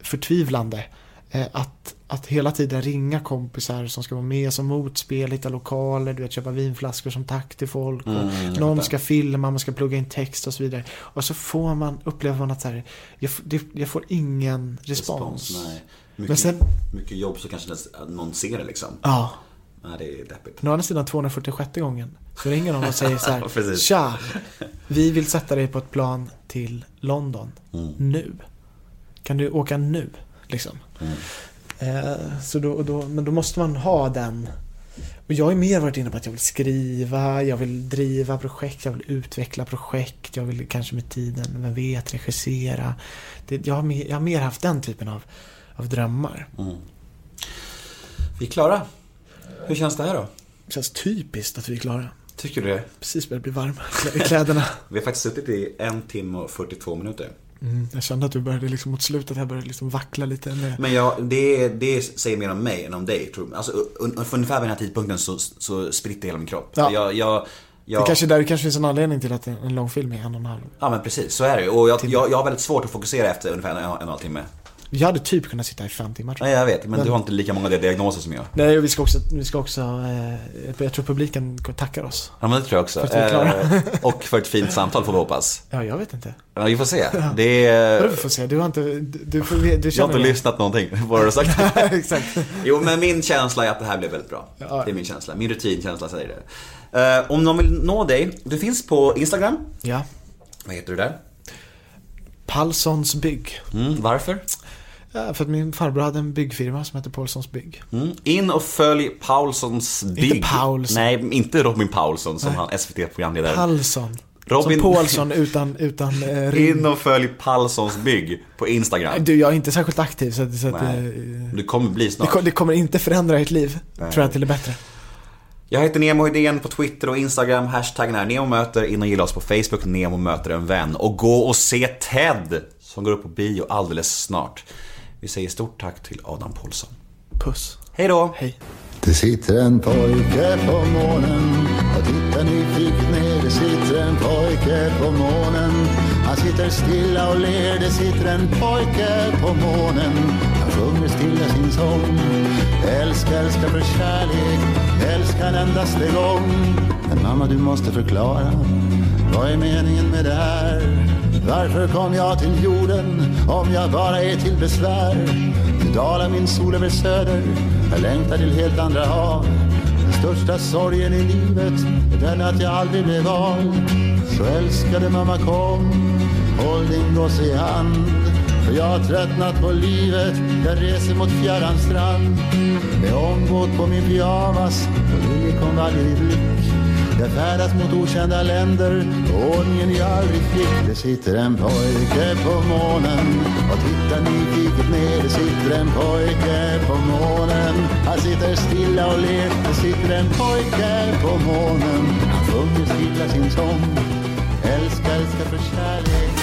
förtvivlande. Eh, att, att hela tiden ringa kompisar som ska vara med som motspel, hitta lokaler, du vet, köpa vinflaskor som tack till folk. Och Mm, någon ska filma, man ska plugga in text och så vidare. Och så får man, upplever man att så här, jag, det, jag får ingen respons. nej. Mycket, Men sen, mycket jobb så kanske någon ser det liksom. ja. Nej, det är deppigt. Å andra sidan 246 gången så ringer någon och säger så här. Tja! Vi vill sätta dig på ett plan till London Mm. nu. Kan du åka nu? Liksom. Mm. Eh, så då, då, men då måste man ha den. Och jag har mer varit inne på att jag vill skriva, jag vill driva projekt, jag vill utveckla projekt, jag vill kanske med tiden, vem vet, regissera. Det, jag, har mer, jag har mer haft den typen av, av drömmar. Mm. Vi är klara. Hur känns det här då? Det känns typiskt att vi är klara. Tycker du det? Precis börjar bli varm i kläderna. Vi har faktiskt suttit i en timme och 42 minuter. Mm, jag kände att du började liksom mot slutet här började liksom vackla lite med. Men jag, det, det säger mer om mig än om dig. Tror jag. Alltså, un, för ungefär vid den här tidpunkten så, så spritter hela min kropp. Ja. Jag, jag, jag, Det kanske där det kanske finns en anledning till att en, en lång film är en och en halv. Ja men precis, så är det ju. Och jag, jag, jag har väldigt svårt att fokusera efter ungefär en, en och en halv timme. Vi hade typ kunnat sitta i fem timmar tror Nej, jag. jag vet, men, du har inte lika många diagnoser som jag. Nej, och vi ska också, vi ska också eh, jag tror publiken tackar oss. Ja, men det tror jag också. Eh, och för ett fint samtal får vi hoppas. Ja, jag vet inte. Ja, vi får se. Det är... Vadå vi får se? Du har inte, du, du, du Jag har inte det. lyssnat någonting på vad du har sagt. Exakt. Jo, men min känsla är att det här blev väldigt bra. Ja. Det är min känsla. Min rutinkänsla säger det. Eh, om någon vill nå dig, du finns på Instagram. Ja. Vad heter du där? Palssons bygg. Mm, varför? Ja, för att min farbror hade en byggfirma som hette Paulssons bygg. Mm. In och följ Paulssons bygg. Paulsson. Nej, inte Robin Paulsson som han SVT-programledare. Palsson. Robin- Som Paulsson utan, utan eh, rim. In och följ Paulssons bygg på Instagram. Du, jag är inte särskilt aktiv så så att Nej. eh, Du kommer bli det, snart. ko- det kommer inte förändra ert liv. Nej. Tror jag till det bättre. Jag heter Nemo Hedén på Twitter och Instagram. Hashtaggen är NEMOMÖTER. In och gilla oss på Facebook. Nemo möter en vän. Och gå och se TED som går upp på bio alldeles snart. Vi säger stort tack till Adam Paulsson. Puss. Hej då! Hej. Det sitter en pojke på månen och tittar nyfiket ner. Det sitter en pojke på månen. Han sitter stilla och ler. Det sitter en pojke på månen. Han sjunger stilla sin sång. Älska, älska för kärlek. Älska en endaste gång. Men mamma, du måste förklara. Vad är meningen med det här? Varför kom jag till jorden om jag bara är till besvär? Nu dalar min sol över söder, jag längtar till helt andra hav. Den största sorgen i livet är den att jag aldrig blev vald. Så älskade mamma kom, håll din gosse i hand. För jag har tröttnat på livet, jag reser mot fjärran strand. Med ångbåt på min pyjamas och liljekonvaljer i blick. Jag färdas mot okända länder, ordningen jag aldrig fick. Det sitter en pojke på månen och tittar nyfiket ner. Det sitter en pojke på månen, han sitter stilla och ler. Det sitter en pojke på månen, han sjunger stilla sin sång. Älskar, älskar för kärlek.